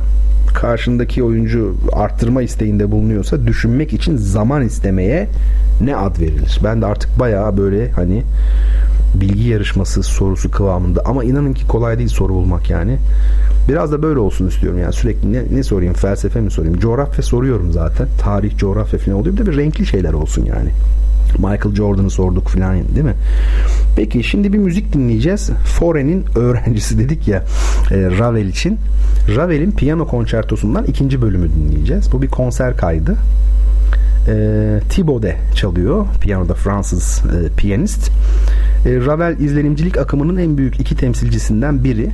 karşındaki oyuncu arttırma isteğinde bulunuyorsa düşünmek için zaman istemeye ne ad verilir? Ben de artık bayağı böyle hani bilgi yarışması sorusu kıvamında ama inanın ki kolay değil soru bulmak yani. Biraz da böyle olsun istiyorum yani sürekli ne, ne sorayım felsefe mi sorayım coğrafya soruyorum zaten tarih coğrafya falan oluyor bir de bir renkli şeyler olsun yani. Michael Jordan'ı sorduk falan değil mi? Peki şimdi bir müzik dinleyeceğiz. Fore'nin öğrencisi dedik ya e, Ravel için. Ravel'in piyano konçertosundan ikinci bölümü dinleyeceğiz. Bu bir konser kaydı. E, Thibaudet çalıyor. Piyanoda Fransız e, piyanist. E, Ravel izlenimcilik akımının en büyük iki temsilcisinden biri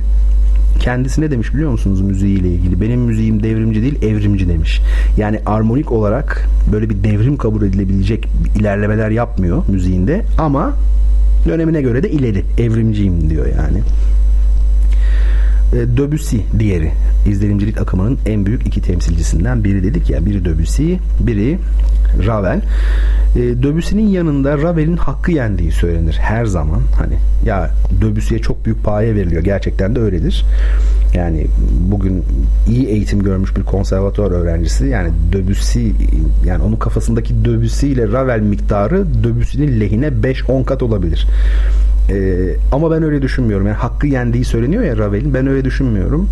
kendisine demiş biliyor musunuz müziğiyle ilgili? Benim müziğim devrimci değil evrimci demiş. Yani armonik olarak böyle bir devrim kabul edilebilecek ilerlemeler yapmıyor müziğinde ama dönemine göre de ileri. Evrimciyim diyor yani. E, Debussy diğeri. İzlenimcilik akımının en büyük iki temsilcisinden biri dedik ya. Biri Debussy biri Ravel. E, yanında Ravel'in hakkı yendiği söylenir her zaman. Hani ya Debussy'ye çok büyük paye veriliyor. Gerçekten de öyledir yani bugün iyi eğitim görmüş bir konservatuvar öğrencisi yani Debussy yani onun kafasındaki Debussy ile Ravel miktarı Debussy'nin lehine 5-10 kat olabilir ee, ama ben öyle düşünmüyorum. Yani hakkı yendiği söyleniyor ya Ravel'in. Ben öyle düşünmüyorum.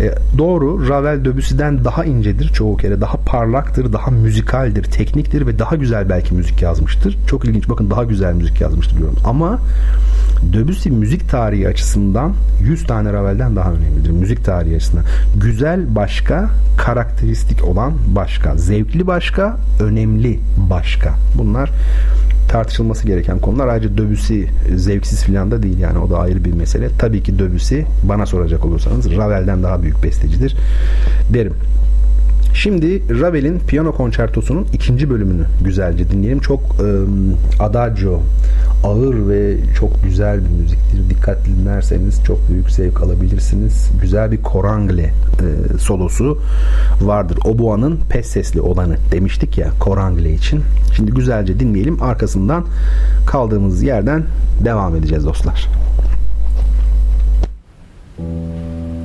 E, doğru Ravel Debussy'den daha incedir çoğu kere. Daha parlaktır, daha müzikaldir, tekniktir ve daha güzel belki müzik yazmıştır. Çok ilginç bakın daha güzel müzik yazmıştır diyorum. Ama Debussy müzik tarihi açısından 100 tane Ravel'den daha önemlidir. Müzik tarihi açısından. Güzel başka, karakteristik olan başka. Zevkli başka, önemli başka. Bunlar tartışılması gereken konular. Ayrıca Debussy zevksiz filan da değil yani o da ayrı bir mesele. Tabii ki Debussy bana soracak olursanız Ravel'den daha büyük bestecidir derim. Şimdi Ravel'in piyano konçertosunun ikinci bölümünü güzelce dinleyelim. Çok e, adagio, ağır ve çok güzel bir müziktir. Dikkatli dinlerseniz çok büyük zevk alabilirsiniz. Güzel bir korangle e, solosu vardır. Oboa'nın pes sesli olanı demiştik ya korangle için. Şimdi güzelce dinleyelim. Arkasından kaldığımız yerden devam edeceğiz dostlar. Müzik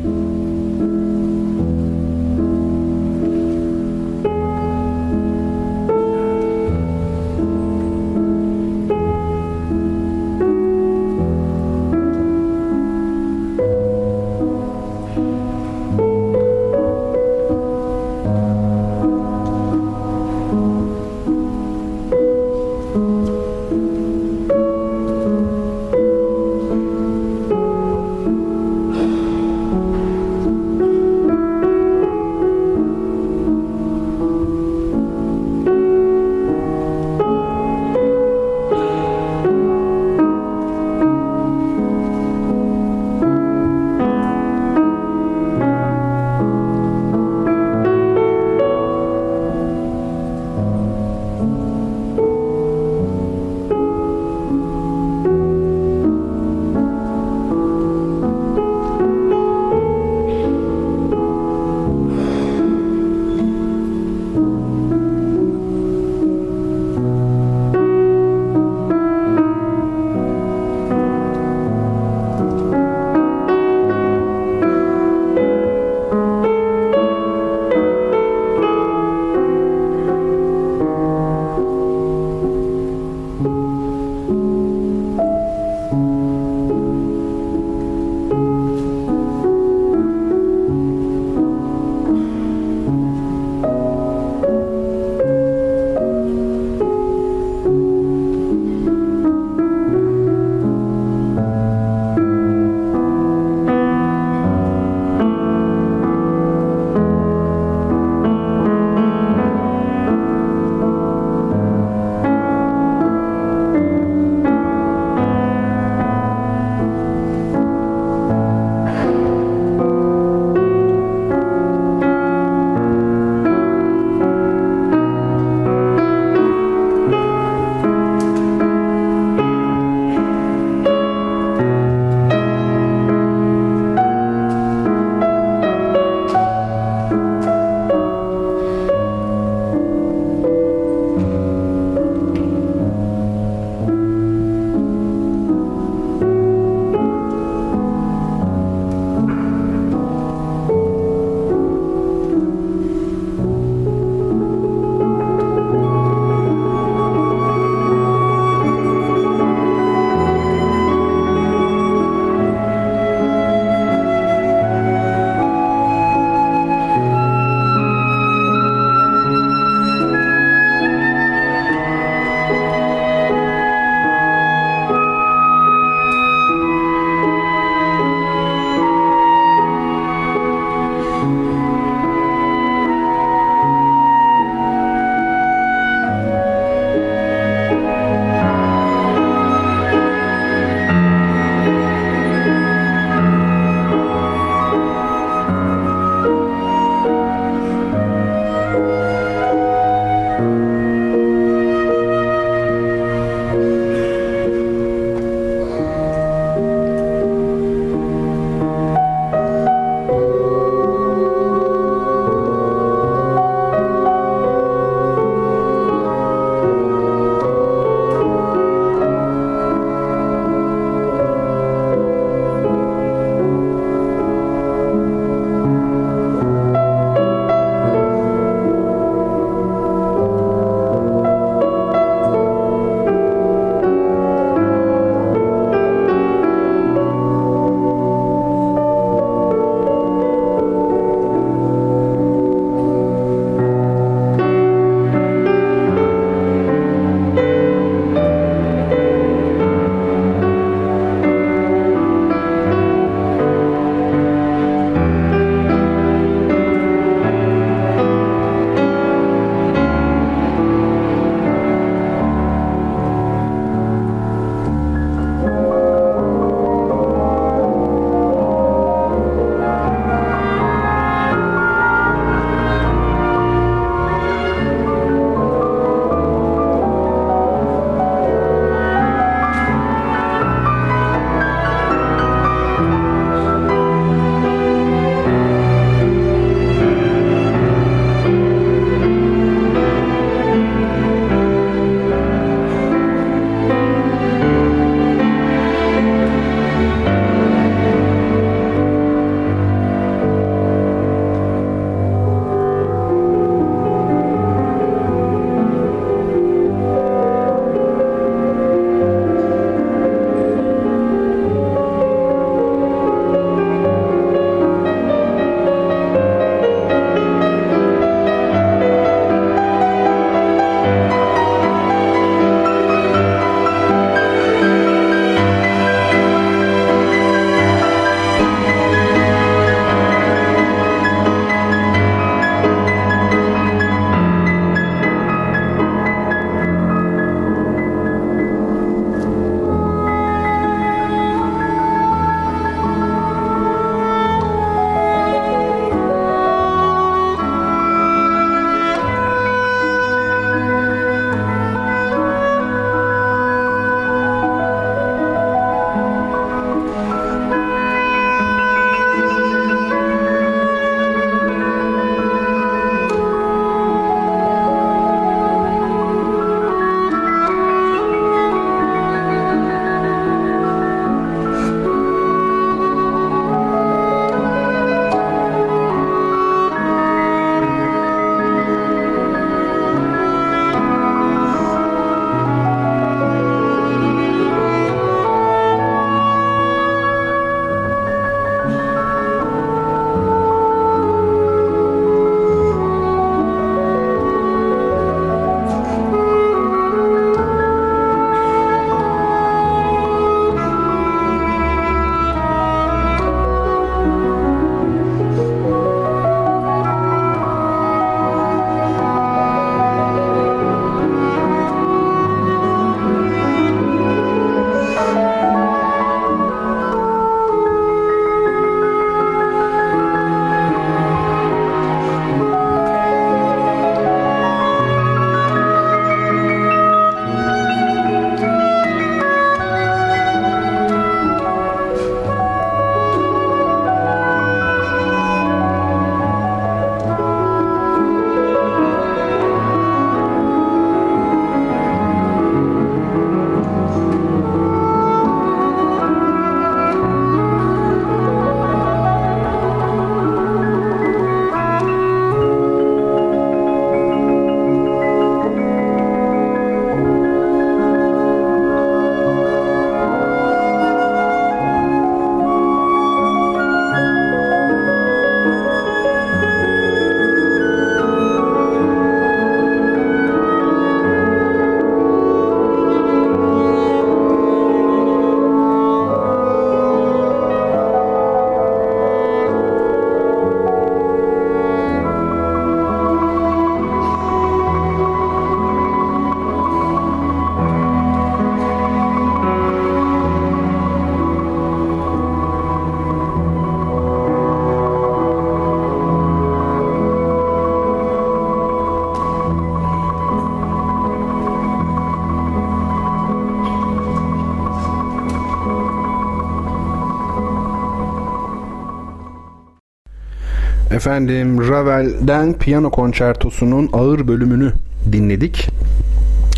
Efendim Ravel'den piyano konçertosunun ağır bölümünü dinledik.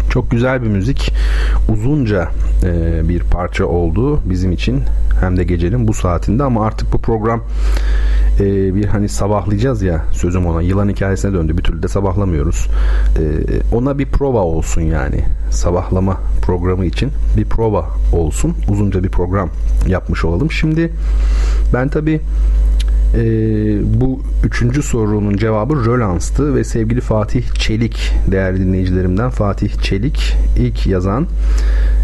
Çok güzel bir müzik. Uzunca e, bir parça oldu bizim için. Hem de gecenin bu saatinde ama artık bu program e, bir hani sabahlayacağız ya sözüm ona yılan hikayesine döndü bir türlü de sabahlamıyoruz e, ona bir prova olsun yani sabahlama programı için bir prova olsun uzunca bir program yapmış olalım şimdi ben tabi e, bu üçüncü sorunun cevabı Rölans'tı ve sevgili Fatih Çelik değerli dinleyicilerimden Fatih Çelik ilk yazan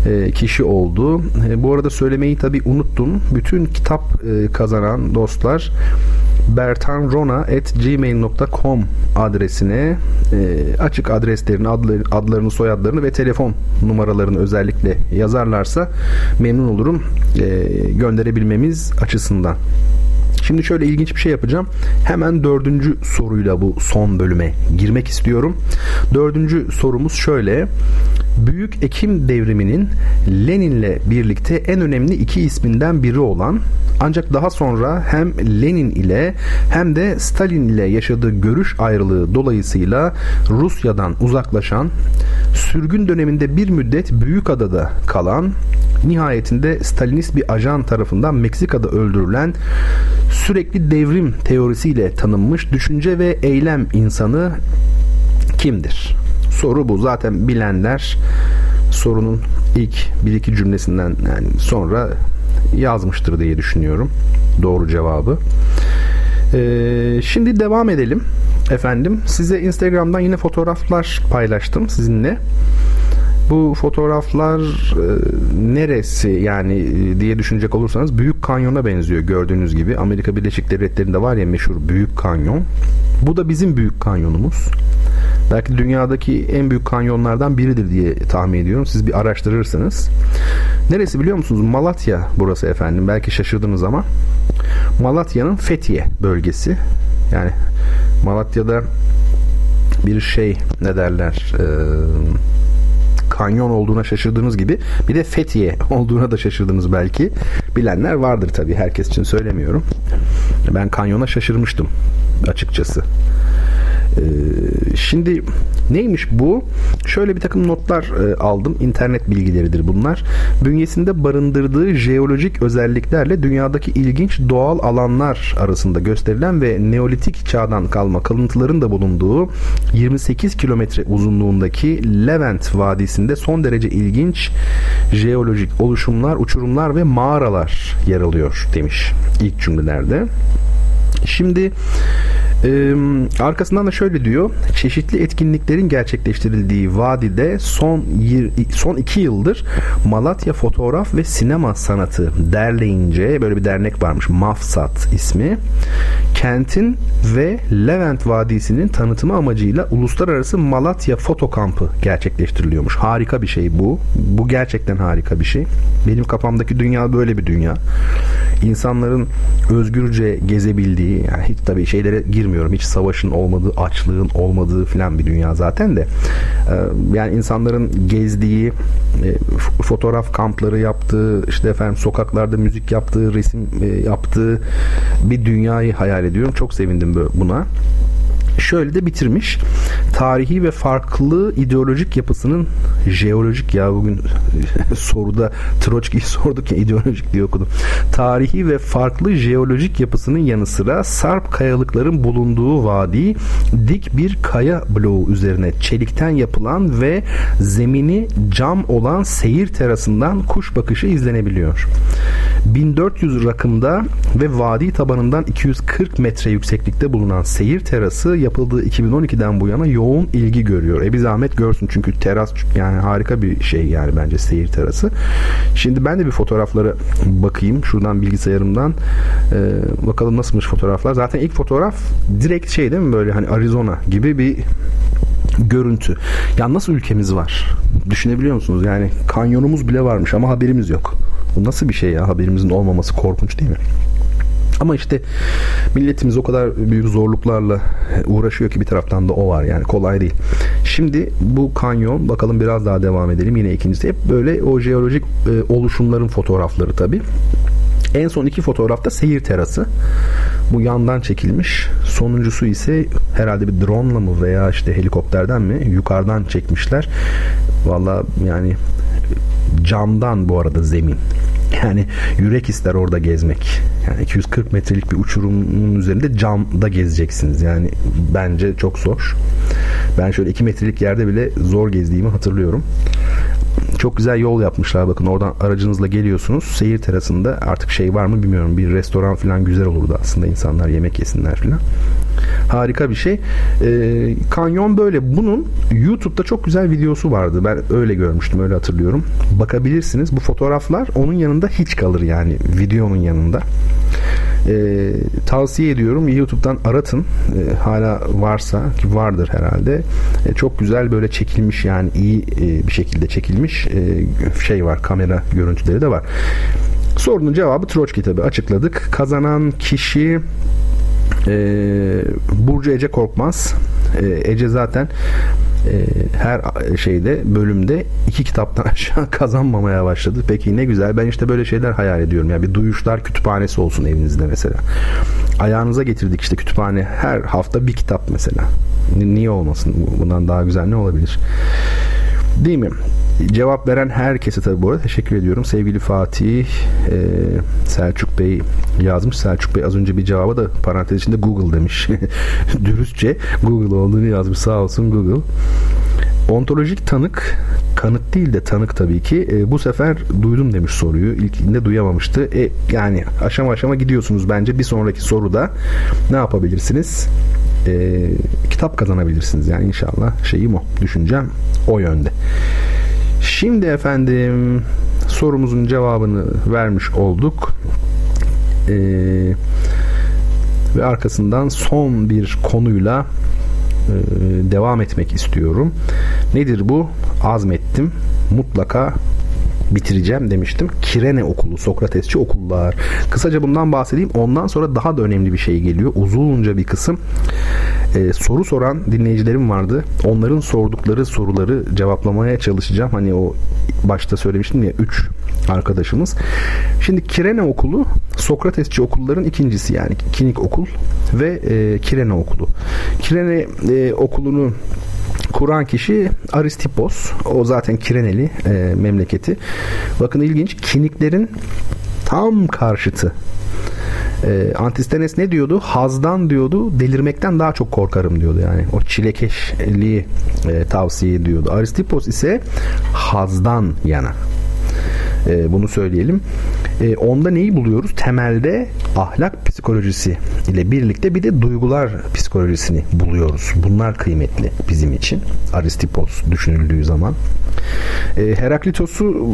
e, kişi oldu. E, bu arada söylemeyi tabi unuttum. Bütün kitap e, kazanan dostlar bertanrona.gmail.com adresine e, açık adreslerini, adları, adlarını, soyadlarını ve telefon numaralarını özellikle yazarlarsa memnun olurum e, gönderebilmemiz açısından. Şimdi şöyle ilginç bir şey yapacağım. Hemen dördüncü soruyla bu son bölüme girmek istiyorum. Dördüncü sorumuz şöyle. Büyük Ekim devriminin Lenin'le birlikte en önemli iki isminden biri olan ancak daha sonra hem Lenin ile hem de Stalin ile yaşadığı görüş ayrılığı dolayısıyla Rusya'dan uzaklaşan, sürgün döneminde bir müddet Büyükada'da kalan, nihayetinde Stalinist bir ajan tarafından Meksika'da öldürülen sürekli devrim teorisiyle tanınmış düşünce ve eylem insanı kimdir? Soru bu. Zaten bilenler sorunun ilk bir iki cümlesinden yani sonra yazmıştır diye düşünüyorum. Doğru cevabı. Ee, şimdi devam edelim. Efendim size Instagram'dan yine fotoğraflar paylaştım sizinle. Bu fotoğraflar e, neresi yani e, diye düşünecek olursanız Büyük Kanyon'a benziyor gördüğünüz gibi. Amerika Birleşik Devletleri'nde var ya meşhur Büyük Kanyon. Bu da bizim Büyük Kanyonumuz. Belki dünyadaki en büyük kanyonlardan biridir diye tahmin ediyorum. Siz bir araştırırsınız. Neresi biliyor musunuz? Malatya burası efendim. Belki şaşırdınız ama. Malatya'nın Fethiye bölgesi. Yani Malatya'da bir şey ne derler eee kanyon olduğuna şaşırdığınız gibi bir de Fethiye olduğuna da şaşırdınız belki. Bilenler vardır tabii herkes için söylemiyorum. Ben kanyona şaşırmıştım açıkçası. Ee, şimdi neymiş bu? Şöyle bir takım notlar e, aldım. İnternet bilgileridir bunlar. Bünyesinde barındırdığı jeolojik özelliklerle dünyadaki ilginç doğal alanlar arasında gösterilen ve Neolitik çağdan kalma kalıntıların da bulunduğu 28 kilometre uzunluğundaki Levent Vadisi'nde son derece ilginç jeolojik oluşumlar, uçurumlar ve mağaralar yer alıyor demiş ilk cümlelerde. Şimdi ee, arkasından da şöyle diyor. Çeşitli etkinliklerin gerçekleştirildiği vadide son son iki yıldır Malatya Fotoğraf ve Sinema Sanatı derleyince böyle bir dernek varmış. Mafsat ismi. Kentin ve Levent Vadisi'nin tanıtımı amacıyla uluslararası Malatya Foto Kampı gerçekleştiriliyormuş. Harika bir şey bu. Bu gerçekten harika bir şey. Benim kafamdaki dünya böyle bir dünya. İnsanların özgürce gezebildiği yani hiç tabii şeylere girmiyor istemiyorum. Hiç savaşın olmadığı, açlığın olmadığı filan bir dünya zaten de. Ee, yani insanların gezdiği, e, fotoğraf kampları yaptığı, işte efendim sokaklarda müzik yaptığı, resim e, yaptığı bir dünyayı hayal ediyorum. Çok sevindim buna. Şöyle de bitirmiş. Tarihi ve farklı ideolojik yapısının jeolojik ya bugün soruda Troçki'yi sorduk ya ideolojik diye okudum. Tarihi ve farklı jeolojik yapısının yanı sıra sarp kayalıkların bulunduğu vadi dik bir kaya bloğu üzerine çelikten yapılan ve zemini cam olan seyir terasından kuş bakışı izlenebiliyor. 1400 rakımda ve vadi tabanından 240 metre yükseklikte bulunan seyir terası yapıldığı 2012'den bu yana yoğun ilgi görüyor. E bir zahmet görsün çünkü teras yani harika bir şey yani bence seyir terası. Şimdi ben de bir fotoğraflara bakayım şuradan bilgisayarımdan. Ee, bakalım nasılmış fotoğraflar. Zaten ilk fotoğraf direkt şey değil mi böyle hani Arizona gibi bir görüntü. Ya nasıl ülkemiz var? Düşünebiliyor musunuz? Yani kanyonumuz bile varmış ama haberimiz yok. Bu nasıl bir şey ya? Haberimizin olmaması korkunç değil mi? Ama işte milletimiz o kadar büyük zorluklarla uğraşıyor ki bir taraftan da o var yani kolay değil. Şimdi bu kanyon bakalım biraz daha devam edelim yine ikincisi hep böyle o jeolojik e, oluşumların fotoğrafları tabi. En son iki fotoğrafta seyir terası. Bu yandan çekilmiş. Sonuncusu ise herhalde bir drone mı veya işte helikopterden mi yukarıdan çekmişler. Valla yani camdan bu arada zemin. Yani yürek ister orada gezmek. Yani 240 metrelik bir uçurumun üzerinde camda gezeceksiniz. Yani bence çok zor. Ben şöyle 2 metrelik yerde bile zor gezdiğimi hatırlıyorum. Çok güzel yol yapmışlar bakın oradan aracınızla geliyorsunuz seyir terasında artık şey var mı bilmiyorum bir restoran falan güzel olurdu aslında insanlar yemek yesinler falan. Harika bir şey. Ee, kanyon böyle. Bunun YouTube'da çok güzel videosu vardı. Ben öyle görmüştüm, öyle hatırlıyorum. Bakabilirsiniz. Bu fotoğraflar onun yanında hiç kalır yani videonun yanında. Ee, tavsiye ediyorum. YouTube'dan aratın. Ee, hala varsa ki vardır herhalde. Ee, çok güzel böyle çekilmiş yani iyi e, bir şekilde çekilmiş e, şey var. Kamera görüntüleri de var. Sorunun cevabı Troçki tabi açıkladık. Kazanan kişi e, Burcu Ece Korkmaz. E, Ece zaten e, her şeyde bölümde iki kitaptan aşağı kazanmamaya başladı. Peki ne güzel. Ben işte böyle şeyler hayal ediyorum. Yani bir duyuşlar kütüphanesi olsun evinizde mesela. Ayağınıza getirdik işte kütüphane her hafta bir kitap mesela. Niye olmasın? Bundan daha güzel ne olabilir? Değil mi? Cevap veren herkese tabi bu arada teşekkür ediyorum. Sevgili Fatih, e, Selçuk Bey yazmış. Selçuk Bey az önce bir cevaba da parantez içinde Google demiş. Dürüstçe Google olduğunu yazmış. Sağ olsun Google. Ontolojik tanık kanıt değil de tanık tabii ki. E, bu sefer duydum demiş soruyu. İlkinde duyamamıştı. E, yani aşama aşama gidiyorsunuz bence. Bir sonraki soruda ne yapabilirsiniz? E, kitap kazanabilirsiniz. Yani inşallah şeyim o. Düşüncem o yönde. Şimdi efendim sorumuzun cevabını vermiş olduk. Ee, ve arkasından son bir konuyla e, devam etmek istiyorum. Nedir bu? Azmettim. Mutlaka bitireceğim demiştim. Kirene okulu, Sokratesçi okullar. Kısaca bundan bahsedeyim. Ondan sonra daha da önemli bir şey geliyor. Uzunca bir kısım e, soru soran dinleyicilerim vardı. Onların sordukları soruları cevaplamaya çalışacağım. Hani o başta söylemiştim ya 3 arkadaşımız. Şimdi Kirene okulu Sokratesçi okulların ikincisi yani Kinik okul ve e, Kirene okulu. Kirene e, okulunu kuran kişi Aristipos. O zaten Kireneli e, memleketi. Bakın ilginç. Kiniklerin tam karşıtı. E, Antistenes ne diyordu? Hazdan diyordu. Delirmekten daha çok korkarım diyordu yani. O çilekeşliği e, tavsiye ediyordu. Aristipos ise hazdan yana. E, bunu söyleyelim. E, onda neyi buluyoruz? Temelde ahlak psikolojisi ile birlikte bir de duygular psikolojisini buluyoruz. Bunlar kıymetli bizim için. Aristipos düşünüldüğü zaman. E, Heraklitos'u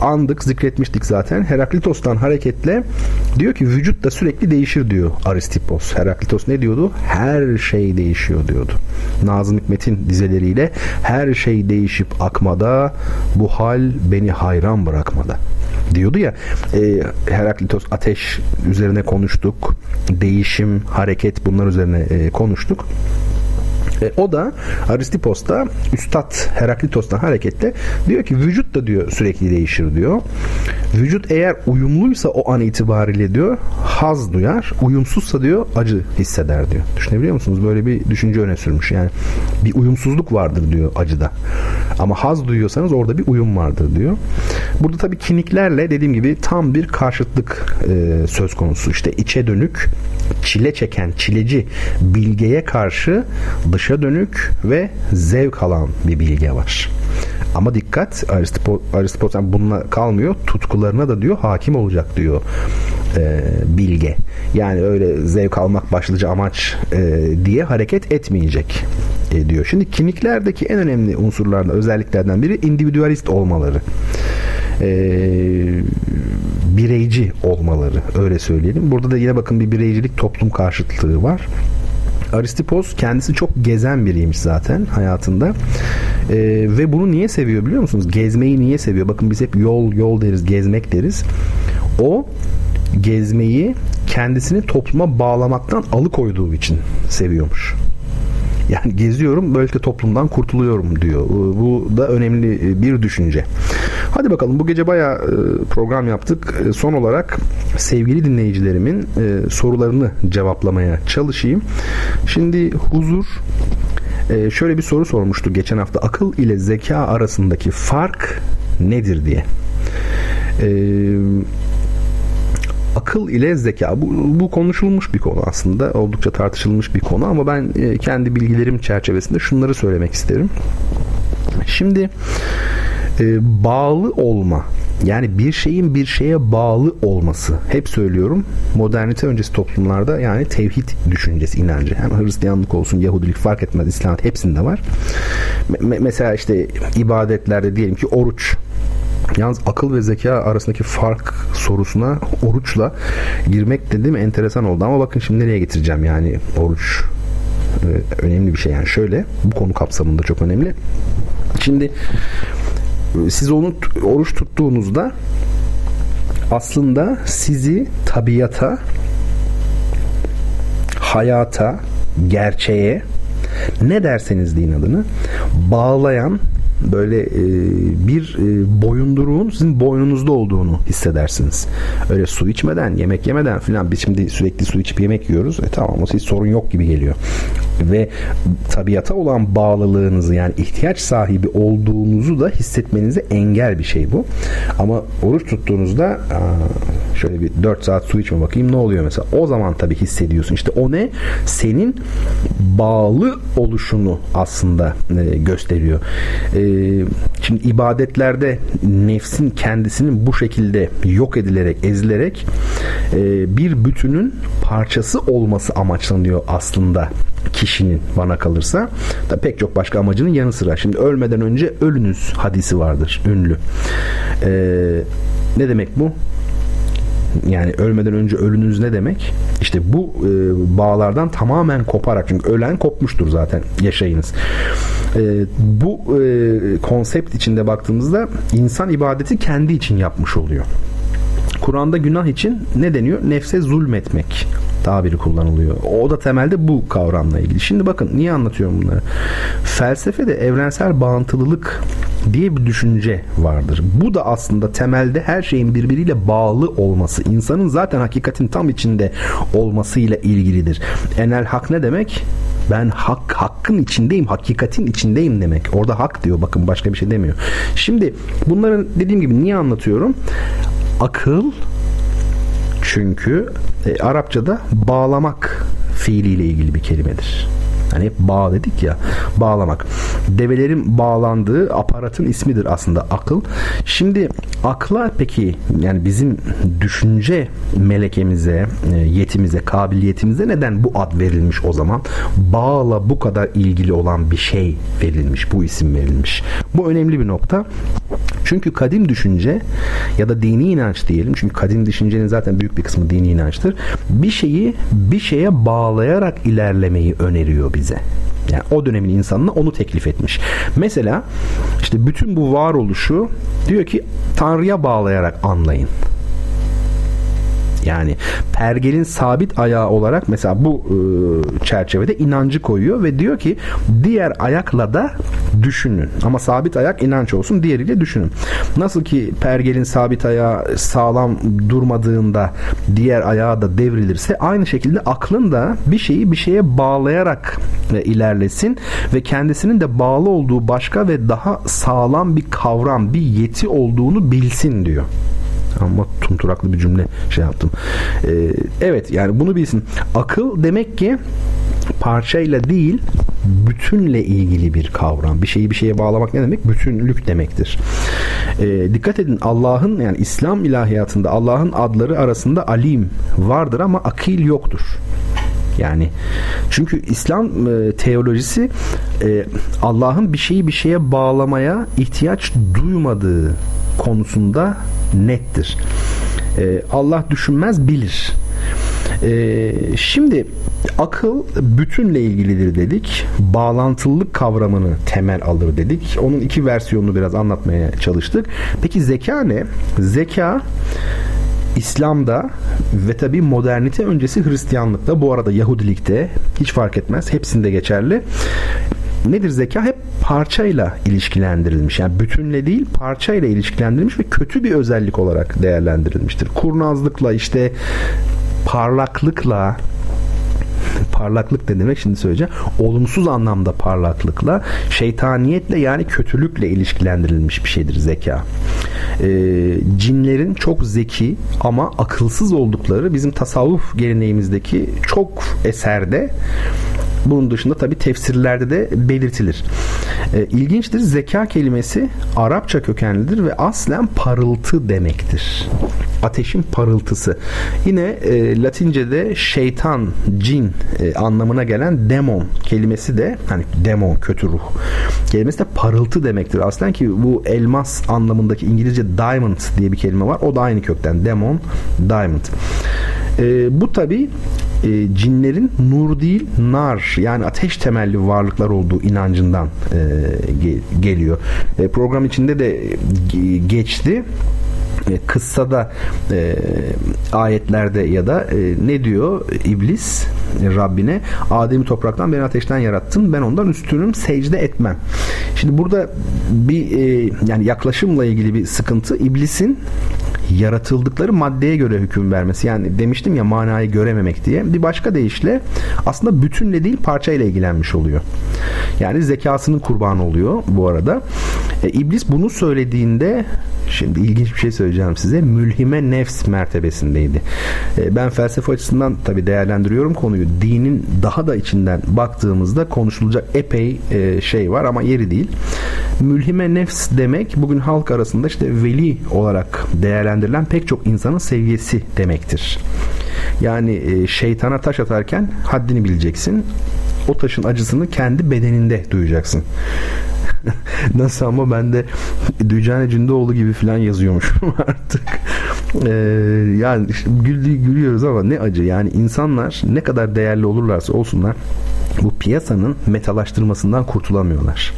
andık, zikretmiştik zaten. Heraklitos'tan hareketle diyor ki vücut da sürekli değişir diyor Aristipos. Heraklitos ne diyordu? Her şey değişiyor diyordu. Nazım Hikmet'in dizeleriyle her şey değişip akmada bu hal beni hayran bırakmada diyordu ya e, Heraklitos ateş üzerine konuştuk değişim hareket bunlar üzerine e, konuştuk e, o da Aristipos'ta Üstad Heraklitos'tan hareketle diyor ki vücut da diyor sürekli değişir diyor. Vücut eğer uyumluysa o an itibariyle diyor haz duyar. Uyumsuzsa diyor acı hisseder diyor. Düşünebiliyor musunuz? Böyle bir düşünce öne sürmüş. Yani bir uyumsuzluk vardır diyor acıda. Ama haz duyuyorsanız orada bir uyum vardır diyor. Burada tabii kiniklerle dediğim gibi tam bir karşıtlık e, söz konusu. İşte içe dönük, çile çeken, çileci bilgeye karşı dışa dönük ve zevk alan bir bilge var. Ama dikkat yani bununla kalmıyor. Tutkularına da diyor hakim olacak diyor e, bilge. Yani öyle zevk almak başlıca amaç e, diye hareket etmeyecek e, diyor. Şimdi kimliklerdeki en önemli unsurlardan özelliklerden biri individualist olmaları. E, bireyci olmaları öyle söyleyelim. Burada da yine bakın bir bireycilik toplum karşıtlığı var. Aristipos kendisi çok gezen biriymiş zaten hayatında. Ee, ve bunu niye seviyor biliyor musunuz? Gezmeyi niye seviyor? Bakın biz hep yol yol deriz, gezmek deriz. O gezmeyi kendisini topluma bağlamaktan alıkoyduğu için seviyormuş. Yani geziyorum böylelikle toplumdan kurtuluyorum diyor. Bu da önemli bir düşünce. Hadi bakalım bu gece bayağı e, program yaptık. E, son olarak sevgili dinleyicilerimin e, sorularını cevaplamaya çalışayım. Şimdi huzur şöyle bir soru sormuştu geçen hafta. Akıl ile zeka arasındaki fark nedir diye. Eee akıl ile zeka bu, bu konuşulmuş bir konu aslında oldukça tartışılmış bir konu ama ben e, kendi bilgilerim çerçevesinde şunları söylemek isterim. Şimdi e, bağlı olma yani bir şeyin bir şeye bağlı olması hep söylüyorum modernite öncesi toplumlarda yani tevhid düşüncesi inancı hem Hristiyanlık olsun Yahudilik fark etmez İslam hepsinde var. Me- mesela işte ibadetlerde diyelim ki oruç Yalnız akıl ve zeka arasındaki fark sorusuna oruçla girmek dedim enteresan oldu ama bakın şimdi nereye getireceğim yani oruç e, önemli bir şey yani şöyle bu konu kapsamında çok önemli. Şimdi e, siz onu oruç tuttuğunuzda aslında sizi tabiata hayata gerçeğe ne derseniz deyin adını bağlayan böyle e, bir e, boyunduruğun sizin boynunuzda olduğunu hissedersiniz. Öyle su içmeden, yemek yemeden filan biz şimdi sürekli su içip yemek yiyoruz. E tamam o siz sorun yok gibi geliyor. Ve tabiata olan bağlılığınızı yani ihtiyaç sahibi olduğunuzu da hissetmenize engel bir şey bu. Ama oruç tuttuğunuzda şöyle bir 4 saat su içme bakayım ne oluyor mesela. O zaman tabii hissediyorsun. İşte o ne? Senin bağlı oluşunu aslında e, gösteriyor. E, şimdi ibadetlerde nefsin kendisinin bu şekilde yok edilerek, ezilerek e, bir bütünün parçası olması amaçlanıyor aslında kişinin bana kalırsa da pek çok başka amacının yanı sıra. Şimdi ölmeden önce ölünüz hadisi vardır ünlü. Ee, ne demek bu? Yani ölmeden önce ölünüz ne demek? İşte bu e, bağlardan tamamen koparak çünkü ölen kopmuştur zaten yaşayınız. E, bu e, konsept içinde baktığımızda insan ibadeti kendi için yapmış oluyor. Kur'an'da günah için ne deniyor? Nefse zulmetmek tabiri kullanılıyor. O da temelde bu kavramla ilgili. Şimdi bakın niye anlatıyorum bunları? Felsefede evrensel bağıntılılık diye bir düşünce vardır. Bu da aslında temelde her şeyin birbiriyle bağlı olması, insanın zaten hakikatin tam içinde olmasıyla ilgilidir. Enel hak ne demek? Ben hak hakkın içindeyim, hakikatin içindeyim demek. Orada hak diyor bakın başka bir şey demiyor. Şimdi bunların dediğim gibi niye anlatıyorum? Akıl çünkü e, Arapçada bağlamak fiiliyle ilgili bir kelimedir. Hani hep bağ dedik ya bağlamak. Develerin bağlandığı aparatın ismidir aslında akıl. Şimdi akla peki yani bizim düşünce melekemize, e, yetimize, kabiliyetimize neden bu ad verilmiş o zaman? Bağla bu kadar ilgili olan bir şey verilmiş, bu isim verilmiş. Bu önemli bir nokta. Çünkü kadim düşünce ya da dini inanç diyelim. Çünkü kadim düşüncenin zaten büyük bir kısmı dini inançtır. Bir şeyi bir şeye bağlayarak ilerlemeyi öneriyor bize. Yani o dönemin insanına onu teklif etmiş. Mesela işte bütün bu varoluşu diyor ki Tanrı'ya bağlayarak anlayın. Yani pergelin sabit ayağı olarak mesela bu e, çerçevede inancı koyuyor ve diyor ki diğer ayakla da düşünün. Ama sabit ayak inanç olsun diğeriyle düşünün. Nasıl ki pergelin sabit ayağı sağlam durmadığında diğer ayağı da devrilirse aynı şekilde aklın da bir şeyi bir şeye bağlayarak e, ilerlesin ve kendisinin de bağlı olduğu başka ve daha sağlam bir kavram, bir yeti olduğunu bilsin diyor ama tunturaklı bir cümle şey yaptım. Ee, evet yani bunu bilsin. Akıl demek ki parçayla değil bütünle ilgili bir kavram. Bir şeyi bir şeye bağlamak ne demek? Bütünlük demektir. Ee, dikkat edin Allah'ın yani İslam ilahiyatında Allah'ın adları arasında alim vardır ama akil yoktur. Yani çünkü İslam e, teolojisi e, Allah'ın bir şeyi bir şeye bağlamaya ihtiyaç duymadığı konusunda nettir. E, Allah düşünmez bilir. E, şimdi akıl bütünle ilgilidir dedik. Bağlantılılık kavramını temel alır dedik. Onun iki versiyonunu biraz anlatmaya çalıştık. Peki zeka ne? Zeka İslam'da ve tabi modernite öncesi Hristiyanlıkta bu arada Yahudilikte hiç fark etmez hepsinde geçerli nedir zeka? Hep parçayla ilişkilendirilmiş. Yani bütünle değil parçayla ilişkilendirilmiş ve kötü bir özellik olarak değerlendirilmiştir. Kurnazlıkla işte parlaklıkla parlaklık ne demek şimdi söyleyeceğim. Olumsuz anlamda parlaklıkla, şeytaniyetle yani kötülükle ilişkilendirilmiş bir şeydir zeka. Ee, cinlerin çok zeki ama akılsız oldukları bizim tasavvuf geleneğimizdeki çok eserde bunun dışında tabi tefsirlerde de belirtilir. E, ilginçtir. Zeka kelimesi Arapça kökenlidir ve aslen parıltı demektir. Ateşin parıltısı. Yine e, Latince'de şeytan, cin e, anlamına gelen demon kelimesi de hani demon kötü ruh kelimesi de parıltı demektir. Aslen ki bu elmas anlamındaki İngilizce diamond diye bir kelime var. O da aynı kökten. Demon, diamond. E, bu tabi e, cinlerin nur değil nar yani ateş temelli varlıklar olduğu inancından e, ge, geliyor. E, program içinde de geçti e, kıssada e, ayetlerde ya da e, ne diyor iblis e, Rabbine Adem'i topraktan beni ateşten yarattın ben ondan üstünüm secde etmem. Şimdi burada bir e, yani yaklaşımla ilgili bir sıkıntı iblisin yaratıldıkları maddeye göre hüküm vermesi. Yani demiştim ya manayı görememek diye. Bir başka deyişle aslında bütünle değil parçayla ilgilenmiş oluyor. Yani zekasının kurbanı oluyor bu arada. E, İblis bunu söylediğinde şimdi ilginç bir şey söyleyeceğim size. Mülhime nefs mertebesindeydi. E, ben felsefe açısından tabii değerlendiriyorum konuyu. Dinin daha da içinden baktığımızda konuşulacak epey e, şey var ama yeri değil. Mülhime nefs demek bugün halk arasında işte veli olarak değerlendirilen pek çok insanın seviyesi demektir. Yani e, şeytana taş atarken haddini bileceksin. O taşın acısını kendi bedeninde duyacaksın. Nasıl ama ben de Dücane Cündoğlu gibi falan yazıyormuşum artık. Ee, yani işte güldü, gülüyoruz ama ne acı. Yani insanlar ne kadar değerli olurlarsa olsunlar bu piyasanın metalaştırmasından kurtulamıyorlar.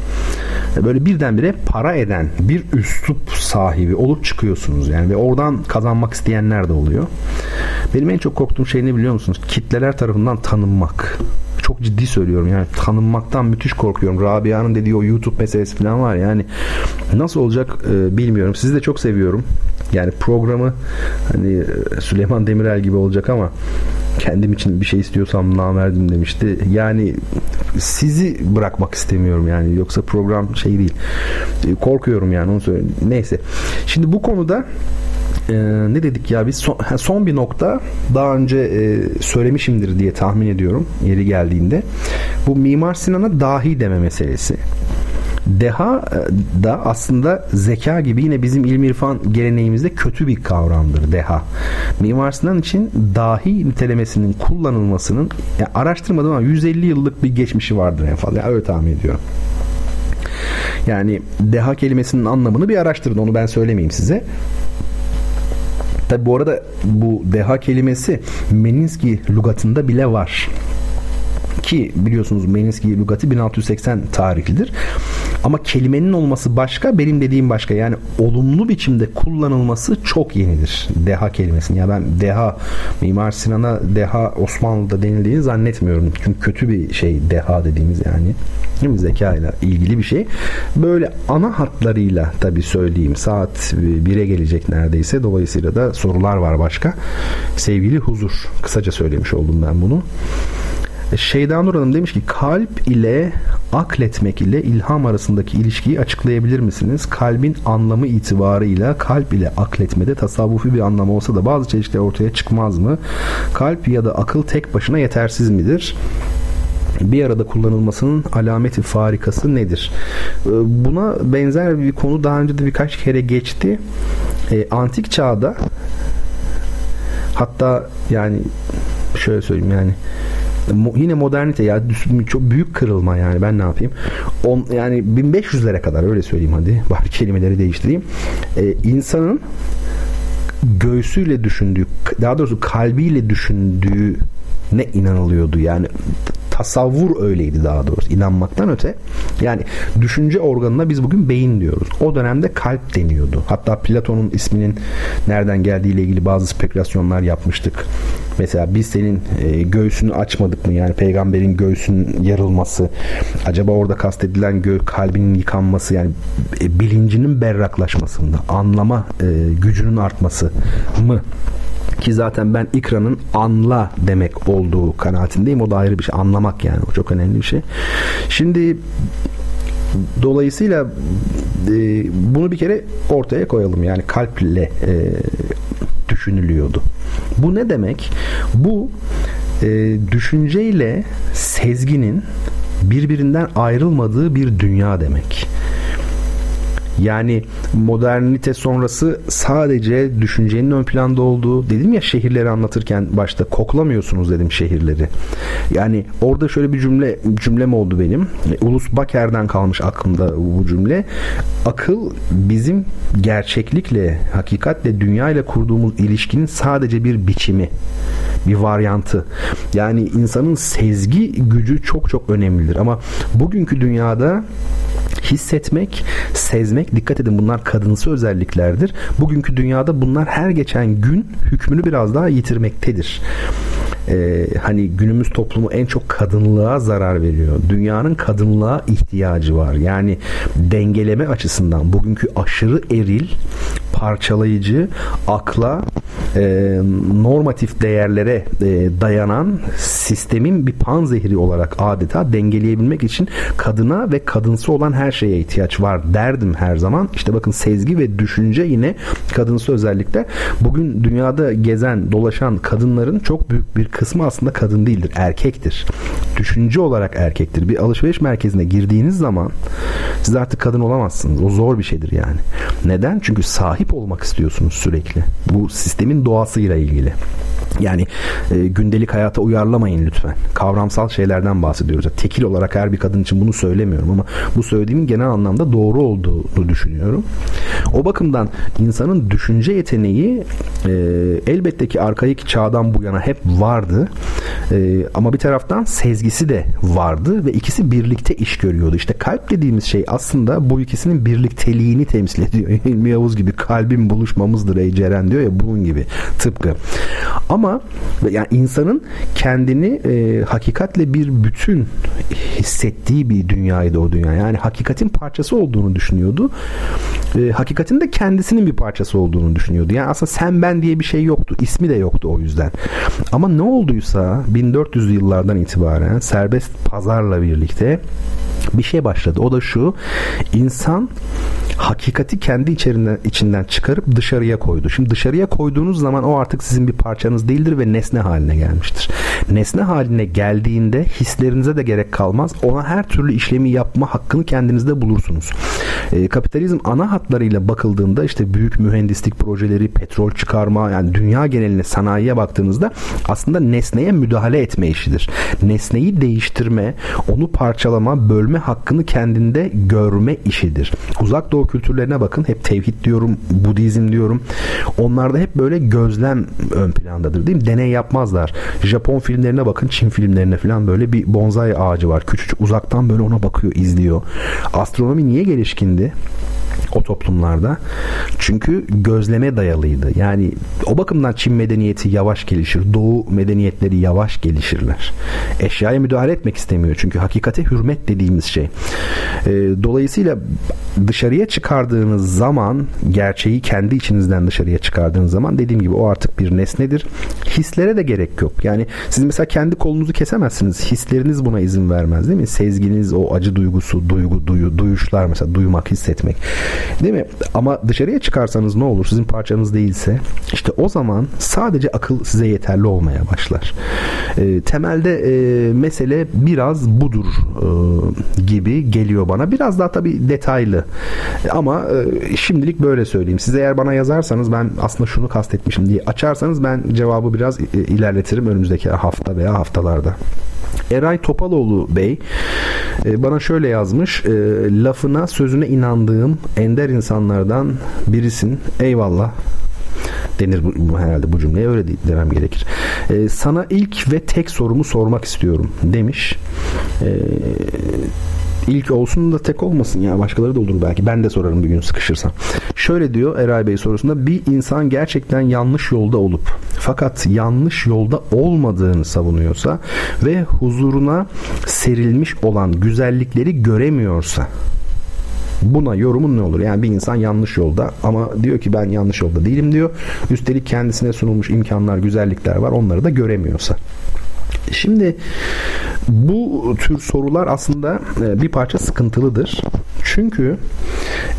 Böyle birdenbire para eden bir üslup sahibi olup çıkıyorsunuz yani ve oradan kazanmak isteyenler de oluyor. Benim en çok korktuğum şey ne biliyor musunuz? Kitleler tarafından tanınmak çok ciddi söylüyorum yani tanınmaktan müthiş korkuyorum. Rabia'nın dediği o YouTube meselesi falan var yani nasıl olacak e, bilmiyorum. Sizi de çok seviyorum. Yani programı hani e, Süleyman Demirel gibi olacak ama kendim için bir şey istiyorsam namerdim demişti. Yani sizi bırakmak istemiyorum yani yoksa program şey değil. E, korkuyorum yani onu söyleyeyim. Neyse. Şimdi bu konuda e, ne dedik ya biz son, son bir nokta daha önce e, söylemişimdir diye tahmin ediyorum yeri geldiğinde bu Mimar Sinan'a dahi deme meselesi. Deha e, da aslında zeka gibi yine bizim ilim irfan geleneğimizde kötü bir kavramdır deha. Mimar Sinan için dahi nitelemesinin kullanılmasının yani araştırmadım ama 150 yıllık bir geçmişi vardır en fazla. Yani öyle tahmin ediyorum. Yani deha kelimesinin anlamını bir araştırın onu ben söylemeyeyim size. Tabi bu arada bu deha kelimesi Meninski lugatında bile var ki biliyorsunuz Meninski lügatı 1680 tarihlidir. Ama kelimenin olması başka, benim dediğim başka. Yani olumlu biçimde kullanılması çok yenidir. Deha kelimesinin. Ya ben deha, Mimar Sinan'a deha Osmanlı'da denildiğini zannetmiyorum. Çünkü kötü bir şey deha dediğimiz yani. Değil mi? Zeka ile ilgili bir şey. Böyle ana hatlarıyla tabii söyleyeyim. Saat 1'e gelecek neredeyse. Dolayısıyla da sorular var başka. Sevgili huzur. Kısaca söylemiş oldum ben bunu. Şeyda Nur Hanım demiş ki kalp ile akletmek ile ilham arasındaki ilişkiyi açıklayabilir misiniz? Kalbin anlamı itibarıyla kalp ile akletmede tasavvufi bir anlam olsa da bazı çeşitler ortaya çıkmaz mı? Kalp ya da akıl tek başına yetersiz midir? bir arada kullanılmasının alameti farikası nedir? Ee, buna benzer bir konu daha önce de birkaç kere geçti. E, antik çağda hatta yani şöyle söyleyeyim yani yine modernite ya çok büyük kırılma yani ben ne yapayım? On, yani 1500'lere kadar öyle söyleyeyim hadi. Bari kelimeleri değiştireyim. Ee, insanın göğsüyle düşündüğü, daha doğrusu kalbiyle düşündüğü ne inanılıyordu. Yani tasavvur öyleydi daha doğrusu. inanmaktan öte. Yani düşünce organına biz bugün beyin diyoruz. O dönemde kalp deniyordu. Hatta Platon'un isminin nereden geldiğiyle ilgili bazı spekülasyonlar yapmıştık. Mesela biz senin e, göğsünü açmadık mı? Yani peygamberin göğsünün yarılması. Acaba orada kastedilen gö kalbinin yıkanması yani e, bilincinin berraklaşması mı? Anlama e, gücünün artması mı? Ki zaten ben ikranın anla demek olduğu kanaatindeyim. O da ayrı bir şey. Anlamak yani. O çok önemli bir şey. Şimdi Dolayısıyla e, bunu bir kere ortaya koyalım. Yani kalple e, düşünülüyordu. Bu ne demek? Bu e, düşünceyle sezginin birbirinden ayrılmadığı bir dünya demek. Yani modernite sonrası sadece düşüncenin ön planda olduğu dedim ya şehirleri anlatırken başta koklamıyorsunuz dedim şehirleri. Yani orada şöyle bir cümle cümlem oldu benim. Ulus Baker'den kalmış aklımda bu cümle. Akıl bizim gerçeklikle, hakikatle, dünya ile kurduğumuz ilişkinin sadece bir biçimi bir varyantı. Yani insanın sezgi gücü çok çok önemlidir. Ama bugünkü dünyada hissetmek, sezmek dikkat edin bunlar kadınsı özelliklerdir. Bugünkü dünyada bunlar her geçen gün hükmünü biraz daha yitirmektedir e, hani günümüz toplumu en çok kadınlığa zarar veriyor. Dünyanın kadınlığa ihtiyacı var. Yani dengeleme açısından bugünkü aşırı eril, parçalayıcı, akla, e, normatif değerlere e, dayanan sistemin bir panzehri olarak adeta dengeleyebilmek için kadına ve kadınsı olan her şeye ihtiyaç var derdim her zaman. İşte bakın sezgi ve düşünce yine kadınsı özellikler. Bugün dünyada gezen, dolaşan kadınların çok büyük bir kısmı aslında kadın değildir, erkektir. Düşünce olarak erkektir. Bir alışveriş merkezine girdiğiniz zaman siz artık kadın olamazsınız. O zor bir şeydir yani. Neden? Çünkü sahip olmak istiyorsunuz sürekli. Bu sistemin doğasıyla ilgili. Yani e, gündelik hayata uyarlamayın lütfen. Kavramsal şeylerden bahsediyoruz. Tekil olarak her bir kadın için bunu söylemiyorum ama bu söylediğimin genel anlamda doğru olduğunu düşünüyorum. O bakımdan insanın düşünce yeteneği e, elbette ki arkaik çağdan bu yana hep vardı. E, ama bir taraftan sezgisi de vardı ve ikisi birlikte iş görüyordu. İşte kalp dediğimiz şey aslında bu ikisinin birlikteliğini temsil ediyor. İlmi Yavuz gibi kalbin buluşmamızdır ey Ceren diyor ya bunun gibi tıpkı. Ama yani insanın kendini e, hakikatle bir bütün hissettiği bir dünyaydı o dünya. Yani hakikatin parçası olduğunu düşünüyordu. E, hakikatin de kendisinin bir parçası olduğunu düşünüyordu. Yani aslında sen ben diye bir şey yoktu. İsmi de yoktu o yüzden. Ama ne olduysa 1400'lü yıllardan itibaren serbest pazarla birlikte bir şey başladı. O da şu. İnsan hakikati kendi içerinden, içinden çıkarıp dışarıya koydu. Şimdi dışarıya koyduğunuz zaman o artık sizin bir parçanız değildir ve nesne haline gelmiştir. Nesne haline geldiğinde hislerinize de gerek kalmaz. Ona her türlü işlemi yapma hakkını kendinizde bulursunuz. E, kapitalizm ana hatlarıyla bakıldığında işte büyük mühendislik projeleri, petrol çıkarma yani dünya geneline sanayiye baktığınızda aslında nesneye müdahale etme işidir. Nesneyi değiştirme, onu parçalama, bölme hakkını kendinde görme işidir. Uzak doğu kültürlerine bakın. Hep tevhid diyorum, Budizm diyorum. Onlarda hep böyle gözlem ön plandadır değil mi? Deney yapmazlar. Japon filmlerine bakın, Çin filmlerine falan böyle bir bonsai ağacı var. Küçücük uzaktan böyle ona bakıyor, izliyor. Astronomi niye gelişkindi? O toplumlarda. Çünkü gözleme dayalıydı. Yani o bakımdan Çin medeniyeti yavaş gelişir. Doğu medeniyetleri yavaş gelişirler. Eşyaya müdahale etmek istemiyor. Çünkü hakikate hürmet dediğimiz şey. E, dolayısıyla dışarıya çıkardığınız zaman gerçeği kendi içinizden dışarıya çıkardığınız zaman dediğim gibi o artık bir nesnedir. Hislere de gerek yok. Yani siz mesela kendi kolunuzu kesemezsiniz. Hisleriniz buna izin vermez değil mi? Sezginiz, o acı duygusu, duygu, duyu, duyuşlar mesela duymak, hissetmek. Değil mi? Ama dışarıya çıkarsanız ne olur? Sizin parçanız değilse işte o zaman sadece akıl size yeterli olmaya başlar. E, temelde e, mesele biraz budur e, gibi geliyor bana. Biraz daha tabii detaylı. Ama e, şimdilik böyle söyleyeyim. Siz eğer bana yazarsanız ben aslında şunu kastetmişim diye açarsanız ben cevabı biraz ilerletirim önümüzdeki hafta veya haftalarda. Eray Topaloğlu Bey e, bana şöyle yazmış. E, lafına sözüne inandığım ender insanlardan birisin. Eyvallah denir bu, herhalde bu cümleye öyle demem gerekir. E, sana ilk ve tek sorumu sormak istiyorum demiş. E, ilk olsun da tek olmasın ya başkaları da olur belki ben de sorarım bir gün sıkışırsam. Şöyle diyor Eray Bey sorusunda bir insan gerçekten yanlış yolda olup fakat yanlış yolda olmadığını savunuyorsa ve huzuruna serilmiş olan güzellikleri göremiyorsa Buna yorumun ne olur? Yani bir insan yanlış yolda ama diyor ki ben yanlış yolda değilim diyor. Üstelik kendisine sunulmuş imkanlar, güzellikler var. Onları da göremiyorsa. Şimdi bu tür sorular aslında e, bir parça sıkıntılıdır. Çünkü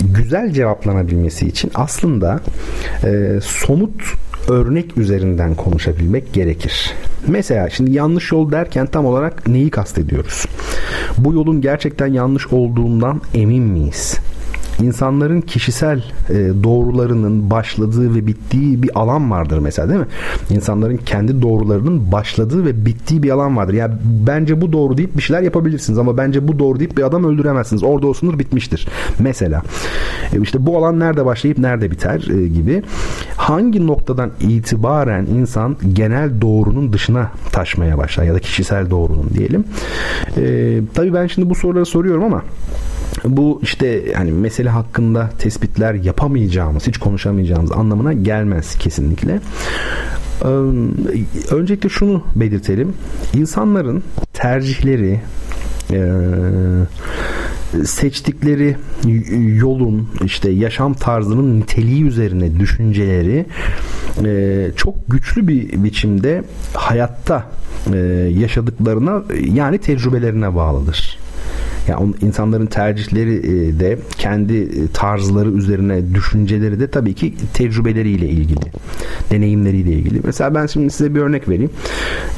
güzel cevaplanabilmesi için aslında e, somut örnek üzerinden konuşabilmek gerekir. Mesela şimdi yanlış yol derken tam olarak neyi kastediyoruz? Bu yolun gerçekten yanlış olduğundan emin miyiz? İnsanların kişisel e, doğrularının başladığı ve bittiği bir alan vardır mesela değil mi? İnsanların kendi doğrularının başladığı ve bittiği bir alan vardır. Yani bence bu doğru deyip bir şeyler yapabilirsiniz ama bence bu doğru deyip bir adam öldüremezsiniz. Orada o sınır bitmiştir. Mesela e, işte bu alan nerede başlayıp nerede biter e, gibi. Hangi noktadan itibaren insan genel doğrunun dışına taşmaya başlar ya da kişisel doğrunun diyelim. E, tabii ben şimdi bu soruları soruyorum ama bu işte hani mesele hakkında tespitler yapamayacağımız, hiç konuşamayacağımız anlamına gelmez kesinlikle. Öncelikle şunu belirtelim. İnsanların tercihleri, seçtikleri yolun işte yaşam tarzının niteliği üzerine düşünceleri çok güçlü bir biçimde hayatta yaşadıklarına yani tecrübelerine bağlıdır. Yani insanların tercihleri e, de kendi e, tarzları üzerine düşünceleri de tabii ki tecrübeleriyle ilgili. Deneyimleriyle ilgili. Mesela ben şimdi size bir örnek vereyim.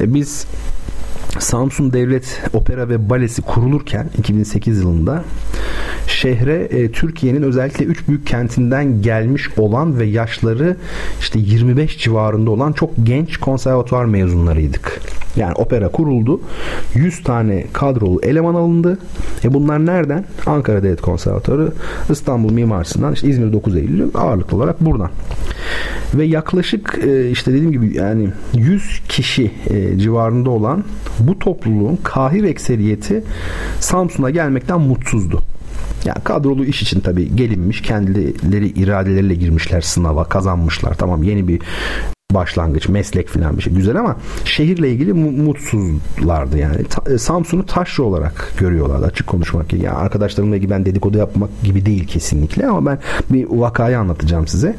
E, biz Samsun Devlet Opera ve Balesi kurulurken 2008 yılında şehre e, Türkiye'nin özellikle üç büyük kentinden gelmiş olan ve yaşları işte 25 civarında olan çok genç konservatuvar mezunlarıydık. Yani opera kuruldu. 100 tane kadrolu eleman alındı. E bunlar nereden? Ankara Devlet Konservatuarı, İstanbul Mimarisi'nden, işte İzmir 9 Eylül ağırlıklı olarak buradan. Ve yaklaşık e, işte dediğim gibi yani 100 kişi e, civarında olan bu topluluğun kahir ekseriyeti Samsun'a gelmekten mutsuzdu. Yani kadrolu iş için tabii gelinmiş kendileri iradeleriyle girmişler sınava kazanmışlar tamam yeni bir başlangıç, meslek falan bir şey. Güzel ama şehirle ilgili mutsuzlardı yani. E, Samsun'u taşra olarak görüyorlardı açık konuşmak gibi. Yani arkadaşlarımla ilgili ben dedikodu yapmak gibi değil kesinlikle ama ben bir vakayı anlatacağım size.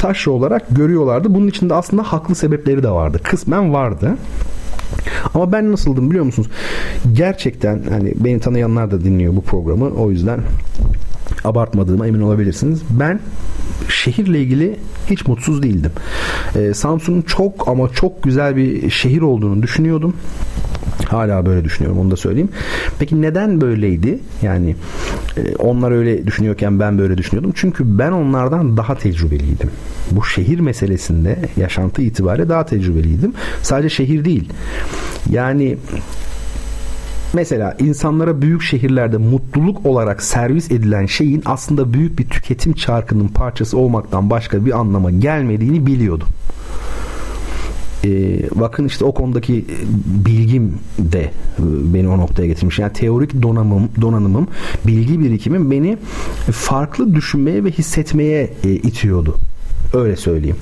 Taşra olarak görüyorlardı. Bunun içinde aslında haklı sebepleri de vardı. Kısmen vardı. Ama ben nasıldım biliyor musunuz? Gerçekten hani beni tanıyanlar da dinliyor bu programı. O yüzden abartmadığıma emin olabilirsiniz. Ben şehirle ilgili hiç mutsuz değildim. Ee, Samsun'un çok ama çok güzel bir şehir olduğunu düşünüyordum. Hala böyle düşünüyorum onu da söyleyeyim. Peki neden böyleydi? Yani e, onlar öyle düşünüyorken ben böyle düşünüyordum. Çünkü ben onlardan daha tecrübeliydim. Bu şehir meselesinde yaşantı itibariyle daha tecrübeliydim. Sadece şehir değil. Yani Mesela insanlara büyük şehirlerde mutluluk olarak servis edilen şeyin aslında büyük bir tüketim çarkının parçası olmaktan başka bir anlama gelmediğini biliyordum. Ee, bakın işte o konudaki bilgim de e, beni o noktaya getirmiş. Yani teorik donanımım, donanımım, bilgi birikimim beni farklı düşünmeye ve hissetmeye e, itiyordu. Öyle söyleyeyim.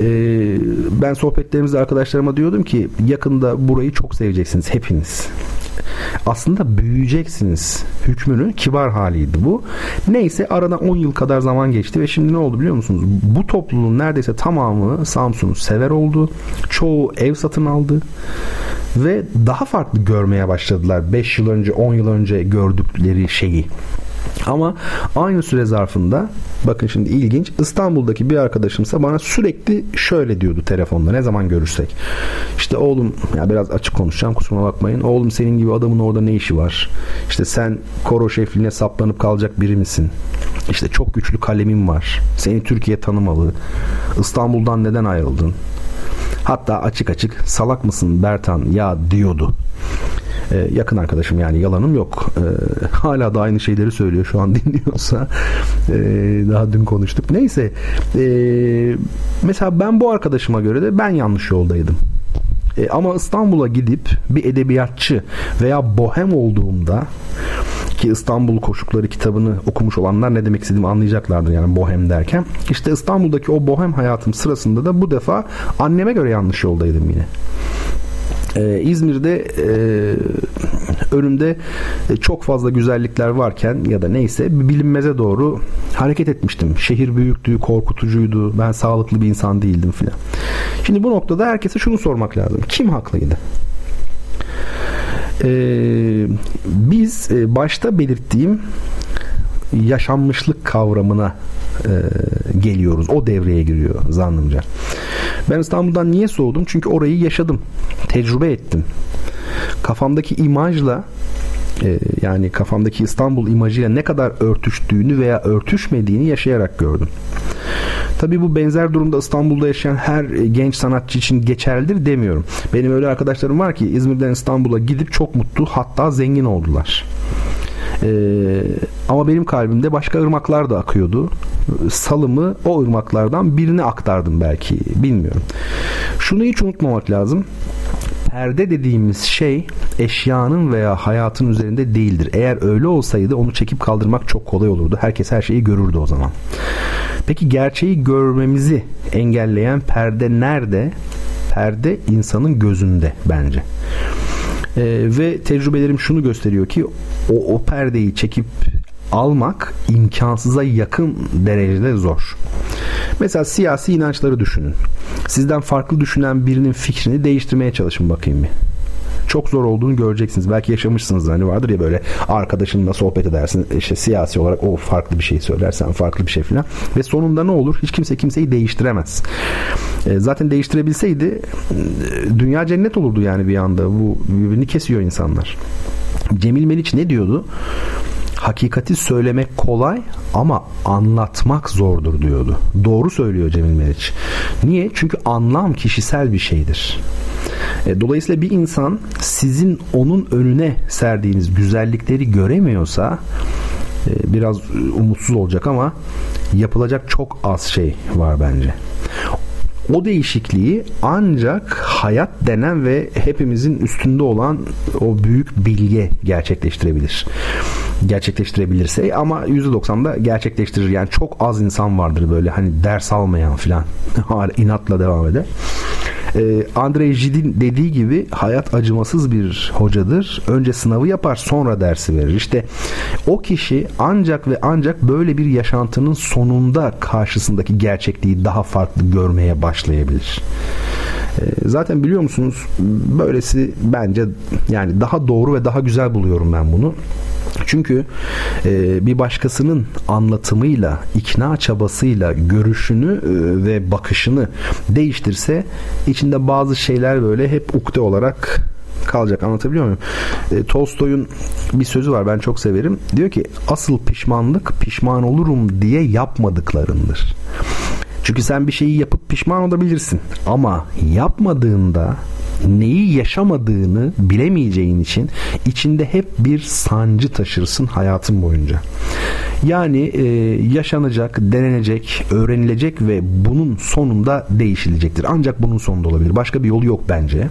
Ee, ben sohbetlerimizde arkadaşlarıma diyordum ki yakında burayı çok seveceksiniz hepiniz aslında büyüyeceksiniz hükmünün kibar haliydi bu. Neyse arada 10 yıl kadar zaman geçti ve şimdi ne oldu biliyor musunuz? Bu topluluğun neredeyse tamamı Samsun'u sever oldu. Çoğu ev satın aldı ve daha farklı görmeye başladılar 5 yıl önce 10 yıl önce gördükleri şeyi. Ama aynı süre zarfında bakın şimdi ilginç İstanbul'daki bir arkadaşımsa bana sürekli şöyle diyordu telefonda ne zaman görürsek. İşte oğlum ya biraz açık konuşacağım kusura bakmayın. Oğlum senin gibi adamın orada ne işi var? İşte sen koro şefliğine saplanıp kalacak biri misin? İşte çok güçlü kalemim var. Seni Türkiye tanımalı. İstanbul'dan neden ayrıldın? Hatta açık açık salak mısın Bertan ya diyordu. Ee, yakın arkadaşım yani yalanım yok. Ee, hala da aynı şeyleri söylüyor şu an dinliyorsa. Ee, daha dün konuştuk. Neyse. Ee, mesela ben bu arkadaşıma göre de ben yanlış yoldaydım. E, ama İstanbul'a gidip bir edebiyatçı veya bohem olduğumda ki İstanbul Koşukları kitabını okumuş olanlar ne demek istediğimi anlayacaklardır yani bohem derken. İşte İstanbul'daki o bohem hayatım sırasında da bu defa anneme göre yanlış yoldaydım yine. Ee, İzmir'de e, önümde e, çok fazla güzellikler varken ya da neyse bilinmeze doğru hareket etmiştim. Şehir büyüktü, korkutucuydu. Ben sağlıklı bir insan değildim filan. Şimdi bu noktada herkese şunu sormak lazım. Kim haklıydı? Ee, biz e, başta belirttiğim yaşanmışlık kavramına e, geliyoruz. O devreye giriyor zannımca. Ben İstanbul'dan niye soğudum? Çünkü orayı yaşadım. Tecrübe ettim. Kafamdaki imajla e, yani kafamdaki İstanbul imajıyla ne kadar örtüştüğünü veya örtüşmediğini yaşayarak gördüm. Tabi bu benzer durumda İstanbul'da yaşayan her genç sanatçı için geçerlidir demiyorum. Benim öyle arkadaşlarım var ki İzmir'den İstanbul'a gidip çok mutlu hatta zengin oldular. Ee, ama benim kalbimde başka ırmaklar da akıyordu. Salımı o ırmaklardan birini aktardım belki bilmiyorum. Şunu hiç unutmamak lazım perde dediğimiz şey eşyanın veya hayatın üzerinde değildir. Eğer öyle olsaydı onu çekip kaldırmak çok kolay olurdu. Herkes her şeyi görürdü o zaman. Peki gerçeği görmemizi engelleyen perde nerede? Perde insanın gözünde bence. Ee, ve tecrübelerim şunu gösteriyor ki o, o perdeyi çekip almak imkansıza yakın derecede zor. Mesela siyasi inançları düşünün. Sizden farklı düşünen birinin fikrini değiştirmeye çalışın bakayım bir çok zor olduğunu göreceksiniz. Belki yaşamışsınız hani vardır ya böyle arkadaşınla sohbet edersin işte siyasi olarak o farklı bir şey söylersen farklı bir şey filan ve sonunda ne olur? Hiç kimse kimseyi değiştiremez. E, zaten değiştirebilseydi e, dünya cennet olurdu yani bir anda. Bu birbirini kesiyor insanlar. Cemil Meriç ne diyordu? Hakikati söylemek kolay ama anlatmak zordur diyordu. Doğru söylüyor Cemil Meriç. Niye? Çünkü anlam kişisel bir şeydir. E, dolayısıyla bir insan sizin onun önüne serdiğiniz güzellikleri göremiyorsa e, biraz umutsuz olacak ama yapılacak çok az şey var bence. O değişikliği ancak hayat denen ve hepimizin üstünde olan o büyük bilge gerçekleştirebilir gerçekleştirebilirse ama %90'da gerçekleştirir. Yani çok az insan vardır böyle hani ders almayan filan inatla devam eder. Ee, Andrei Jid'in dediği gibi hayat acımasız bir hocadır. Önce sınavı yapar sonra dersi verir. İşte o kişi ancak ve ancak böyle bir yaşantının sonunda karşısındaki gerçekliği daha farklı görmeye başlayabilir. Zaten biliyor musunuz böylesi bence yani daha doğru ve daha güzel buluyorum ben bunu. Çünkü e, bir başkasının anlatımıyla, ikna çabasıyla görüşünü e, ve bakışını değiştirse içinde bazı şeyler böyle hep ukde olarak kalacak. Anlatabiliyor muyum? E, Tolstoy'un bir sözü var ben çok severim. Diyor ki asıl pişmanlık pişman olurum diye yapmadıklarındır. Çünkü sen bir şeyi yapıp pişman olabilirsin. Ama yapmadığında neyi yaşamadığını bilemeyeceğin için içinde hep bir sancı taşırsın hayatın boyunca. Yani e, yaşanacak, denenecek, öğrenilecek ve bunun sonunda değişilecektir. Ancak bunun sonunda olabilir. Başka bir yolu yok bence.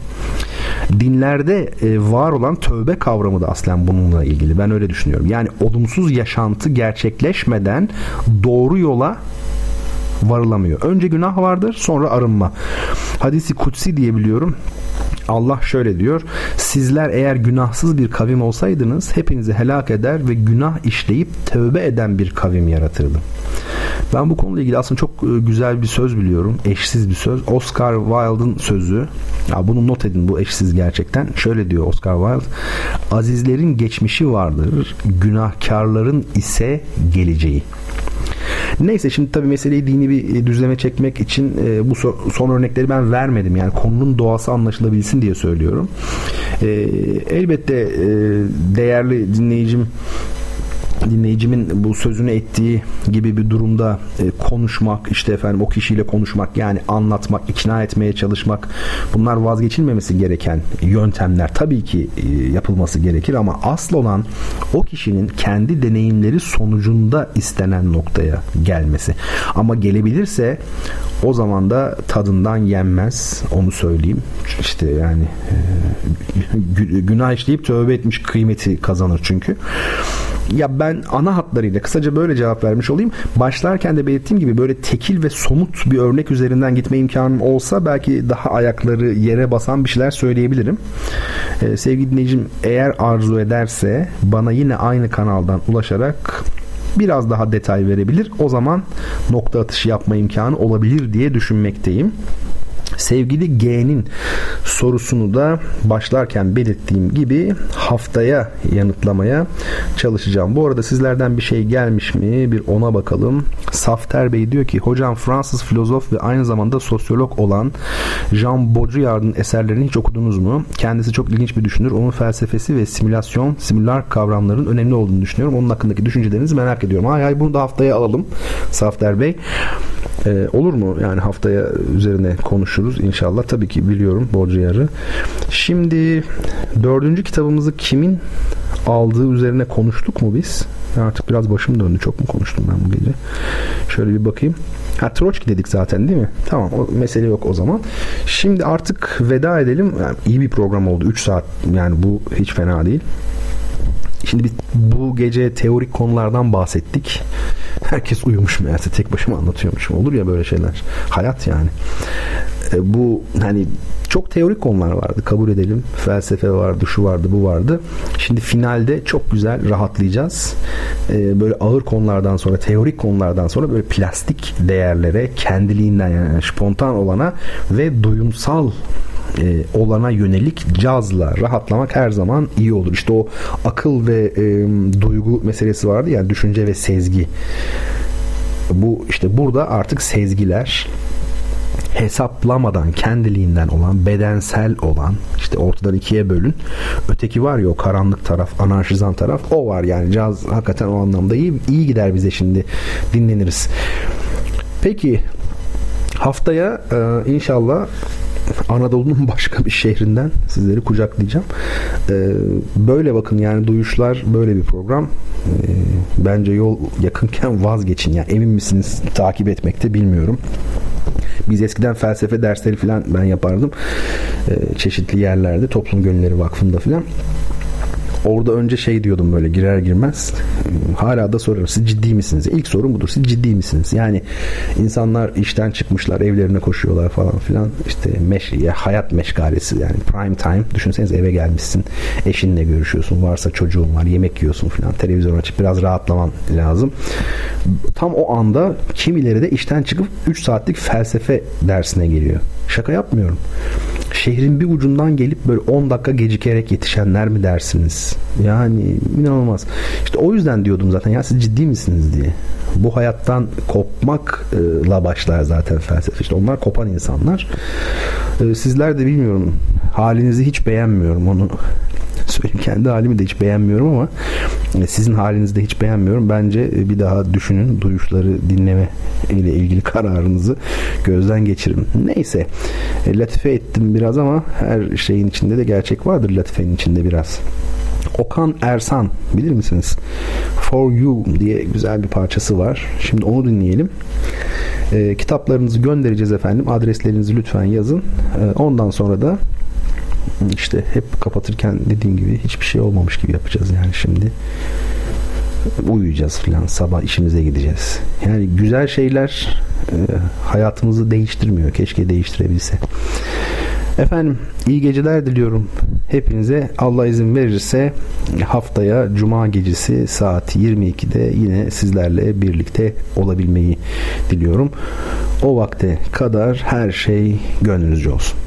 Dinlerde e, var olan tövbe kavramı da aslen bununla ilgili. Ben öyle düşünüyorum. Yani olumsuz yaşantı gerçekleşmeden doğru yola varılamıyor. Önce günah vardır sonra arınma. Hadisi kutsi diye biliyorum. Allah şöyle diyor. Sizler eğer günahsız bir kavim olsaydınız hepinizi helak eder ve günah işleyip tövbe eden bir kavim yaratırdım. Ben bu konuyla ilgili aslında çok e, güzel bir söz biliyorum. Eşsiz bir söz. Oscar Wilde'ın sözü. Ya bunu not edin bu eşsiz gerçekten. Şöyle diyor Oscar Wilde. Azizlerin geçmişi vardır. Günahkarların ise geleceği. Neyse şimdi tabii meseleyi dini bir e, düzleme çekmek için e, bu son örnekleri ben vermedim. Yani konunun doğası anlaşılabilsin diye söylüyorum. E, elbette değerli dinleyicim dinleyicimin bu sözünü ettiği gibi bir durumda e, konuşmak işte efendim o kişiyle konuşmak yani anlatmak ikna etmeye çalışmak bunlar vazgeçilmemesi gereken yöntemler tabii ki e, yapılması gerekir ama asıl olan o kişinin kendi deneyimleri sonucunda istenen noktaya gelmesi. Ama gelebilirse o zaman da tadından yenmez onu söyleyeyim. İşte yani e, günah işleyip tövbe etmiş kıymeti kazanır çünkü ya ben ana hatlarıyla kısaca böyle cevap vermiş olayım. Başlarken de belirttiğim gibi böyle tekil ve somut bir örnek üzerinden gitme imkanım olsa belki daha ayakları yere basan bir şeyler söyleyebilirim. Ee, sevgili dinleyicim eğer arzu ederse bana yine aynı kanaldan ulaşarak biraz daha detay verebilir. O zaman nokta atışı yapma imkanı olabilir diye düşünmekteyim. Sevgili G'nin sorusunu da başlarken belirttiğim gibi haftaya yanıtlamaya çalışacağım. Bu arada sizlerden bir şey gelmiş mi? Bir ona bakalım. Safter Bey diyor ki hocam Fransız filozof ve aynı zamanda sosyolog olan Jean Baudrillard'ın eserlerini hiç okudunuz mu? Kendisi çok ilginç bir düşünür. Onun felsefesi ve simülasyon, simülar kavramların önemli olduğunu düşünüyorum. Onun hakkındaki düşüncelerinizi merak ediyorum. Hay hay bunu da haftaya alalım Safter Bey. Ee, olur mu? Yani haftaya üzerine konuşuruz inşallah. Tabii ki biliyorum Baudrillard'ı. Şimdi dördüncü kitabımızı kimin aldığı üzerine konuştuk mu biz? Artık biraz başım döndü. Çok mu konuştum ben bu gece? Şöyle bir bakayım. Ha Troçki dedik zaten değil mi? Tamam o mesele yok o zaman. Şimdi artık veda edelim. Yani iyi bir program oldu. 3 saat yani bu hiç fena değil. Şimdi biz bu gece teorik konulardan bahsettik. Herkes uyumuş meğerse tek başıma anlatıyormuşum. Olur ya böyle şeyler. Hayat yani. E, bu hani çok teorik konular vardı kabul edelim. Felsefe vardı, şu vardı, bu vardı. Şimdi finalde çok güzel rahatlayacağız. Ee, böyle ağır konulardan sonra, teorik konulardan sonra böyle plastik değerlere, kendiliğinden yani spontan olana ve duyumsal e, olana yönelik cazla rahatlamak her zaman iyi olur. İşte o akıl ve e, duygu meselesi vardı yani düşünce ve sezgi. Bu işte burada artık sezgiler hesaplamadan kendiliğinden olan bedensel olan işte ortadan ikiye bölün öteki var ya o karanlık taraf anarşizan taraf o var yani caz hakikaten o anlamda iyi, iyi gider bize şimdi dinleniriz peki haftaya e, inşallah Anadolu'nun başka bir şehrinden sizleri kucaklayacağım. Ee, böyle bakın yani duyuşlar böyle bir program. Ee, bence yol yakınken vazgeçin. Yani emin misiniz takip etmekte bilmiyorum. Biz eskiden felsefe dersleri falan ben yapardım. Ee, çeşitli yerlerde Toplum Gönülleri Vakfı'nda falan. Orada önce şey diyordum böyle girer girmez. Hala da soruyorum siz ciddi misiniz? İlk sorum budur. Siz ciddi misiniz? Yani insanlar işten çıkmışlar, evlerine koşuyorlar falan filan. İşte meş, ya hayat meşgalesi yani prime time. Düşünseniz eve gelmişsin. Eşinle görüşüyorsun. Varsa çocuğun var. Yemek yiyorsun filan. Televizyon açıp biraz rahatlaman lazım. Tam o anda kimileri de işten çıkıp 3 saatlik felsefe dersine geliyor. Şaka yapmıyorum. Şehrin bir ucundan gelip böyle 10 dakika gecikerek yetişenler mi dersiniz? Yani inanılmaz. İşte o yüzden diyordum zaten ya siz ciddi misiniz diye. Bu hayattan kopmakla başlar zaten felsefe. İşte onlar kopan insanlar. Ee, sizler de bilmiyorum halinizi hiç beğenmiyorum onu söyleyeyim. Kendi halimi de hiç beğenmiyorum ama e, sizin halinizi de hiç beğenmiyorum. Bence e, bir daha düşünün. Duyuşları dinleme ile ilgili kararınızı gözden geçirin. Neyse. E, latife ettim biraz ama her şeyin içinde de gerçek vardır latifenin içinde biraz. Okan Ersan bilir misiniz? For You diye güzel bir parçası var. Şimdi onu dinleyelim. E, kitaplarınızı göndereceğiz efendim. Adreslerinizi lütfen yazın. E, ondan sonra da işte hep kapatırken dediğim gibi hiçbir şey olmamış gibi yapacağız yani şimdi uyuyacağız filan sabah işimize gideceğiz yani güzel şeyler e, hayatımızı değiştirmiyor keşke değiştirebilse efendim iyi geceler diliyorum. Hepinize Allah izin verirse haftaya cuma gecesi saat 22'de yine sizlerle birlikte olabilmeyi diliyorum. O vakte kadar her şey gönlünüzce olsun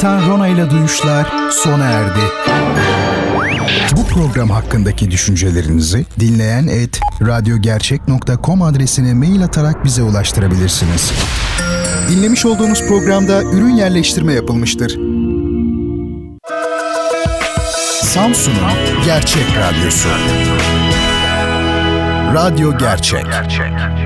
Ertan Rona ile Duyuşlar sona erdi. Bu program hakkındaki düşüncelerinizi dinleyen et radyogercek.com adresine mail atarak bize ulaştırabilirsiniz. Dinlemiş olduğunuz programda ürün yerleştirme yapılmıştır. Samsun'un Gerçek Radyosu. Radyo Gerçek. Gerçek.